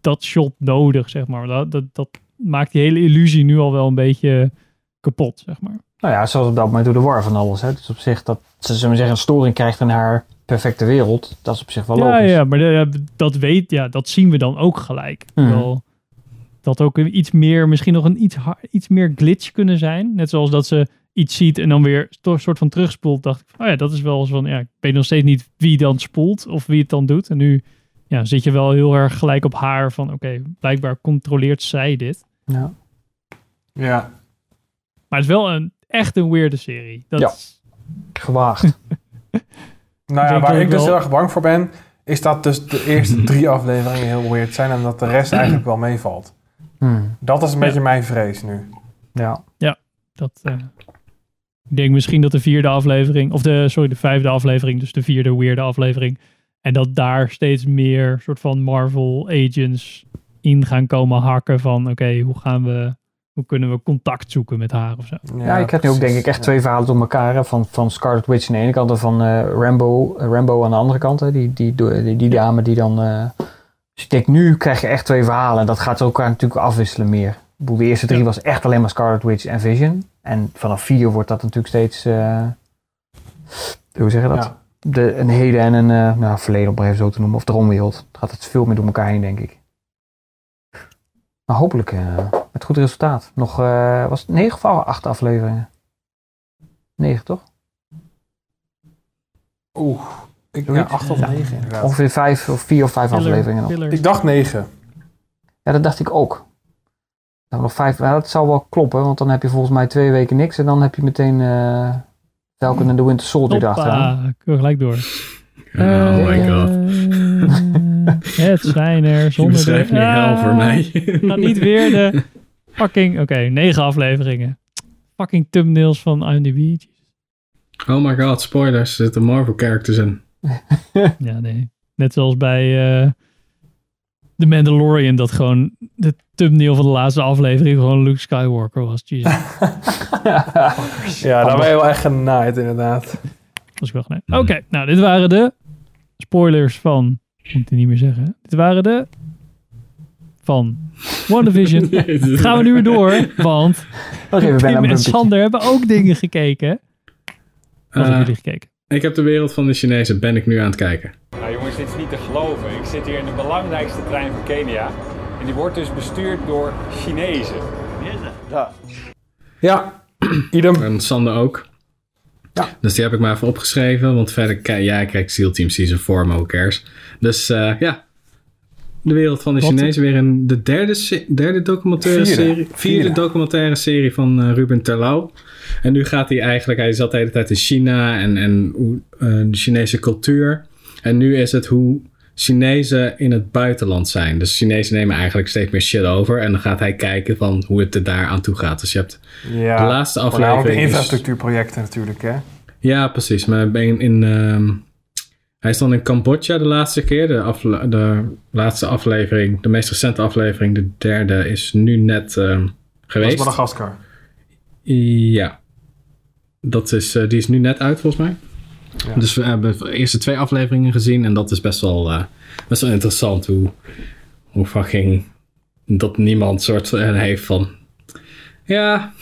S1: dat shot nodig, zeg maar. Dat, dat, dat maakt die hele illusie nu al wel een beetje kapot, zeg maar.
S4: Nou ja, zoals op dat moment door de war van alles. Hè. Dus op zich dat ze zullen we zeggen, een storing krijgt in haar perfecte wereld. Dat is op zich wel
S1: Ja,
S4: logisch.
S1: ja, maar de- dat weet, ja, dat zien we dan ook gelijk.
S4: Mhm.
S1: Wel, dat ook een iets meer, misschien nog een iets, iets meer glitch kunnen zijn. Net zoals dat ze iets ziet en dan weer toch een soort van terugspoelt. Dacht ik, van, oh ja, dat is wel eens van, ja, ik weet nog steeds niet wie dan spoelt of wie het dan doet. En nu ja, zit je wel heel erg gelijk op haar van, oké, blijkbaar controleert zij dit.
S4: Ja.
S3: ja.
S1: Maar het is wel een, echt een weirde serie. Dat
S4: Ja.
S1: is-
S4: Gewaagd. *laughs*
S3: Nou ja, waar ik dus
S1: wel-
S3: heel erg bang voor ben, is dat dus de eerste *laughs* drie afleveringen heel weird zijn en dat de rest eigenlijk wel meevalt.
S4: Hmm.
S3: Dat is een
S1: Ja.
S3: beetje mijn vrees nu.
S4: Ja.
S1: Dat, eh, ik denk misschien dat de vierde aflevering, of de, sorry, de vijfde aflevering, dus de vierde weirde aflevering, en dat daar steeds meer soort van Marvel agents in gaan komen hakken van, oké, hoe gaan we, hoe kunnen we contact zoeken met haar of zo.
S4: Ja, ik heb nu ook denk ik echt twee verhalen door elkaar. Hè. Van, van Scarlet Witch aan de ene kant en van eh, Rambo, Rambo aan de andere kant. Hè. Die, die, die, die dame die dan... eh, dus ik denk, nu krijg je echt twee verhalen. En dat gaat elkaar natuurlijk afwisselen meer. De eerste drie was echt alleen maar Scarlet Witch en Vision. En vanaf vier wordt dat natuurlijk steeds... eh, hoe zeg je dat?
S3: Ja.
S4: De, een heden en een eh, nou, verleden, om het even zo te noemen. Of de. Het gaat het veel meer door elkaar heen, denk ik. Maar hopelijk eh, met goed resultaat. Nog, was het negen of acht afleveringen? Negen, toch?
S3: Oeh, ik, ja, acht of
S4: Ja.
S3: negen inderdaad.
S4: Ongeveer vijf of vier of vijf
S1: Filler-
S4: afleveringen nog.
S3: Ik dacht negen.
S4: Ja, dat dacht ik ook. Nou, nog vijf, ja, dat zou wel kloppen, want dan heb je volgens mij twee weken niks en dan heb je meteen eh Falcon en de Winter Soldier erachteraan.
S1: Ik wil gelijk door.
S2: Oh my god.
S1: Eh, het zijn er
S2: Je
S1: zonder
S2: beschrijft
S1: de...
S2: nu hel voor
S1: Ah,
S2: mij.
S1: Gaat niet weer de fucking... Oké, negen afleveringen. Fucking thumbnails van IMDb.
S2: Oh my god, spoilers. Er zitten Marvel characters in. *laughs*
S1: Ja, nee. Net zoals bij eh The Mandalorian, dat gewoon de thumbnail van de laatste aflevering gewoon Luke Skywalker was. Jesus. *laughs*
S3: Ja, daar ben je wel echt genaaid inderdaad.
S1: Was ik wel genaaid. Oké, nou dit waren de spoilers van... Moet ik het niet meer zeggen. Dit waren de... Van WandaVision. *laughs* Gaan we nu weer door, want...
S4: Ben
S1: Pim
S4: aan
S1: en Sander hebben ook dingen gekeken. Wat
S2: Eh,
S1: hebben jullie gekeken?
S2: Ik heb de wereld van de Chinezen, ben ik nu aan het kijken.
S15: Nou jongens, dit is niet te geloven. Ik zit hier in de belangrijkste trein van Kenia. En die wordt dus bestuurd door Chinezen. Ja.
S3: Ja, *clears throat* idem.
S2: En Sander ook.
S3: Ja.
S2: Dus die heb ik maar even opgeschreven, want verder, kijk, ja, ik kijk SEAL Team Season 4, maar who cares. Dus eh, ja, de wereld van de
S1: Wat?
S2: Chinezen weer in de derde, derde documentaire
S3: Vierde.
S2: serie. Vierde,
S3: Vierde.
S2: documentaire serie van eh, Ruben Terlouw. En nu gaat hij eigenlijk, hij zat de hele tijd in China en, en eh, de Chinese cultuur. En nu is het hoe Chinezen in het buitenland zijn. Dus Chinezen nemen eigenlijk steeds meer shit over. En dan gaat hij kijken van hoe het er daar aan toe gaat. Dus je hebt
S3: Ja,
S2: de laatste
S3: voornamelijk
S2: aflevering.
S3: de
S2: is-
S3: infrastructuurprojecten natuurlijk, hè?
S2: ja, precies. Maar ben in, ehm, hij is dan in Cambodja de laatste keer. De, afle- de laatste aflevering, de meest recente aflevering, de derde, is nu net ehm,
S3: Dat is
S2: geweest.
S3: Madagaskar.
S2: Ja. Dat is, eh, die is nu net uit volgens mij.
S3: Ja.
S2: Dus we hebben de eerste twee afleveringen gezien. En dat is best wel, eh, best wel interessant hoe, hoe fucking dat niemand soort van heeft van... Ja,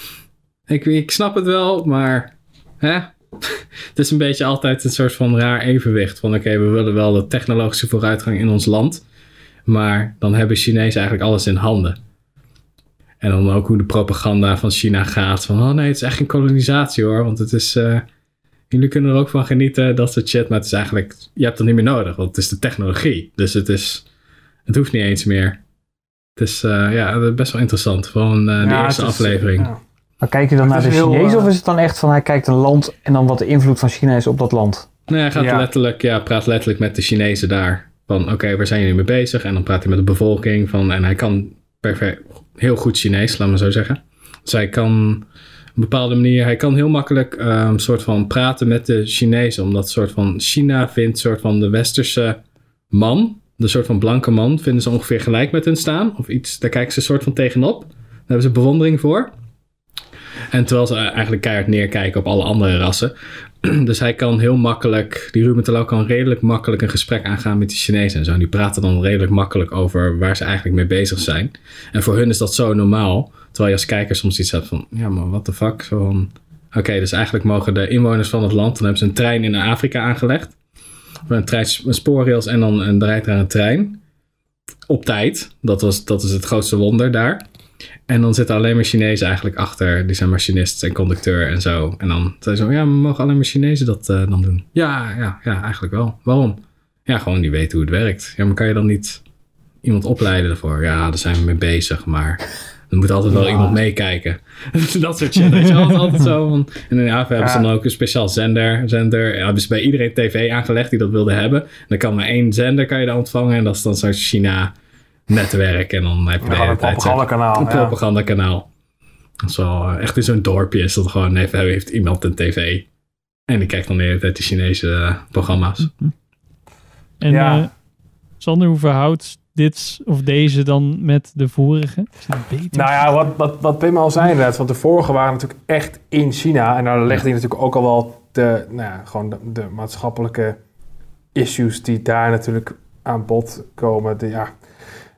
S2: ik, ik snap het wel, maar... Hè? *laughs* het is een beetje altijd een soort van raar evenwicht. Van oké, we willen wel de technologische vooruitgang in ons land. Maar dan hebben Chinezen eigenlijk alles in handen. En dan ook hoe de propaganda van China gaat. Van, oh nee, het is echt geen kolonisatie hoor. Want het is, eh, jullie kunnen er ook van genieten, dat soort shit. Maar het is eigenlijk, je hebt het niet meer nodig. Want het is de technologie. Dus het is, het hoeft niet eens meer. Het is, eh, ja, best wel interessant. Gewoon eh, de
S3: Ja,
S2: eerste
S3: is,
S2: aflevering.
S3: ja.
S4: Maar kijk je dan naar de Chinezen
S3: eh,
S4: of is het dan echt van hij kijkt een land en dan wat de invloed van China is op dat land?
S2: Nee, hij gaat
S3: Ja.
S2: letterlijk, ja, praat letterlijk met de Chinezen daar. Van oké, waar zijn jullie mee bezig? En dan praat hij met de bevolking. Van, en hij kan perfect, heel goed Chinees, laat maar zo zeggen. Dus hij kan op een bepaalde manier, hij kan heel makkelijk ehm soort van praten met de Chinezen. Omdat soort van China vindt soort van de westerse man, de soort van blanke man, vinden ze ongeveer gelijk met hun staan. Of iets, daar kijken ze soort van tegenop. Daar hebben ze bewondering voor. En terwijl ze eigenlijk keihard neerkijken op alle andere rassen. *clears throat* Dus hij kan heel makkelijk, die Ruben kan redelijk makkelijk een gesprek aangaan met die Chinezen en zo. En die praten dan redelijk makkelijk over waar ze eigenlijk mee bezig zijn. En voor hun is dat zo normaal. Terwijl je als kijker soms iets hebt van, ja maar what the fuck. Van, oké, dus eigenlijk mogen de inwoners van het land, dan hebben ze een trein in Afrika aangelegd. Een, trein, een spoorrails en dan een draait er een trein. Op tijd. Dat, was, dat is het grootste wonder daar. En dan zitten alleen maar Chinezen eigenlijk achter. Die zijn machinist en conducteur en zo. En dan zei ze, ja, maar mogen alleen maar Chinezen dat eh, dan doen? Ja, ja, ja, eigenlijk wel. Waarom? Ja, gewoon die weten hoe het werkt. Ja, maar kan je dan niet iemand opleiden ervoor? Ja, daar zijn we mee bezig, maar er moet altijd wel
S3: Ja.
S2: iemand meekijken. *laughs* dat soort shit. Weet je, altijd, altijd zo. Van, en in Haven hebben ze dan ook een speciaal zender. zender ja, hebben ze bij iedereen tv aangelegd die dat wilde hebben. En dan kan maar één zender kan je dan ontvangen. En dat is dan zo'n China netwerk. En dan heb je de hele
S3: een propagandakanaal,
S2: Een
S3: ja.
S2: propagandakanaal. Dat is wel eh, echt in zo'n dorpje is dat gewoon heeft, heeft iemand een tv. En die kijkt dan de hele tijd die Chinese eh, programma's.
S1: En
S3: Ja.
S1: eh, Sander, hoe verhoudt dit of deze dan met de vorige? Is het beter?
S3: Nou ja, wat, wat, wat Pim al zei inderdaad, want de vorige waren natuurlijk echt in China. En daar legde hij natuurlijk ook al wel de, nou ja, gewoon de, de maatschappelijke issues die daar natuurlijk aan bod komen. De, ja,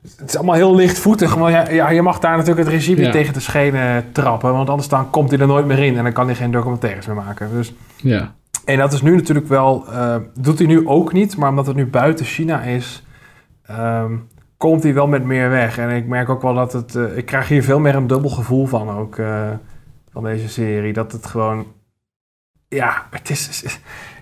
S3: het is allemaal heel lichtvoetig, maar ja, ja, je mag daar natuurlijk het regime
S2: Ja.
S3: tegen de schenen trappen. Want anders dan komt hij er nooit meer in en dan kan hij geen documentaires meer maken. Dus,
S2: Ja.
S3: en dat is nu natuurlijk wel, eh, doet hij nu ook niet, maar omdat het nu buiten China is, ehm, komt hij wel met meer weg. En ik merk ook wel dat het, eh, ik krijg hier veel meer een dubbel gevoel van ook, eh, van deze serie. Dat het gewoon, ja, het is,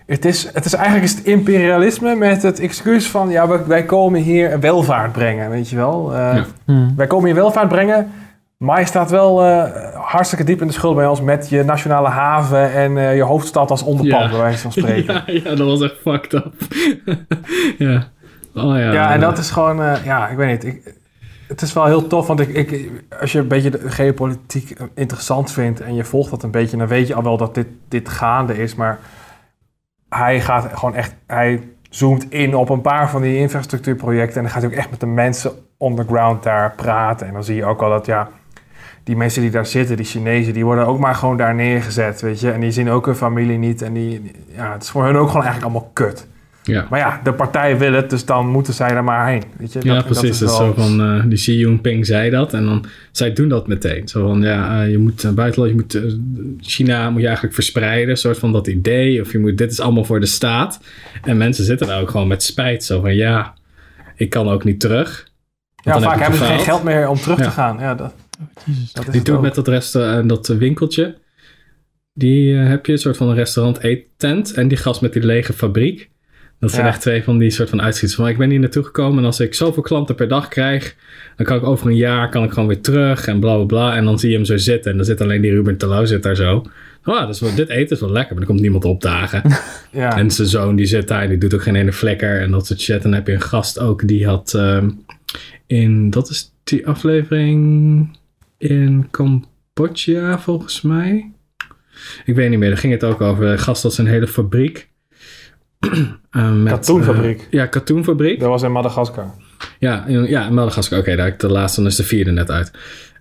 S3: het is, het is eigenlijk is het imperialisme met het excuus van, ja, wij, wij komen hier welvaart brengen, weet je wel. Eh,
S2: Ja.
S3: Wij komen hier welvaart brengen, maar je staat wel eh, hartstikke diep in de schuld bij ons met je nationale haven en eh, je hoofdstad als onderpand,
S2: Ja.
S3: bij wijze van spreken. *laughs*
S2: Ja, ja, dat was echt fucked up. *laughs* ja. Oh ja.
S3: Ja, en dat is gewoon, eh, ja, ik weet niet. Ik, het is wel heel tof, want ik, ik, als je een beetje de geopolitiek interessant vindt en je volgt dat een beetje, dan weet je al wel dat dit, dit gaande is. Maar hij gaat gewoon echt, hij zoomt in op een paar van die infrastructuurprojecten en dan gaat ook echt met de mensen on the ground daar praten. En dan zie je ook al dat, ja, die mensen die daar zitten, die Chinezen, die worden ook maar gewoon daar neergezet, weet je. En die zien ook hun familie niet. En die, ja, het is voor hun ook gewoon eigenlijk allemaal kut.
S2: Ja.
S3: Maar ja, de partij wil het, dus dan moeten zij er maar heen. Weet je?
S2: ja,
S3: Dat-
S2: precies.
S3: Dat is wel-
S2: zo van, eh, die Xi Jinping zei dat. En dan, zij doen dat meteen. Zo van, ja, eh, je moet uh, buitenland, je moet, eh, China moet je eigenlijk verspreiden. Een soort van dat idee. Of je moet, dit is allemaal voor de staat. En mensen zitten daar ook gewoon met spijt. Zo van, ja, ik kan ook niet terug.
S3: Ja, vaak
S2: heb
S3: hebben ze geen geld meer om terug
S2: Ja.
S3: te gaan. Ja, dat, dat is
S2: Die doet met dat, eh, dat winkeltje. Die eh, heb je, een soort van een restaurant eettent. En die gast met die lege fabriek. Dat zijn
S3: Ja.
S2: echt twee van die soort van uitschieters. Van ik ben hier naartoe gekomen en als ik zoveel klanten per dag krijg, dan kan ik over een jaar kan ik gewoon weer terug en bla bla bla. En dan zie je hem zo zitten en dan zit alleen die Ruben Terlouw zit daar zo. Dus wel- dit eten is wel lekker, maar er komt niemand opdagen. *laughs*
S3: Ja.
S2: En zijn zoon die zit daar en die doet ook geen ene flikker en dat soort shit. En dan heb je een gast ook die had ehm, in, dat is die aflevering in Cambodja volgens mij. Ik weet niet meer, daar ging het ook over. Gast had zijn hele fabriek. *clears throat* Eh, met,
S3: Katoenfabriek.
S2: eh, ja, katoenfabriek.
S3: Dat was in Madagaskar.
S2: Ja, in, ja, in Madagaskar. Oké, de laatste, dan is de vierde net uit.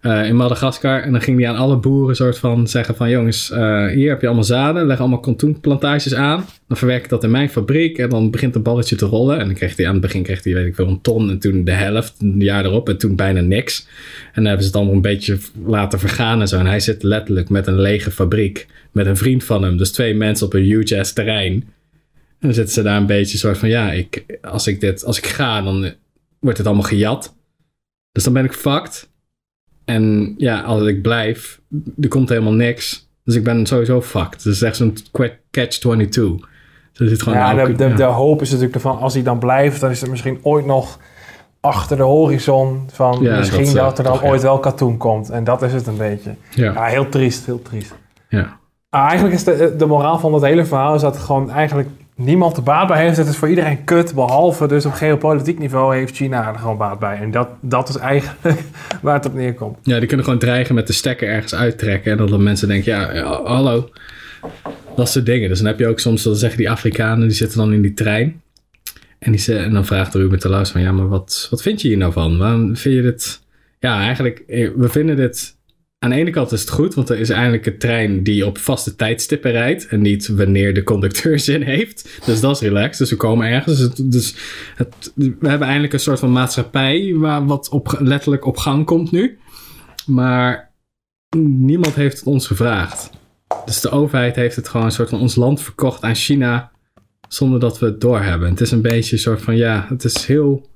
S2: Eh, in Madagaskar. En dan ging hij aan alle boeren soort van zeggen van... Jongens, hier heb je allemaal zaden. Leg allemaal katoenplantages aan. Dan verwerk ik dat in mijn fabriek. En dan begint het balletje te rollen. En dan kreeg hij aan het begin kreeg hij, weet ik veel, een ton. En toen de helft, een jaar erop. En toen bijna niks. En dan hebben ze het allemaal een beetje laten vergaan en zo. En hij zit letterlijk met een lege fabriek. Met een vriend van hem. Dus twee mensen op een huge terrein. En dan zitten ze daar een beetje soort van... Ja, ik, als, ik dit, als ik ga, dan wordt het allemaal gejat. Dus dan ben ik fucked. En ja, als ik blijf, er komt helemaal niks. Dus ik ben sowieso fucked. Dus het is echt zo'n que- catch-22. Dus zit gewoon
S3: ja, de, de,
S2: ja.
S3: de hoop is natuurlijk ervan, als hij dan blijft, dan is er misschien ooit nog achter de horizon van
S2: Ja,
S3: misschien
S2: dat,
S3: dat,
S2: eh,
S3: er dan
S2: toch,
S3: ooit wel katoen komt. En dat is het een beetje.
S2: Ja.
S3: heel triest, heel triest.
S2: Ja.
S3: Ah, eigenlijk is de, de moraal van dat hele verhaal is dat gewoon eigenlijk niemand er baat bij heeft. Het is voor iedereen kut, behalve dus op geopolitiek niveau heeft China er gewoon baat bij. En dat, dat is eigenlijk *laughs* waar het op neerkomt.
S2: Ja, die kunnen gewoon dreigen met de stekker ergens uittrekken. En dat dan mensen denken, ja, hallo. Dat soort dingen. Dus dan heb je ook soms, dan zeggen die Afrikanen, die zitten dan in die trein. En, die, en dan vraagt Ruben Terlouws van, ja, maar wat, wat vind je hier nou van? Waarom vind je dit... Ja, eigenlijk, eh, we vinden dit... Aan de ene kant is het goed, want er is eigenlijk een trein die op vaste tijdstippen rijdt. En niet wanneer de conducteur *laughs* zin heeft. Dus dat is relaxed. Dus we komen ergens. Dus, het, dus we hebben eindelijk een soort van maatschappij waar wat op, letterlijk op gang komt nu. Maar niemand heeft het ons gevraagd. Dus de overheid heeft het gewoon een soort van ons land verkocht aan China zonder dat we het doorhebben. Het is een beetje een soort van, ja, het is heel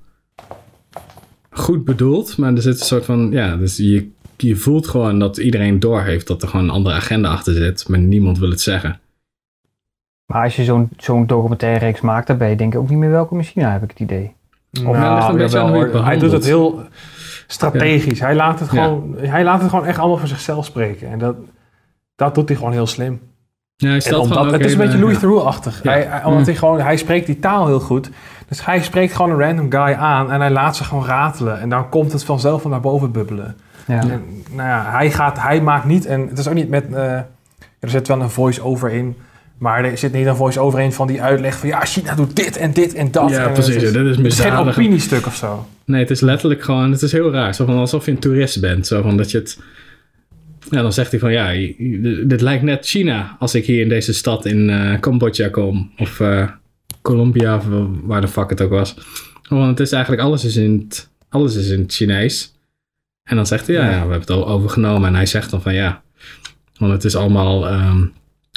S2: goed bedoeld, maar er zit een soort van, ja, dus je, je voelt gewoon dat iedereen doorheeft dat er gewoon een andere agenda achter zit, maar niemand wil het zeggen.
S4: Maar als je zo'n zo'n documentaire reeks maakt, dan ben je denk ik ook niet meer welkom in China, heb ik het idee.
S2: Of men ligt een beetje aan hoe je het
S3: Nou, hij doet het heel strategisch. Hij, laat het
S2: Ja.
S3: gewoon, hij laat het gewoon echt allemaal voor zichzelf spreken. En dat, dat doet hij gewoon heel slim.
S2: Ja, hij stelt
S3: omdat, het is een beetje Louis
S2: ja.
S3: Theroux-achtig.
S2: Ja.
S3: Hij, hij- omdat
S2: Mm.
S3: hij, gewoon, hij spreekt die taal heel goed. Dus hij spreekt gewoon een random guy aan en hij laat ze gewoon ratelen. En dan komt het vanzelf van naar boven bubbelen.
S4: Ja.
S3: En, nou ja, hij, gaat, hij maakt niet, en het is ook niet met, eh, er zit wel een voice-over in. Maar er zit niet een voice-over in van die uitleg van ja, China doet dit en dit en dat.
S2: Ja,
S3: En
S2: precies.
S3: Het is, het is geen
S2: misdadig.
S3: opiniestuk of zo.
S2: Nee, het is letterlijk gewoon, het is heel raar. Zo van alsof je een toerist bent. Zo van dat je het. Ja, dan zegt hij van ja, dit lijkt net China als ik hier in deze stad in eh, Cambodja kom. Of eh, Colombia, of waar de fuck het ook was. Want het is eigenlijk alles is in het, alles is in het Chinees. En dan zegt hij ja,
S3: Ja.
S2: we hebben het al overgenomen. En hij zegt dan van ja, want het is allemaal ehm,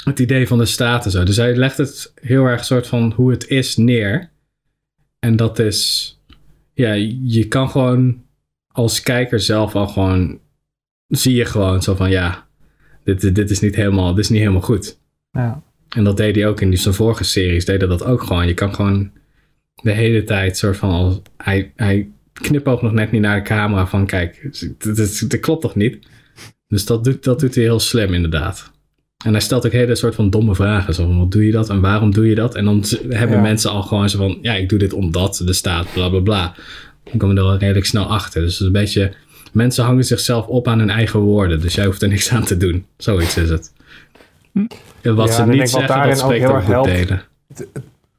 S2: het idee van de staat en zo. Dus hij legt het heel erg soort van hoe het is neer. En dat is, ja, je kan gewoon als kijker zelf al gewoon, zie je gewoon zo van ja, dit, dit is niet helemaal, dit is niet helemaal goed.
S4: Ja.
S2: En dat deed hij ook in die zijn vorige series, deden dat ook gewoon. Je kan gewoon de hele tijd soort van, als, hij, hij knipoogt nog net niet naar de camera van kijk, dit klopt toch niet? Dus dat doet, dat doet hij heel slim inderdaad. En hij stelt ook hele soort van domme vragen. Zo van, wat doe je dat en waarom doe je dat? En dan hebben
S3: Ja.
S2: mensen al gewoon zo van, ja, ik doe dit omdat de staat, bla bla bla. Dan komen we er al redelijk snel achter. Dus het is een beetje, mensen hangen zichzelf op aan hun eigen woorden. Dus jij hoeft er niks aan te doen. Zoiets is het. En wat
S3: Ja,
S2: ze niet zeggen, dat spreekt ook goed
S3: helpt.
S2: delen.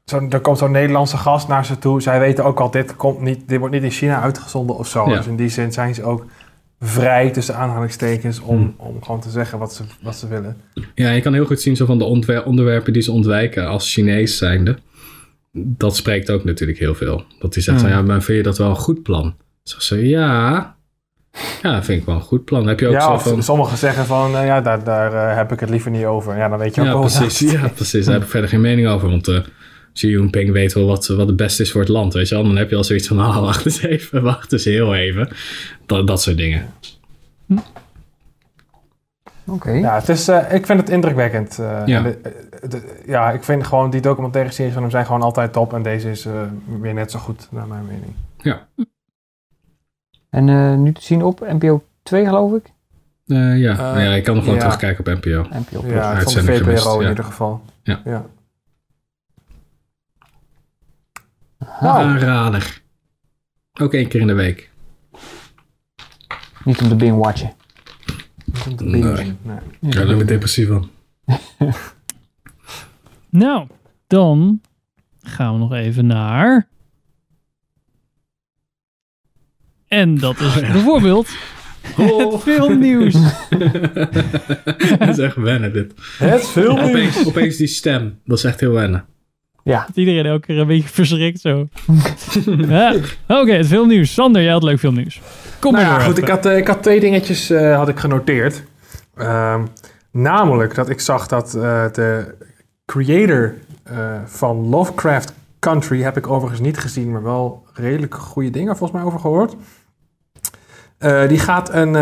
S3: Zo, er komt zo'n Nederlandse gast naar ze toe. Zij weten ook al, dit, komt niet, dit wordt niet in China uitgezonden of zo.
S2: Ja.
S3: Dus in die zin zijn ze ook vrij tussen aanhalingstekens om, om gewoon te zeggen wat ze, wat ze willen.
S2: Ja, je kan heel goed zien zo van de onderwerpen die ze ontwijken als Chinees zijnde. Dat spreekt ook natuurlijk heel veel. Dat hij zegt van, ja, maar vind je dat wel een goed plan? Zeg ze, ja. Ja, dat vind ik wel een goed plan. heb je ook
S3: Ja,
S2: zo van...
S3: sommigen zeggen van, eh, ja, daar, daar eh, heb ik het liever niet over. Ja, dan weet je ook
S2: Ja,
S3: wel.
S2: precies. Ja, precies. Daar heb ik verder geen mening over. Want eh Xi Jinping weet wel wat, wat het beste is voor het land. Weet je wel? Dan heb je al zoiets van, ah, *laughs* wacht eens even. Wacht eens heel even. Dat, dat soort dingen.
S4: Oké.
S3: Ja, het is, eh, ik vind het indrukwekkend. eh,
S2: Ja.
S3: en de- eh, de- ja, ik vind gewoon die documentaire series van hem zijn gewoon altijd top. En deze is eh, weer net zo goed, naar mijn mening.
S2: Ja.
S4: En eh, nu te zien op NPO 2, geloof ik.
S2: Eh, ja. Ja, ik kan nog gewoon
S3: ja.
S2: terugkijken op NPO.
S4: NPO Plus.
S3: Ja, van de VPRO
S2: gemist,
S3: in
S2: ja.
S3: ieder geval.
S2: Ja.
S3: Ja.
S2: Aanrader. Ook één keer in de week.
S4: Niet om te binge-watchen.
S3: Om te
S2: Nee.
S3: bingen. Nee.
S2: Ik ben er weer depressief van. *laughs*
S1: Nou, dan gaan we nog even naar. En dat is bijvoorbeeld *laughs* het filmnieuws. *laughs*
S2: dat is echt wennen dit.
S3: Het filmnieuws.
S2: Opeens, opeens die stem. Dat is echt heel wennen.
S4: Ja.
S1: Dat iedereen elke keer een beetje *laughs* verschrikt zo. *laughs* ja. Oké, het filmnieuws. Sander, jij had leuk filmnieuws. Kom
S3: nou
S1: maar
S3: ja,
S1: door
S3: goed,
S1: even.
S3: ik had, eh, ik had twee dingetjes eh, had ik genoteerd. Ehm, namelijk dat ik zag dat eh, de creator eh, van Lovecraft Country... heb ik overigens niet gezien, maar wel redelijk goede dingen volgens mij over gehoord. Eh, die gaat een,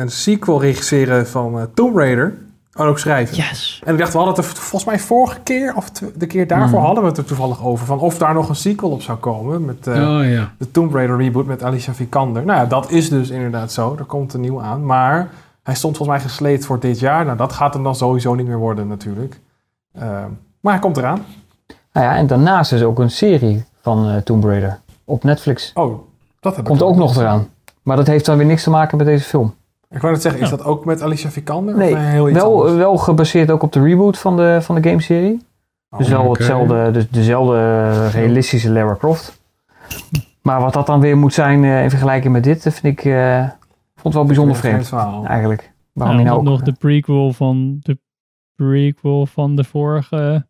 S3: een sequel regisseren van Tomb Raider. En ook schrijven.
S1: Yes.
S3: En ik dacht, we hadden het er volgens mij vorige keer... of de keer daarvoor
S2: Mhm.
S3: hadden we het er toevallig over... van of daar nog een sequel op zou komen... met eh,
S2: oh ja.
S3: de Tomb Raider reboot met Alicia Vikander. Nou ja, dat is dus inderdaad zo. Er komt een nieuw aan. Maar hij stond volgens mij gesleept voor dit jaar. Nou, dat gaat hem dan sowieso niet meer worden natuurlijk. Ehm, maar hij komt eraan.
S4: Nou ja, en daarnaast is ook een serie van eh Tomb Raider op Netflix.
S3: Oh, dat heb
S4: Komt
S3: ik
S4: ook nog eraan. Maar dat heeft dan weer niks te maken met deze film.
S3: Ik wou net zeggen, is dat ook met Alicia Vikander?
S4: Nee,
S3: of heel iets
S4: wel,
S3: anders?
S4: wel gebaseerd ook op de reboot van de, van de gameserie. Dus wel
S3: Oh,
S4: hetzelfde, dus dezelfde realistische Lara Croft. Maar wat dat dan weer moet zijn eh, in vergelijking met dit, dat vind ik eh, vond het wel bijzonder
S3: vreemd.
S4: Eigenlijk. Waarom
S1: Nou,
S4: je nou
S1: nog
S4: ook...
S1: de prequel van de prequel van de vorige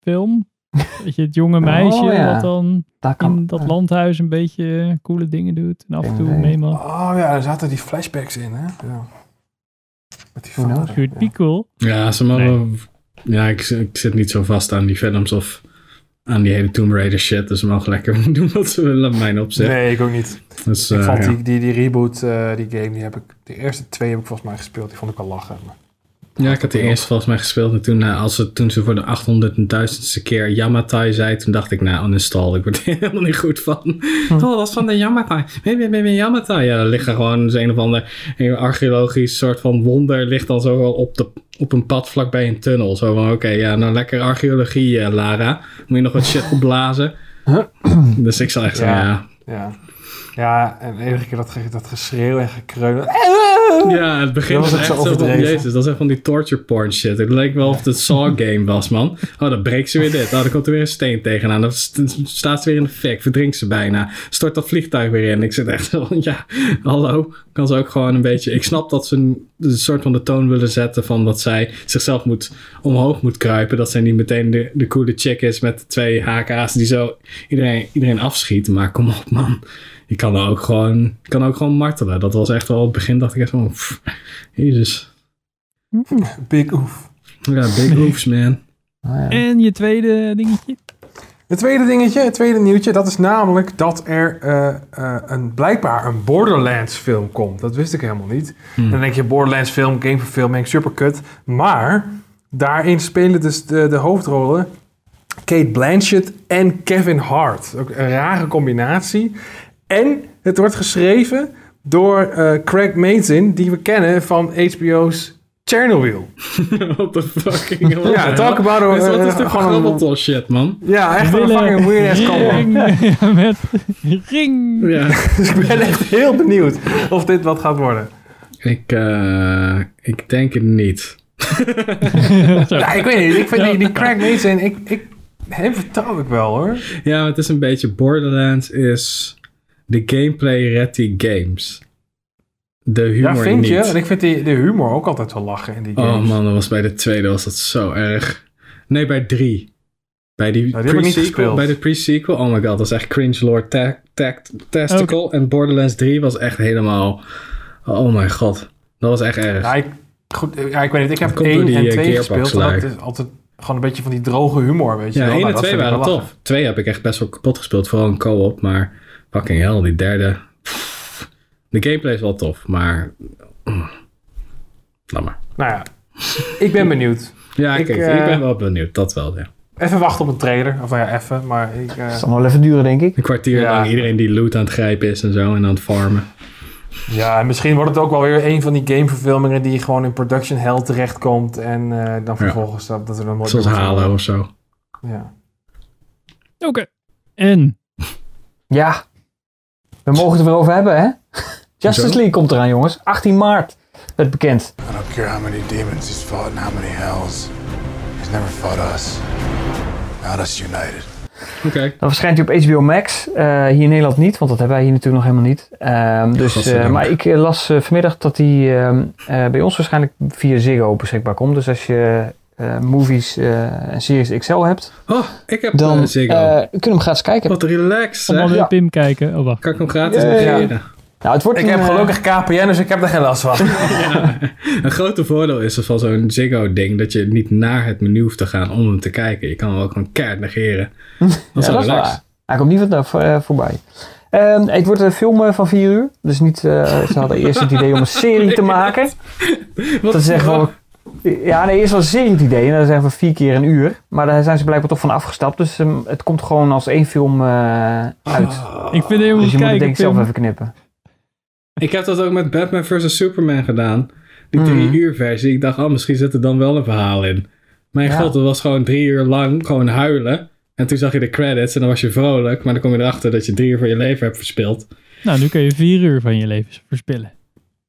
S1: film. *laughs* Weet je, het jonge meisje
S4: Oh, ja.
S1: wat dan
S4: Daar kan-
S1: in dat landhuis een beetje coole dingen doet. En af en toe mee mag.
S3: Oh ja, er zaten die flashbacks in, hè? Ja. Met die vader.
S1: Be cool.
S2: Ja, ze mogen... Ja, ik, ik zit niet zo vast aan die films of aan die hele Tomb Raider shit. Dus ze mogen lekker *laughs* doen wat ze willen, op mijn opzicht.
S3: Nee, ik ook niet.
S2: Dus,
S3: ik
S2: eh,
S3: vond
S2: ja.
S3: die, die, die reboot, eh, die game, die heb ik... De eerste twee heb ik volgens mij gespeeld. Die vond ik al lachen. Maar...
S2: Ja, ik had de eerste volgens mij gespeeld. En toen, eh, als ze, toen ze voor de 800.000ste keer Yamatai zei, toen dacht ik, nou, uninstall. Ik word *laughs* er helemaal niet goed van. Oh, dat is van de Yamatai. Nee, nee, nee, Yamatai. Ja, er ligt er gewoon een of ander een archeologisch soort van wonder. Ligt dan zo wel op, de, op een pad vlakbij een tunnel. Zo van, oké, ja, nou lekker archeologie, eh, Lara. Moet je nog wat shit opblazen? *clears throat* dus ik zal echt ja.
S3: Ja. Ja, en iedere keer dat, dat geschreeuw en gekreun. *laughs*
S2: Ja, het was
S3: was
S2: echt zo van, jezus, dat is echt van die torture porn shit. Het leek wel of het een Saw game was, man. Oh, dan breekt ze weer dit. Oh, dan komt er weer een steen tegenaan. Dan st- staat ze weer in de fik, verdrinkt ze bijna. Stort dat vliegtuig weer in. Ik zit echt zo van, ja, hallo. Kan ze ook gewoon een beetje... Ik snap dat ze een, een soort van de toon willen zetten van dat zij zichzelf moet, omhoog moet kruipen. Dat zij niet meteen de, de coole chick is met de twee HK's die zo iedereen, iedereen afschieten. Maar kom op, man. Je kan ook gewoon, kan ook gewoon martelen. Dat was echt wel het begin, dacht ik echt van, pff, jezus. *laughs*
S3: Big oef.
S2: Ja, big oefs, man.
S1: En je tweede dingetje?
S3: Het tweede dingetje, het tweede nieuwtje, dat is namelijk dat er eh, eh, een, blijkbaar een Borderlands film komt. Dat wist ik helemaal niet.
S2: Hmm.
S3: Dan denk je Borderlands film, gameverfilming, superkut. Maar daarin spelen dus de, de hoofdrollen Kate Blanchett en Kevin Hart. Ook een rare combinatie. En het wordt geschreven door eh, Craig Mazin, die we kennen van HBO's Chernobyl. *laughs*
S2: What the fucking hell?
S3: Ja, talk about a-
S2: Dus Wat is
S3: eh,
S2: dit
S3: gewoon een-
S2: shit, man?
S3: Ja, echt een fucking weird ass combo. *laughs*
S1: ring met ring.
S2: Ja.
S3: Dus *laughs* ik ben echt heel benieuwd of dit wat gaat worden.
S2: Ik, eh, ik denk het niet.
S3: Ja, ik weet niet. Ik vind die, die Craig Mason, ik, ik, hem vertrouw ik wel hoor.
S2: Ja, het is een beetje Borderlands is de gameplay ready games. de humor
S3: Ja, vind je?
S2: niet.
S3: En ik vind die, de humor ook altijd wel lachen in die
S2: Oh
S3: games.
S2: man, dat was bij de tweede was dat zo erg. Nee, bij drie. Bij die,
S3: Nou,
S2: pre-sequel. Bij de pre-sequel. Oh my god, dat was echt cringe lord ta- ta- testicle. En Borderlands 3 was echt helemaal... Oh my god. Dat was echt erg.
S3: Ja, ik, goed, ja, ik weet niet. Ik heb
S2: Dat komt door
S3: 1
S2: die,
S3: en
S2: eh,
S3: 2
S2: Gearbox
S3: gespeeld. Dat is altijd gewoon een beetje van die droge humor, weet je
S2: Ja. 1
S3: Nou,
S2: en
S3: dat
S2: 2
S3: vind ik
S2: waren tof. 2 heb ik echt best wel kapot gespeeld. Vooral in co-op. Maar fucking hell, die derde... pff. De gameplay is wel tof, maar... mm. Laat maar.
S3: Nou ja, ik ben benieuwd.
S2: Ja,
S3: Ik,
S2: ik, ik,
S3: eh,
S2: ben wel benieuwd. Dat wel, ja.
S3: Even wachten op een trailer. Of nou ja, even. Maar ik... eh,
S4: Dat zal nog wel even duren, denk ik.
S2: Een kwartier
S3: Ja.
S2: lang iedereen die loot aan het grijpen is en zo. En aan het farmen.
S3: Ja, en misschien wordt het ook wel weer een van die gameverfilmingen die gewoon in production hell terechtkomt. En eh, dan vervolgens dat, dat er dan
S2: Zoals
S3: wordt
S2: Halo
S3: gedaan.
S2: of zo.
S3: Ja.
S1: Oké. En?
S4: Ja. We mogen het er weer over hebben, hè? *laughs* Justice
S2: Zo?
S4: League komt eraan, jongens. 18 maart werd bekend.
S6: I don't care how many demons he's fought and how many hells. He's never fought us. Not us united.
S2: Oké.
S4: Dat verschijnt hij op HBO Max. Eh, hier in Nederland niet, want dat hebben wij hier natuurlijk nog helemaal niet. Ehm, dus, eh, maar ik eh, las vanmiddag dat hij ehm, eh, bij ons waarschijnlijk via Ziggo beschikbaar komt. Dus als je eh, movies eh, en series XL hebt,
S2: Oh, ik heb
S4: dan
S2: eh, Ziggo.
S4: kun je hem gratis kijken.
S2: Wat relaxed,
S1: Allemaal
S2: zeg.
S1: weer Pim kijken. Oh, wacht.
S2: Kan ik hem gratis
S4: Ja, ja, ja.
S2: negeren?
S4: Nou, het wordt
S3: Ik
S4: een,
S3: heb gelukkig KPN, dus ik heb er geen last van. *laughs*
S2: Een grote voordeel is van zo'n Ziggo-ding dat je niet naar het menu hoeft te gaan om hem te kijken. Je kan hem ook gewoon keihard negeren. Dat is
S4: ja,
S2: wel
S4: dat is
S2: relaxed.
S4: waar. Hij komt niet wat uh, voorbij. Ehm, het wordt een film van 4 uur. Dus niet, eh, ze hadden eerst het idee om een serie te *laughs* maken.
S2: Wat
S4: Dat zeggen we, ja, nee, eerst was een serie het idee. En dan zeggen we vier keer een uur. Maar daar zijn ze blijkbaar toch van afgestapt. Dus ehm, het komt gewoon als één film eh, uit.
S1: Ik vind het helemaal
S4: dus je moet het
S1: kijken,
S4: denk ik zelf even knippen.
S2: Ik heb dat ook met Batman vs. Superman gedaan. Die
S4: Mhm.
S2: drie uur versie. Ik dacht, oh, misschien zit er dan wel een verhaal in. Mijn
S4: Ja.
S2: god, dat was gewoon drie uur lang gewoon huilen. En toen zag je de credits en dan was je vrolijk. Maar dan kom je erachter dat je drie uur van je leven hebt verspild.
S1: Nou, nu kun je vier uur van je leven verspillen.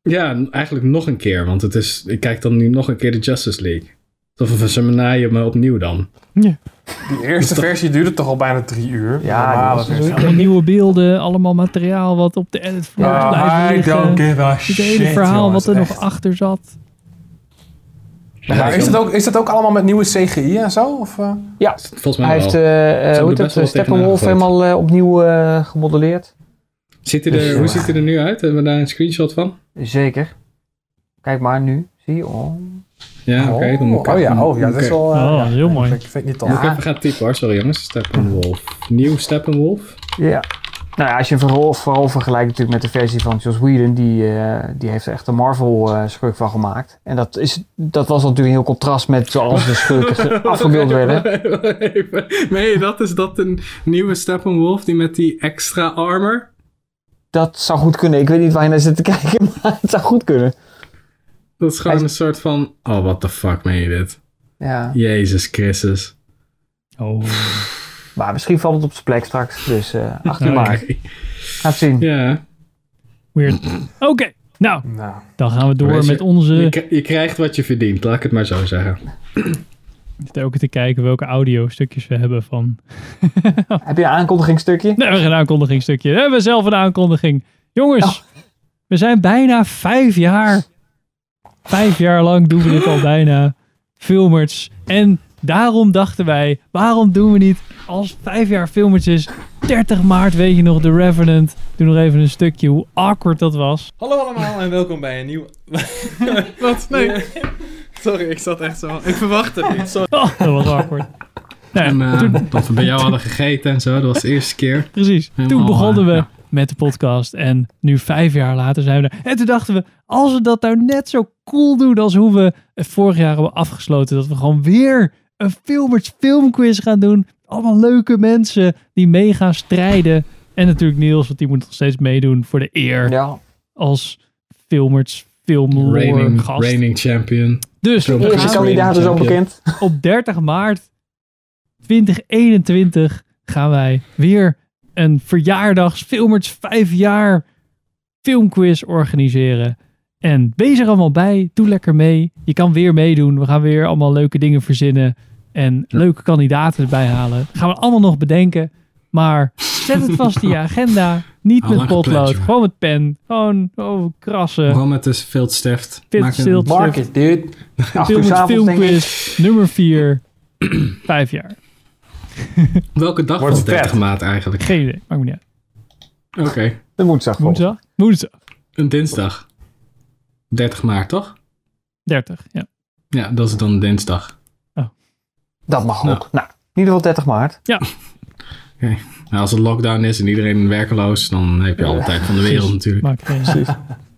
S2: Ja, eigenlijk nog een keer. Want het is, ik kijk dan nu nog een keer de Justice League. Of ze naaien me opnieuw dan.
S3: Die eerste versie duurde toch al bijna drie uur.
S4: Ja.
S1: Allemaal nieuwe beelden, allemaal materiaal wat op de edit floor blijven
S3: I
S1: liggen.
S3: don't give a
S1: Het hele
S3: shit,
S1: verhaal
S3: jongens,
S1: wat er
S3: echt.
S1: nog achter zat.
S3: Maar is, het ook, is het ook allemaal met nieuwe CGI en zo? Of, eh?
S4: Ja,
S2: Volgens mij
S4: hij
S2: wel.
S4: heeft uh, hoe het, Steppenwolf helemaal uh, opnieuw uh, gemodelleerd.
S2: Ziet hij er,
S4: Dus,
S2: hoe ziet hij er nu uit? Hebben we daar een screenshot van?
S4: Zeker. Kijk maar nu. Zie je? Oh.
S2: Ja, oké. dan moet ik
S3: oh ja,
S2: even-
S3: oh ja, dat is wel... uh,
S1: Oh,
S3: ja,
S1: heel mooi.
S3: Ik vind het niet tof.
S2: Moet ik even gaan typen hoor. Sorry jongens. Steppenwolf. Nieuw Steppenwolf.
S4: Ja. Nou ja, als je hem vooral, vooral vergelijkt natuurlijk met de versie van Joss Whedon, die, uh, die heeft er echt een Marvel uh, schurk van gemaakt. En dat, is, dat was natuurlijk een heel contrast met zoals de schurken *laughs* afgebeeld werden. *laughs*
S2: Nee, dat is dat een nieuwe Steppenwolf die met die extra armor?
S4: Dat zou goed kunnen. Ik weet niet waar je naar zit te kijken, *laughs* maar het zou goed kunnen.
S2: Dat is gewoon een soort van, oh what the fuck meen je dit?
S4: Ja.
S2: Jezus Christus.
S1: Oh.
S4: Maar misschien valt het op zijn plek straks. Dus uh, 18 maart.
S2: Oké.
S4: Gaat zien.
S2: Ja.
S1: Weird. *clears throat* Oké, nou,
S3: Nou,
S1: dan gaan we door
S2: je,
S1: met onze...
S2: Je, je krijgt wat je verdient, laat ik het maar zo zeggen.
S1: Ik zit ook te kijken welke audio stukjes we hebben van... *laughs*
S4: Heb je een aankondigingstukje?
S1: Nee, we hebben geen aankondigingstukje. We hebben zelf een aankondiging. Jongens,
S4: Oh.
S1: we zijn bijna vijf jaar. Vijf jaar lang doen we dit al bijna. Filmers. En daarom dachten wij, waarom doen we niet als vijf jaar filmers is. 30 maart, weet je nog, The Revenant. Doe nog even een stukje hoe awkward dat was.
S16: Hallo allemaal en welkom bij een nieuw... *laughs*
S2: Wat? Nee. *laughs* Sorry, ik zat echt zo. Ik verwacht het niet. Sorry.
S1: Oh, dat was awkward. Nou,
S2: En, uh,
S1: toen-
S2: dat we bij jou hadden gegeten en zo, dat was de eerste keer.
S1: Precies. Toen
S2: Helemaal,
S1: begonnen we
S2: eh, ja.
S1: met de podcast. En nu vijf jaar later zijn we er. En toen dachten we, als we dat nou net zo cool doen als hoe we vorig jaar hebben afgesloten. Dat we gewoon weer een filmers filmquiz gaan doen. Allemaal leuke mensen die mee gaan strijden. En natuurlijk Niels, want die moet nog steeds meedoen voor de eer.
S4: Ja.
S1: Als filmers filmlore gast.
S2: reigning champion.
S1: Dus we
S4: Eerste kandidaat is al bekend. *laughs*
S1: op 30 maart 2021 gaan wij weer een verjaardags Filmers 5 jaar filmquiz organiseren. En wees er allemaal bij. Doe lekker mee. Je kan weer meedoen. We gaan weer allemaal leuke dingen verzinnen. En leuke kandidaten erbij halen. gaan we allemaal nog bedenken. Maar zet het vast in je *laughs* agenda. Niet met potlood,
S2: pleasure.
S1: gewoon met pen. Gewoon oh, krassen.
S2: Gewoon met de viltstift.
S1: Fit
S2: Maak een-
S1: stilt-
S3: Marcus, dude.
S1: Film, filmquiz nummer 4. *clears throat* Vijf jaar.
S2: Welke dag
S3: Wordt
S2: was 30
S3: vet.
S2: maart eigenlijk?
S1: Geen idee, maakt me niet uit.
S2: Oké.
S4: De woensdag.
S1: Woensdag? Woensdag.
S2: Een dinsdag. 30 maart, toch?
S1: 30, ja.
S2: Ja, dat is dan een dinsdag.
S4: Dat mag
S2: Nou.
S4: ook. Nou, in ieder geval 30 maart.
S1: Ja, *laughs*
S2: Oké. Nou, als het lockdown is en iedereen werkeloos, dan heb je alle tijd van de wereld natuurlijk.
S1: maakt geen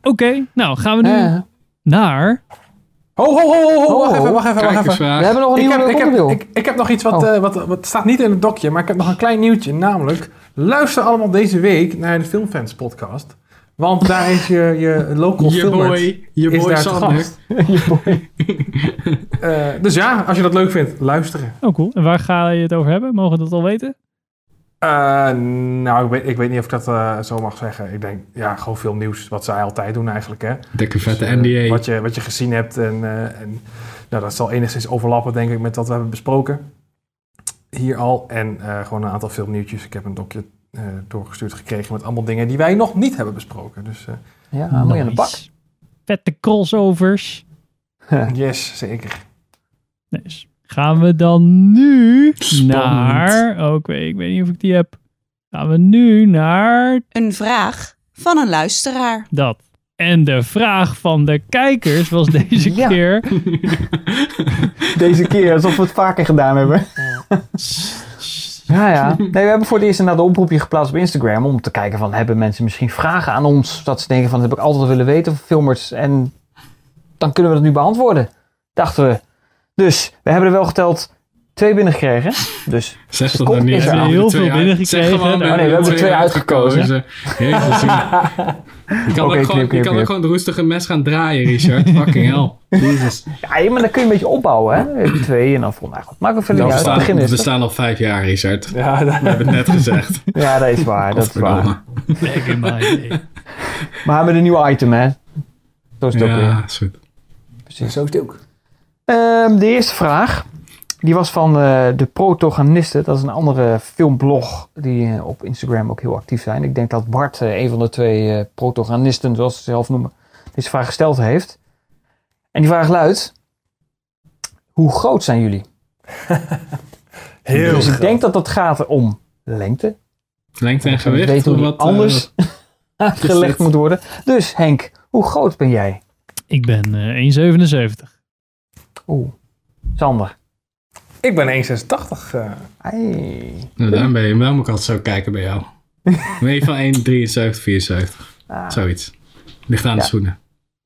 S1: Oké, nou gaan we nu naar...
S3: Ho, ho, ho, ho, ho, wacht even, wacht even, wacht even.
S2: Kijkersvraag.
S4: We hebben nog een
S3: Ik
S4: nieuwe
S3: heb, ik, heb,
S4: onderdeel.
S3: ik, ik heb nog iets wat,
S4: Oh.
S3: eh, wat, wat staat niet in het dokje, maar ik heb nog een klein nieuwtje. Namelijk, luister allemaal deze week naar de Filmfans podcast. Want daar is je, je local
S2: Je
S3: filmer
S2: boy, je
S3: is
S2: boy
S3: daar
S2: Sander.
S3: gast. *laughs* Eh, dus ja, als je dat leuk vindt, luisteren.
S1: Oh, cool. En waar ga je het over hebben? Mogen we dat al weten?
S3: Eh, nou, ik weet, ik weet niet of ik dat eh, zo mag zeggen. Ik denk, ja, gewoon veel nieuws. Wat zij altijd doen eigenlijk, hè.
S2: Dikke vette
S3: Dus, eh,
S2: NDA.
S3: Wat je, wat je gezien hebt. En, eh, en nou, dat zal enigszins overlappen, denk ik, met wat we hebben besproken. Hier al. En eh, gewoon een aantal filmnieuwtjes. Ik heb een dokje eh, doorgestuurd gekregen met allemaal dingen die wij nog niet hebben besproken. Dus eh,
S4: Ja, je aan de bak.
S1: Vette crossovers. *laughs*
S3: yes, zeker.
S1: Nice. Gaan we dan nu
S2: Spannend.
S1: naar... Oké, ik weet niet of ik die heb. Gaan we nu naar
S5: Een vraag van een luisteraar.
S1: dat. En de vraag van de kijkers was *laughs* deze
S4: Ja.
S1: keer... *laughs*
S4: Deze keer, alsof we het vaker gedaan hebben. *laughs* Ja, ja. Nee, we hebben voor het eerst inderdaad een oproepje geplaatst op Instagram om te kijken van, hebben mensen misschien vragen aan ons? Dat ze denken van, dat heb ik altijd willen weten van filmers. En dan kunnen we dat nu beantwoorden. Dachten we. Dus, we hebben er wel geteld twee binnengekregen. Dus,
S2: Zeg dat nou niet.
S4: is
S2: We
S4: er
S2: hebben
S1: Heel
S2: twee
S1: veel
S2: uit-
S1: binnengekregen.
S2: Gewoon,
S1: Oh,
S4: nee, we hebben er twee uitgekozen.
S2: Jezus, *laughs* je kan, ook gewoon,
S4: knip,
S2: je
S4: knip,
S2: kan ook gewoon roestige mes gaan draaien, Richard. *laughs* Fucking hell. Jezus.
S4: ja, maar dan kun je een beetje opbouwen, hè. Twee en dan vol. Nou goed, ook verder
S2: We
S4: uit. Het
S2: staan,
S4: begin is
S2: we staan al vijf jaar, Richard. We
S3: Ja, dat-
S2: hebben het net gezegd. *laughs*
S4: Ja, dat is waar, dat is waar.
S1: In.
S4: Maar we hebben een nieuw item, hè. Zo is het ook weer.
S2: Ja, is goed.
S4: Precies.
S3: zo is het ook.
S4: Ehm, de eerste vraag, die was van eh, de protagonisten. Dat is een andere filmblog die eh, op Instagram ook heel actief zijn. Ik denk dat Bart, eh, een van de twee eh, protagonisten, zoals ze zelf noemen, deze vraag gesteld heeft. En die vraag luidt, hoe groot zijn jullie? *laughs*
S3: Heel
S4: dus ik
S3: groot.
S4: denk dat dat gaat om lengte.
S2: Lengte en
S4: Ik
S2: gewicht.
S4: weet hoe
S2: wat,
S4: anders *laughs* uitgelegd
S2: dit?
S4: moet worden. Dus Henk, hoe groot ben jij?
S1: Ik ben eh 1,77.
S4: Oeh, Sander.
S3: Ik ben 1,86. eh.
S4: Hey.
S2: Nou, daarom ben je. Waarom moet ik altijd zo kijken bij jou? *laughs* Ben je van 1,73, 74?
S4: Ah.
S2: Zoiets. Ligt aan de
S4: Ja.
S2: schoenen.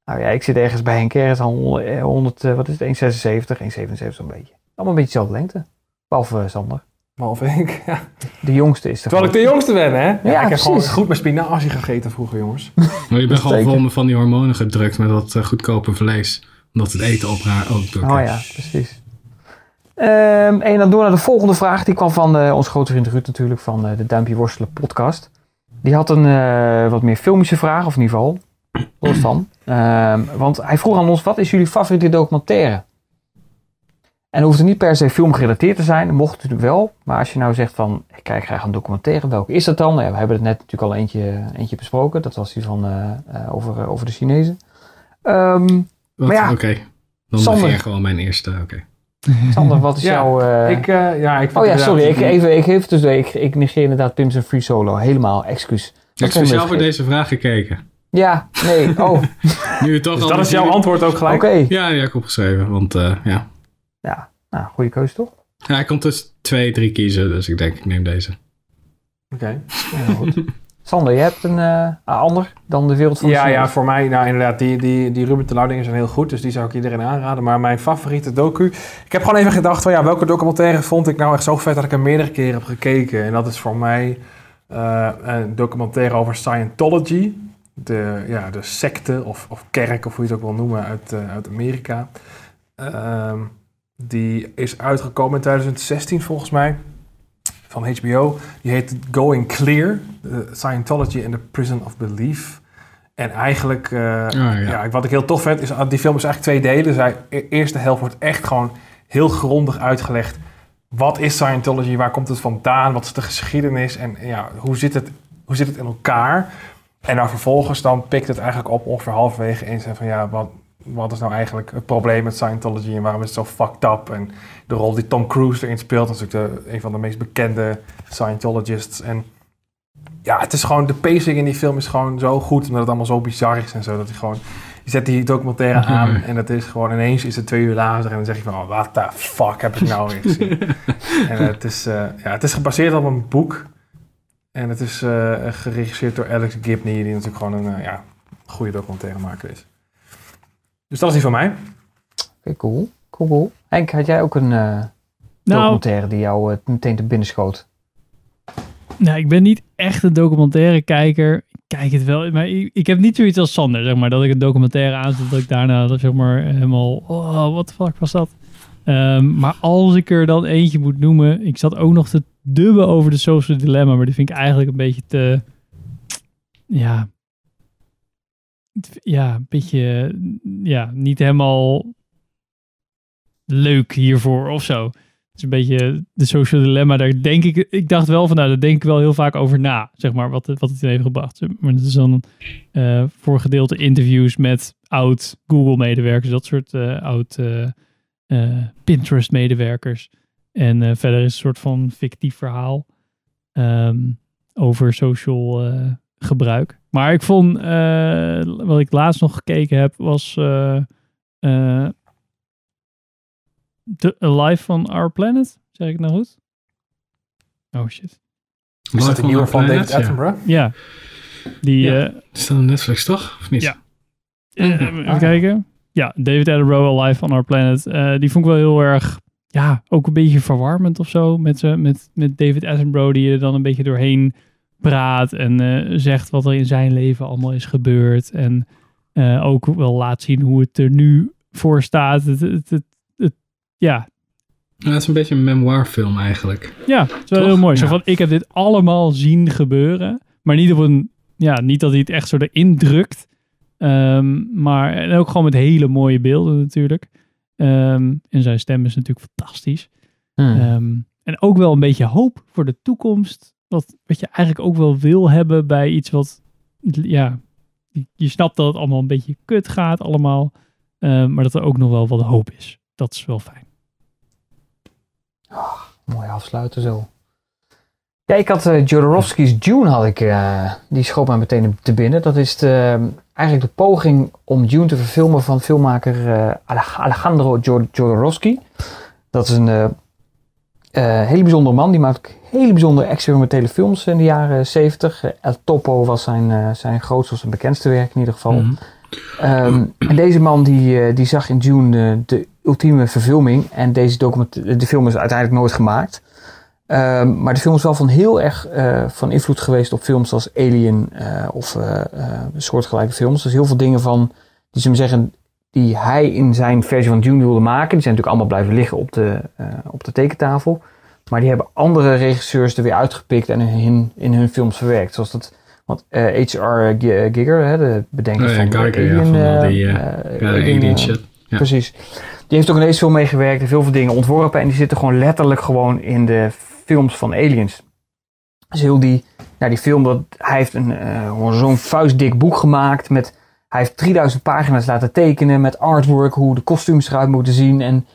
S4: Nou ja, ik zit ergens bij Henk ergens aan 100, eh, 100 eh, wat is het, 1,76, 1,77 zo'n beetje. Allemaal een beetje dezelfde lengte. Behalve eh, Sander.
S3: Behalve ik. *laughs* Ja.
S4: De jongste is er.
S3: Terwijl ik de jongste ben, hè? Ja, ik heb
S4: precies.
S3: gewoon goed met spinazie gegeten vroeger, jongens.
S2: Maar je bent gewoon vol van die hormonen gedrukt met wat eh, goedkope vlees. Omdat het eten opraar ook door.
S4: Oh ja, precies. Ehm, en dan door naar de volgende vraag. Die kwam van eh, ons grote vriend Ruud natuurlijk, van eh, de Duimpje Worstelen podcast. Die had een eh, wat meer filmische vraag, of in ieder geval, los van. Ehm, want hij vroeg aan ons, wat is jullie favoriete documentaire? En hoeft er niet per se filmgerelateerd te zijn, mocht het wel. Maar als je nou zegt van, ik kijk graag een documentaire, welke is dat dan? Ja, we hebben het net natuurlijk al eentje, eentje besproken. Dat was die van, over, over de Chinezen.
S2: Wat?
S4: Maar ja,
S2: Oké. Dan
S4: Sander.
S2: begin gewoon mijn eerste. Oké.
S4: Sander, wat is
S3: Ja,
S4: jouw... eh,
S3: Ik, eh, ja, ik vind
S4: Oh ja, sorry. Ik, even, ik, even tussen, ik, ik negeer inderdaad Pim's en Free Solo. Helemaal, excuus.
S2: Ik heb speciaal voor deze vraag gekeken.
S4: Ja, nee. Oh, oké. *laughs*
S2: Nu toch
S3: Dus
S2: al
S3: dat is jouw antwoord ook gelijk?
S2: Ja, die heb ik opgeschreven. Want eh, ja.
S4: Ja, nou, goede keuze toch?
S2: ja, ik kon tussen twee, drie kiezen. Dus ik denk, ik neem deze.
S3: Oké.
S4: Ja, goed. *laughs* Sander, je hebt een eh, ander dan de wereld van de
S3: Ja, ja, voor mij, nou inderdaad, die, die, die Ruben de dingen zijn heel goed, dus die zou ik iedereen aanraden. Maar mijn favoriete docu, ik heb gewoon even gedacht van ja, welke documentaire vond ik nou echt zo vet dat ik er meerdere keren heb gekeken. En dat is voor mij eh, een documentaire over Scientology, de, ja, de secte of, of kerk of hoe je het ook wil noemen uit, eh, uit Amerika. Ehm, die is uitgekomen in 2016 volgens mij van HBO. Die heet Going Clear, Scientology and the Prison of Belief. En eigenlijk, eh,
S2: ja.
S3: ja. wat ik heel tof vind, is ah, die film is eigenlijk twee delen. Zij, de eerste helft wordt echt gewoon heel grondig uitgelegd. Wat is Scientology? Waar komt het vandaan? Wat is de geschiedenis? En ja, hoe zit het hoe zit het in elkaar? En dan vervolgens dan pikt het eigenlijk op ongeveer halverwege eens en van ja, wat, wat is nou eigenlijk het probleem met Scientology en waarom is het zo fucked up? En de rol die Tom Cruise erin speelt, dat is natuurlijk de, een van de meest bekende Scientologists. En ja, het is gewoon, de pacing in die film is gewoon zo goed, omdat het allemaal zo bizar is en zo, dat hij gewoon, je zet die documentaire *laughs* aan en het is gewoon ineens is het twee uur later en dan zeg je van, oh, what the fuck heb ik nou weer gezien? *laughs* en het is, uh, ja, het is gebaseerd op een boek en het is uh, geregisseerd door Alex Gibney, die natuurlijk gewoon een uh, ja, goede documentairemaker is. Dus dat is die van mij.
S4: Oké, okay, cool. Cool, cool. Henk, had jij ook een nou, documentaire die jou meteen te binnen schoot?
S1: Nou, ik ben niet echt een documentaire kijker. Ik kijk het wel, maar ik, ik, heb niet zoiets als Sander, zeg maar. Dat ik een documentaire aanzet, dat ik daarna, zeg maar, helemaal... Oh, wat de fuck was dat? Um, maar als ik er dan eentje moet noemen... Ik zat ook nog te dubben over de social dilemma, maar die vind ik eigenlijk een beetje te... Ja... Ja, een beetje... Ja, niet helemaal leuk hiervoor of zo. Het is een beetje de social dilemma. Daar denk ik, ik dacht wel van, nou, daar denk ik wel heel vaak over na, zeg maar, wat, wat het in heeft gebracht. Maar dat is dan uh, voor gedeelte interviews met oud Google-medewerkers, dat soort uh, oud uh, Pinterest-medewerkers. En verder is een soort van fictief verhaal um, over social gebruik. Maar ik vond, wat ik laatst nog gekeken heb, was The Alive on Our Planet? Zeg ik nou goed? Oh shit.
S3: Is dat de nieuwe van David Attenborough?
S1: Ja. Die,
S2: ja.
S1: Uh,
S2: is dat een Netflix toch? Of niet?
S1: Ja. Uh, even ah. kijken. Ja, David Attenborough, Alive on Our Planet. Uh, die vond ik wel heel erg, ja, ook een beetje verwarmend of zo. Met, met, met David Attenborough die er dan een beetje doorheen praat. En uh, zegt wat er in zijn leven allemaal is gebeurd. En ook wel laat zien hoe het er nu voor staat. Het, het, het, ja.
S2: ja. Het is een beetje een memoirfilm eigenlijk.
S1: Ja, het is wel heel mooi. Zo van, ik heb dit allemaal zien gebeuren. Maar niet op een, ja, niet dat hij het echt zo erin drukt. Um, maar en ook gewoon met hele mooie beelden natuurlijk. Um, en zijn stem is natuurlijk fantastisch. Hmm. Um, en ook wel een beetje hoop voor de toekomst. Wat, je eigenlijk ook wel wil hebben bij iets wat, ja, je, snapt dat het allemaal een beetje kut gaat allemaal. maar dat er ook nog wel wat hoop is. Dat is wel fijn.
S4: Oh, mooi afsluiten zo. Ja, ik had uh, Jodorowsky's Dune had ik, uh, die schoot mij meteen te binnen. Dat is de, eigenlijk de poging om Dune te verfilmen van filmmaker Alejandro Jodorowsky. Dat is een hele bijzondere man. Die maakt hele bijzondere experimentele films in de jaren 70. El Topo was zijn, zijn grootste, zijn bekendste werk in ieder geval. Mm -hmm. Um, en deze man die, die zag in Dune de, de ultieme verfilming. En deze document, de film is uiteindelijk nooit gemaakt. Um, maar de film is wel van heel erg uh, van invloed geweest op films als Alien uh, of uh, soortgelijke films. Dus heel veel dingen van, die ze zeggen, die hij in zijn versie van Dune wilde maken. Die zijn natuurlijk allemaal blijven liggen op de, op de tekentafel. Maar die hebben andere regisseurs er weer uitgepikt en in hun, in hun films verwerkt. Zoals dat, want H.R. Giger, hè, de bedenker
S2: oh, ja,
S4: van
S2: Geiger,
S4: Alien,
S2: ja, van die, Alien, Alien shit. Ja.
S4: Precies. Die heeft ook ineens veel meegewerkt en veel veel dingen ontworpen. En die zitten gewoon letterlijk gewoon in de films van aliens. Dus heel die, nou die film, dat, hij heeft een, uh, zo'n vuistdik boek gemaakt. Met, hij heeft 3000 pagina's laten tekenen met artwork, hoe de kostuums eruit moeten zien. En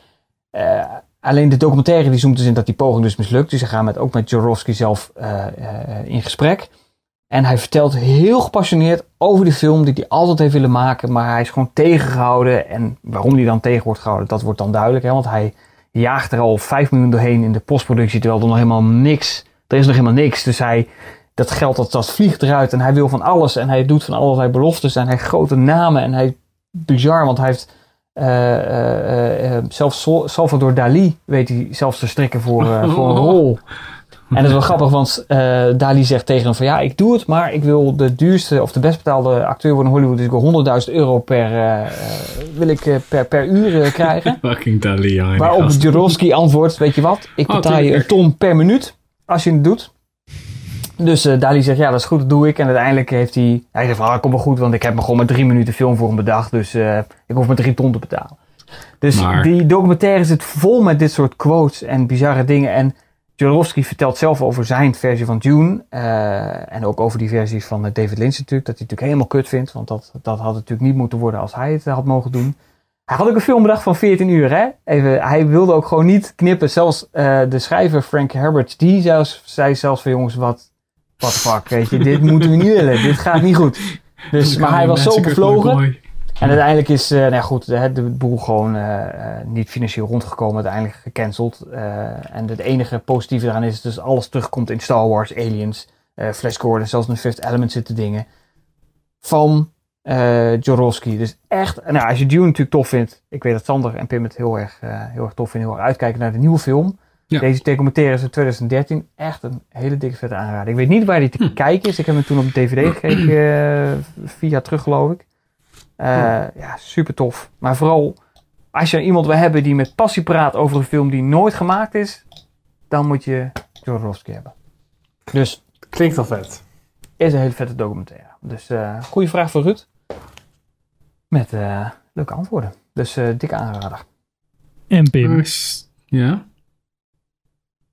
S4: uh, alleen de documentaire die zoomt dus in dat die poging dus mislukt. Dus ze gaan met, ook met Jorowski zelf uh, in gesprek. En hij vertelt heel gepassioneerd over die film die hij altijd heeft willen maken. Maar hij is gewoon tegengehouden. En waarom hij dan tegen wordt gehouden, dat wordt dan duidelijk. Hè? Want hij jaagt er al 5 miljoen doorheen in de postproductie. Terwijl er nog helemaal niks. Er is nog helemaal niks. Dus hij, dat geld dat, dat vliegt eruit. En hij wil van alles. En hij doet van allerlei beloftes. En hij grote namen. En hij bizar. Want hij heeft uh, uh, zelfs Salvador Dali weet hij zelfs te strikken voor, voor een *laughs* rol. En dat is wel grappig, want Dali zegt tegen hem van ja, ik doe het, maar ik wil de duurste of de best betaalde acteur worden in Hollywood. Dus ik wil 100.000 euro per, wil ik, per, per uur krijgen. *laughs*
S2: Fucking Dali, ja.
S4: Waarop Jodorowsky antwoordt, weet je wat, ik betaal oh, je een ton per minuut als je het doet. Dus uh, Dali zegt, ja, dat is goed, dat doe ik. En uiteindelijk heeft hij, hij zegt van, ah, kom wel goed, want ik heb me gewoon maar drie minuten film voor hem bedacht. Dus ik hoef maar drie ton te betalen. Dus maar... die documentaire zit vol met dit soort quotes en bizarre dingen. En Jodorowsky vertelt zelf over zijn versie van Dune. eh, en ook over die versies van David Lynch natuurlijk. Dat hij natuurlijk helemaal kut vindt. Want dat, dat had natuurlijk niet moeten worden als hij het had mogen doen. Hij had ook een film bedacht van 14 uur. Hè? Even, hij wilde ook gewoon niet knippen. Zelfs eh, de schrijver Frank Herbert. Die zelfs, zei zelfs van jongens wat... What the fuck, weet je. Dit moeten we niet willen. Dit gaat niet goed. Dus, maar hij was zo bevlogen. En uiteindelijk is, eh nou ja, goed, de, de boel gewoon eh, eh, niet financieel rondgekomen, uiteindelijk gecanceld. En het enige positieve daaraan is dus alles terugkomt in Star Wars, Aliens, Flash Gordon, zelfs in Fifth Element zitten dingen. Van Jodorowsky. Dus echt, nou, als je Dune natuurlijk tof vindt, ik weet dat Sander en Pim het heel erg, heel erg tof vinden, heel erg uitkijken naar de nieuwe film.
S2: Ja.
S4: Deze documentaire is uit 2013. Echt een hele dikke vette aanrader. Ik weet niet waar die te kijken is. Ik heb hem toen op DVD *clears throat* gekeken, eh, via terug geloof ik. Eh, ja, super tof. Maar vooral als je iemand wil hebben die met passie praat over een film die nooit gemaakt is, dan moet je Jodorowsky hebben. Dus
S3: Klinkt al vet.
S4: is een hele vette documentaire. Dus eh goede vraag voor Ruud. Met eh, leuke antwoorden. Dus eh, dikke aanrader.
S1: En Pim.
S2: Ja?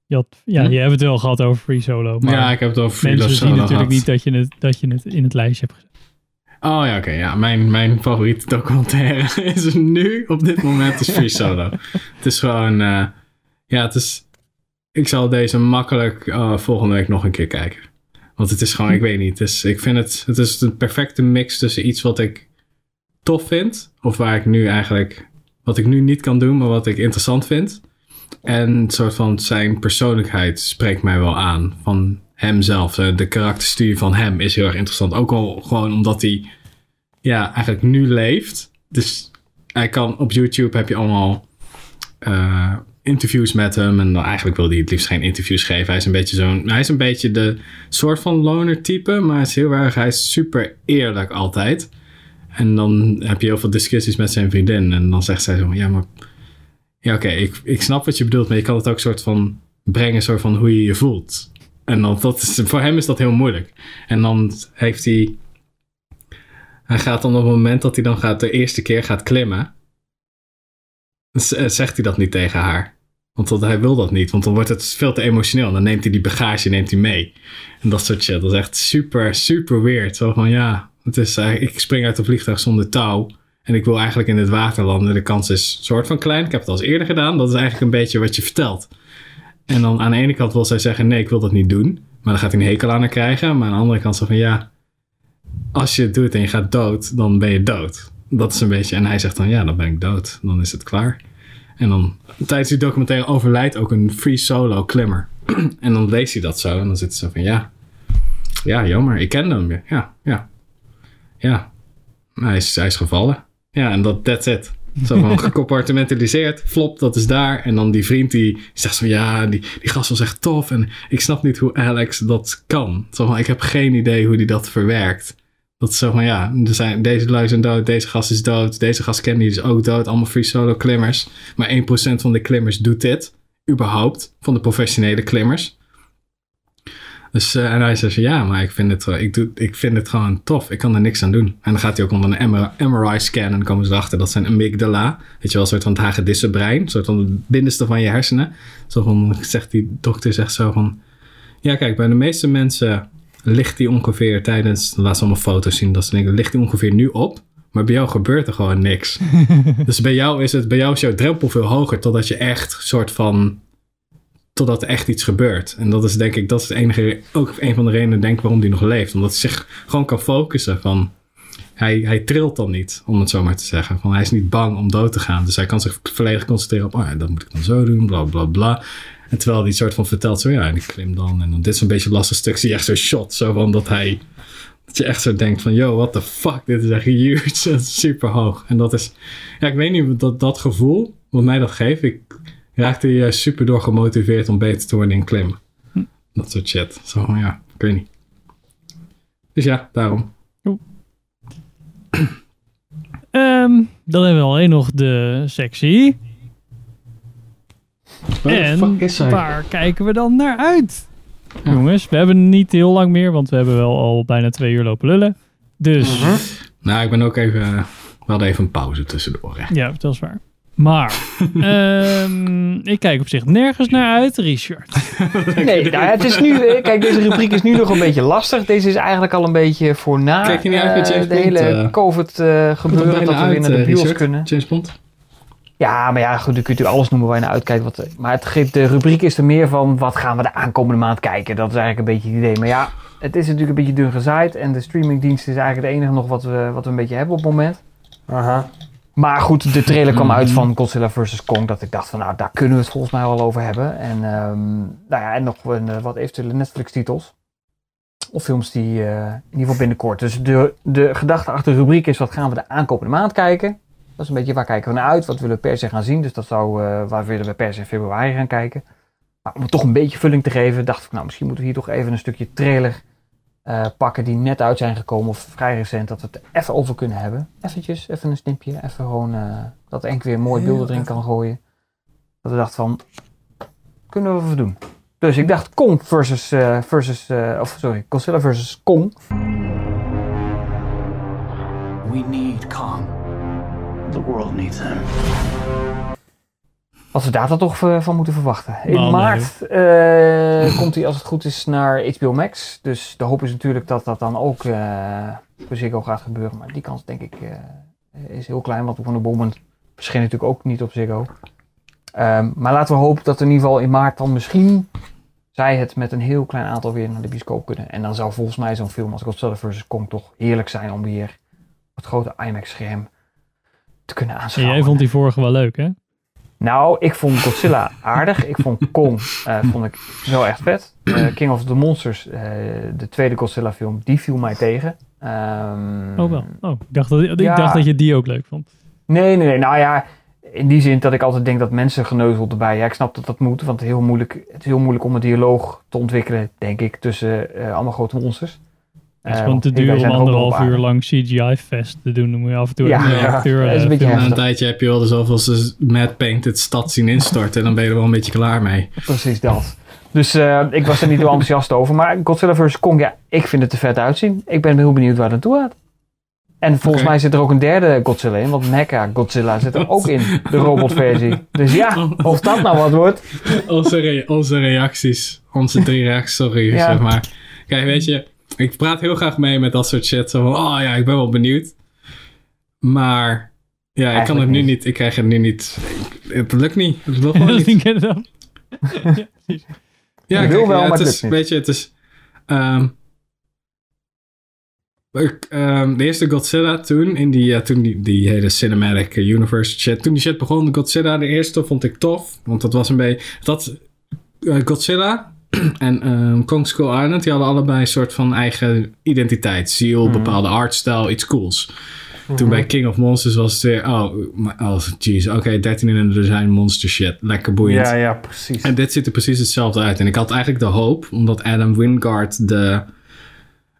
S1: Je, had, ja,
S2: Hm?
S1: je hebt het wel gehad over Free Solo. Maar
S2: Ja, ik heb het over Free
S1: mensen
S2: Solo
S1: zien natuurlijk niet dat je, het, dat je het in het lijstje hebt gezet.
S2: Oh ja, oké. ja, mijn, mijn favoriete documentaire *laughs* is nu op dit moment is Free Solo. *laughs* het is gewoon, eh, ja, het is, ik zal deze makkelijk eh, volgende week nog een keer kijken. Want het is gewoon, ik weet niet, het is, ik vind het, het is de perfecte mix tussen iets wat ik tof vind, of waar ik nu eigenlijk, wat ik nu niet kan doen, maar wat ik interessant vind. En soort van zijn persoonlijkheid spreekt mij wel aan. Van hemzelf. De karakterstudie van hem is heel erg interessant. Ook al gewoon omdat hij ja, eigenlijk nu leeft. Dus hij kan op YouTube heb je allemaal eh, interviews met hem. En dan eigenlijk wil hij het liefst geen interviews geven. Hij is een beetje zo'n. Hij is een beetje de soort van loner type. Maar hij is heel erg. Hij is super eerlijk altijd. En dan heb je heel veel discussies met zijn vriendin. En dan zegt zij zo: Ja, maar ja, oké, ik, ik snap wat je bedoelt, maar je kan het ook soort van brengen, soort van hoe je je voelt. En dan, dat is, voor hem is dat heel moeilijk. En dan heeft hij, hij gaat dan op het moment dat hij dan gaat, de eerste keer gaat klimmen, eh, zegt hij dat niet tegen haar. Want dat, hij wil dat niet, want dan wordt het veel te emotioneel. En dan neemt hij die bagage neemt hij mee. En dat soort shit. Dat is echt super, super weird. Zo van ja, het is, eh, ik spring uit een vliegtuig zonder touw. En ik wil eigenlijk in het water landen. De kans is soort van klein. Ik heb het al eens eerder gedaan. Dat is eigenlijk een beetje wat je vertelt. En dan aan de ene kant wil zij zeggen: nee, ik wil dat niet doen. Maar dan gaat hij een hekel aan haar krijgen. Maar aan de andere kant zo van ja, als je het doet en je gaat dood, dan ben je dood. Dat is een beetje. En hij zegt dan: ja, dan ben ik dood. Dan is het klaar. En dan tijdens die documentaire overlijdt ook een free solo klimmer. *clears throat* en dan leest hij dat zo. En dan zit zo van ja, ja, jammer. Ik ken hem. Ja, ja, ja. Hij is, hij is gevallen. Ja, en dat that's it. Zo van *laughs* gecompartimentaliseerd. Flop, dat is daar. En dan die vriend die zegt van ja, die, die gast was echt tof. En ik snap niet hoe Alex dat kan. Zo van, ik heb geen idee hoe die dat verwerkt. Dat is zo van ja, er zijn, deze lui zijn dood, deze gast is dood, deze gast ken die is ook dood. Allemaal free solo klimmers. Maar 1% van de klimmers doet dit. Überhaupt. Van de professionele klimmers. Dus, eh, en hij zegt, ja, maar ik vind, het, wel- ik, doe, ik vind het gewoon tof. Ik kan er niks aan doen. En dan gaat hij ook onder een MRI, MRI scan en dan komen ze erachter dat zijn amygdala. Weet je wel, een soort van het hagedissenbrein. Een soort van het binnenste van je hersenen. Zo van, zegt die dokter zegt zo van... Ja, kijk, bij de meeste mensen ligt die ongeveer tijdens... Laat ze allemaal foto's zien. Dat ze denken, ligt die ongeveer nu op. Maar bij jou gebeurt er gewoon niks. *laughs* dus bij jou is het, bij jou is jouw drempel veel hoger. Totdat je echt soort van totdat er echt iets gebeurt. En dat is denk ik, dat is het enige, ook een van de redenen denk waarom hij nog leeft. Omdat hij zich gewoon kan focussen van, hij, hij trilt dan niet, om het zo maar te zeggen. Van, hij is niet bang om dood te gaan. Dus hij kan zich volledig concentreren op, oh dat moet ik dan zo doen, bla bla bla. En terwijl hij soort van vertelt, zo ja, en ik klim dan. En dan dit is een beetje lastig stuk, zie je echt zo'n shot. Zo van dat hij, dat je echt zo denkt van, yo, what the fuck, dit is echt huge. *laughs* Super hoog. En dat is, ja, ik weet niet, dat, dat gevoel, wat mij dat geeft, ik raakte je juist super door gemotiveerd om beter te worden in klimmen. Dat soort shit. Zo van, ja, ik weet niet. Dus ja, daarom.
S1: Ehm, dan hebben we alleen nog de sectie. En waar kijken we dan naar uit? Jongens, we hebben niet heel lang meer, want we hebben wel al bijna twee uur lopen lullen. Dus
S2: Nou, ik ben ook even, we hadden even een pauze tussendoor. Hè.
S1: ja, dat is waar. Maar, *laughs* ehm, ik kijk op zich nergens naar uit, Richard. *laughs*
S4: Nee, nou, het is nu, eh, kijk, deze rubriek is nu nog een beetje lastig. Deze is eigenlijk al een beetje voor na
S2: Kijk je niet uit met
S4: eh,
S2: James
S4: de hele
S2: eh?
S4: COVID eh, gebeuren,
S2: bijna
S4: dat we weer naar de bios kunnen.
S2: James Bond?
S4: Ja, maar ja, goed, dan kun je natuurlijk alles noemen waar je naar uitkijkt. Wat, maar het, geeft- de rubriek is er meer van, wat gaan we de aankomende maand kijken? Dat is eigenlijk een beetje het idee. Maar ja, het is natuurlijk een beetje dun gezaaid. En de streamingdienst is eigenlijk het enige nog wat we, wat we een beetje hebben op het moment.
S3: Aha.
S4: Maar goed, de trailer kwam uit van Godzilla vs. Kong. Dat ik dacht van, nou, daar kunnen we het volgens mij wel over hebben. En, ehm, nou ja, en nog een, eh, wat eventuele Netflix-titels. Of films die eh, in ieder geval binnenkort. Dus de, de gedachte achter de rubriek is, wat gaan we de aankomende maand kijken? Dat is een beetje, waar kijken we naar uit? Wat willen we per se gaan zien? Dus dat zou, eh, waar willen we per se in februari gaan kijken? Maar om het toch een beetje vulling te geven, dacht ik, nou, misschien moeten we hier toch even een stukje trailer eh, pakken die net uit zijn gekomen of vrij recent, dat we het even over kunnen hebben. Eventjes, even een snipje, even gewoon eh, dat Enk weer mooie beelden erin kan gooien. Dat we dachten van, kunnen we even doen. Dus ik dacht Kong versus, eh, versus eh, of sorry, Godzilla versus Kong.
S17: We need Kong. The world needs him.
S4: Wat we daar dan toch eh, van moeten verwachten. In
S1: Nou, nee.
S4: maart eh, komt hij als het goed is naar HBO Max. Dus de hoop is natuurlijk dat dat dan ook eh voor Ziggo gaat gebeuren. Maar die kans denk ik eh, is heel klein. Want Wonder Woman verscheen natuurlijk ook niet op Ziggo. Ehm, maar laten we hopen dat in ieder geval in maart dan misschien zij het met een heel klein aantal weer naar de bioscoop kunnen. En dan zou volgens mij zo'n film als Godzilla vs. Kong toch heerlijk zijn om weer op het grote IMAX scherm te kunnen
S1: En
S4: aanschouwen.
S1: jij vond die vorige wel leuk, hè?
S4: Nou, ik vond Godzilla aardig. Ik vond Kong eh, vond ik wel echt vet. Eh, King of the Monsters, eh, de tweede Godzilla film, die viel mij tegen. Ehm,
S1: Oh wel. Oh, ik dacht dat, ik
S4: Ja.
S1: dacht dat je die ook leuk vond.
S4: Nee, nee, nee. Nou ja, in die zin dat ik altijd denk dat mensen geneuzel erbij. Ja, ik snap dat dat moet, want heel moeilijk, het is heel moeilijk om een dialoog te ontwikkelen, denk ik, tussen allemaal grote monsters.
S1: Het is
S4: Eh,
S1: gewoon te duur om
S4: er
S1: anderhalf uur lang CGI-fest te doen. Dan moet je af en toe
S4: Ja,
S1: een
S4: ja,
S1: acteur
S4: dat is een
S1: eh,
S4: beetje
S1: filmen.
S2: Na een tijdje heb je wel de zoveelste Mad Painted stad zien instorten. En dan ben je er wel een beetje klaar mee.
S4: Precies dat. Dus eh, ik was er niet heel enthousiast over. Maar Godzilla vs. Kong, ja, ik vind het er vet uitzien. Ik ben heel benieuwd waar het naartoe gaat. En volgens mij zit er ook een derde Godzilla in. Want Mecha Godzilla zit er ook in, de robotversie. Dus ja, of dat nou wat wordt.
S2: Onze, re- onze reacties. Onze drie reacties, sorry,
S4: Ja.
S2: zeg maar. Kijk, weet je, ik praat heel graag mee met dat soort shit. Zo van, oh ja, ik ben wel benieuwd. Maar, ja, ik kan het nu
S4: niet.
S2: niet. Ik krijg het nu niet. Ik- het lukt niet. Het wil gewoon *laughs* niet.
S1: dan. *laughs*
S2: Ja,
S4: Ik wil wel,
S2: ja,
S4: maar
S2: het is,
S4: lukt niet.
S2: weet je, het is... ehm, ik, ehm, de eerste Godzilla toen, in die, ja, toen die, die hele cinematic universe shit, toen die shit begon, Godzilla de eerste vond ik tof, want dat was een beetje, dat eh, Godzilla *clears throat* en ehm Kong Skull Island, die hadden allebei een soort van eigen identiteit, ziel, bepaalde artstyle, iets cools. Toen bij King of Monsters was het weer, oh, oh jeez, oké, 13 in een design monster shit, lekker boeiend.
S3: Ja, ja, precies.
S2: En dit ziet er precies hetzelfde uit. En ik had eigenlijk de hoop, omdat Adam Wingard de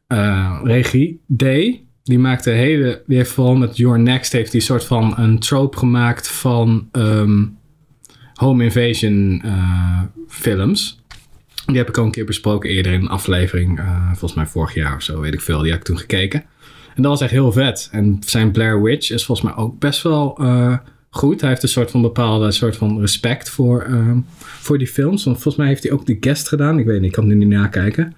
S2: eh, regie deed. Die maakte hele, die heeft vooral met Your Next heeft die soort van een trope gemaakt van ehm, home invasion eh, films. Die heb ik al een keer besproken eerder in een aflevering, eh, volgens mij vorig jaar of zo, weet ik veel. Die heb ik toen gekeken. En dat was echt heel vet. En zijn Blair Witch is volgens mij ook best wel eh, goed. Hij heeft een soort van bepaalde soort van respect voor, ehm, voor die films. Want volgens mij heeft hij ook The Guest gedaan. Ik weet niet, ik kan nu niet nakijken.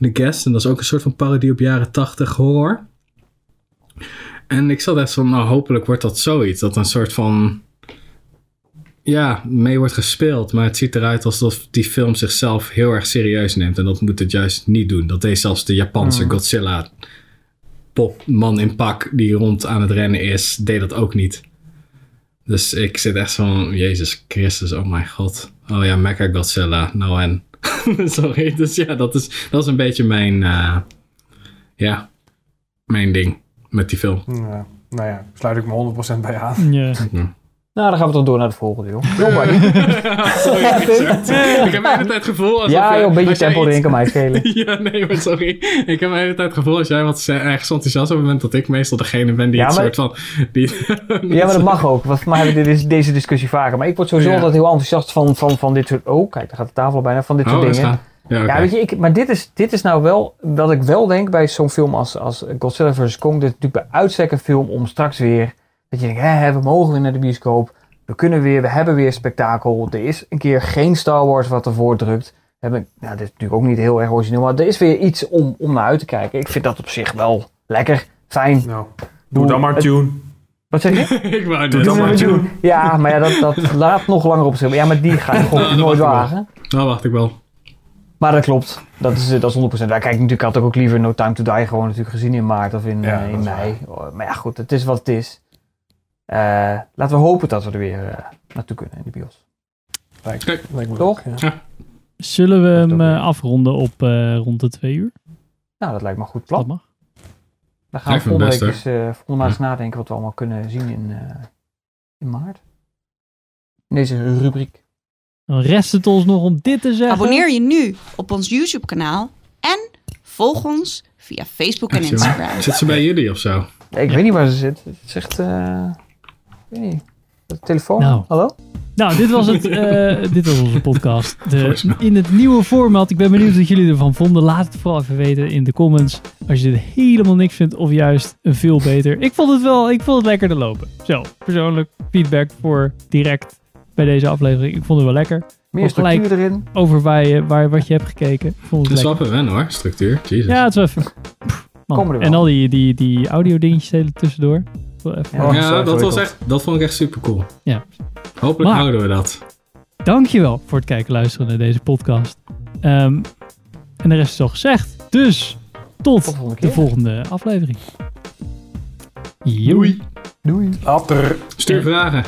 S2: The Guest. En dat is ook een soort van parodie op jaren 80 horror. En ik zat echt van, nou hopelijk wordt dat zoiets. Dat een soort van, ja, mee wordt gespeeld. Maar het ziet eruit alsof die film zichzelf heel erg serieus neemt. En dat moet het juist niet doen. Dat deed zelfs de Japanse
S3: Hmm.
S2: Godzilla popman in pak die rond aan het rennen is, deed dat ook niet. Dus ik zit echt zo van, Jezus Christus, oh mijn god. Oh ja, Mecha Godzilla, nou en. *laughs* Sorry, dus ja, dat is, dat is een beetje mijn, eh, ja, mijn ding met die film.
S3: Ja, nou ja, sluit ik me 100% bij aan.
S1: Ja.
S4: Nou, dan gaan we toch door naar de volgende, joh. Nobody. *laughs*
S2: sorry. Ik heb de hele tijd het gevoel alsof
S4: Ja, joh, een beetje
S2: als jij
S4: tempo erin kan mij schelen. *laughs*
S2: ja, nee, maar sorry. Ik heb de hele tijd het gevoel als jij wat ergens enthousiast over bent, dat ik meestal degene ben die
S4: Ja,
S2: het
S4: maar-
S2: soort van... Die,
S4: Ja, maar dat mag ook. Want voor mij hebben we deze discussie vaker. Maar ik word sowieso
S2: Ja.
S4: altijd heel enthousiast van, van, van dit soort... Oh, kijk, daar gaat de tafel al bijna. Van dit soort
S2: Oh, is
S4: dingen.
S2: Ja,
S4: weet je, ik, maar dit is, dit is nou wel wat ik wel denk bij zo'n film als, als Godzilla vs. Kong. Dit is natuurlijk bij uitstek een film om straks weer... Dat je denkt, hè, we mogen weer naar de bioscoop. We kunnen weer, we hebben weer spektakel. Er is een keer geen Star Wars wat ervoor drukt. We hebben, nou, dit is natuurlijk ook niet heel erg origineel, maar er is weer iets om, om naar uit te kijken. Ik vind dat op zich wel lekker, fijn.
S3: Nou, doe dan maar Tune.
S4: Wat zeg je? *laughs*
S2: ik wou
S3: Doe dan maar. Tune.
S4: Ja, maar ja, dat, dat *laughs* laat nog langer op zich. Ja, maar die ga je *laughs* gewoon
S2: dat
S4: nooit
S2: ik
S4: wagen.
S2: Nou, wacht ik wel.
S4: Maar dat klopt. Dat is, dat is 100%. Ja, kijk, natuurlijk had ik ook liever No Time to Die gewoon natuurlijk gezien in maart of in,
S3: Ja,
S4: eh, in mei. Oh, Maar ja, goed, het is wat het is. Eh, laten we hopen dat we er weer eh, naartoe kunnen in de bios.
S3: Lijkt,
S2: Kijk.
S3: lijkt me
S4: Toch?
S3: ook, ja.
S1: Zullen we
S4: Dat
S1: hem eh, afronden op eh, rond de twee uur?
S4: Nou, dat lijkt me een goed
S1: Dat
S4: plan.
S1: mag.
S4: Dan gaan we volgende week eens, eh, volgende eens nadenken wat we allemaal kunnen zien in, eh, in maart. In deze rubriek.
S1: Dan rest het ons nog om dit te zeggen.
S5: Abonneer je nu op ons YouTube-kanaal en volg ons via Facebook en Instagram.
S2: Zit ze bij jullie of zo?
S4: Ik weet niet waar ze zit. Het is echt... eh, ik weet niet. De telefoon?
S1: Nou.
S4: Hallo?
S1: Nou, dit was, het, eh, *laughs* dit was onze podcast. De, in het nieuwe format. Ik ben benieuwd wat jullie ervan vonden. Laat het vooral even weten in de comments. Als je dit helemaal niks vindt of juist een veel beter. Ik vond het wel, ik vond het lekker te lopen. Zo, persoonlijk feedback voor direct bij deze aflevering. Ik vond het wel lekker.
S4: Meer structuur erin.
S1: Over waar je, waar, wat je hebt gekeken. Ik vond
S2: Het
S1: het
S2: is wel hoor, structuur. Jesus.
S1: Ja, het is wel even... Man.
S4: Er.
S1: En al die, die, die audio dingetjes hele tussendoor.
S4: Ja. Oh,
S2: dat, was echt, dat vond ik echt super cool.
S1: Ja.
S2: Hopelijk
S1: Maar-
S2: houden we dat.
S1: Dankjewel voor het kijken en luisteren naar deze podcast. Ehm, en de rest is al gezegd. Dus tot,
S4: de volgende
S1: de
S4: keer.
S1: volgende aflevering. Joei.
S2: Doei.
S4: Doei.
S3: Later.
S2: Stuur vragen.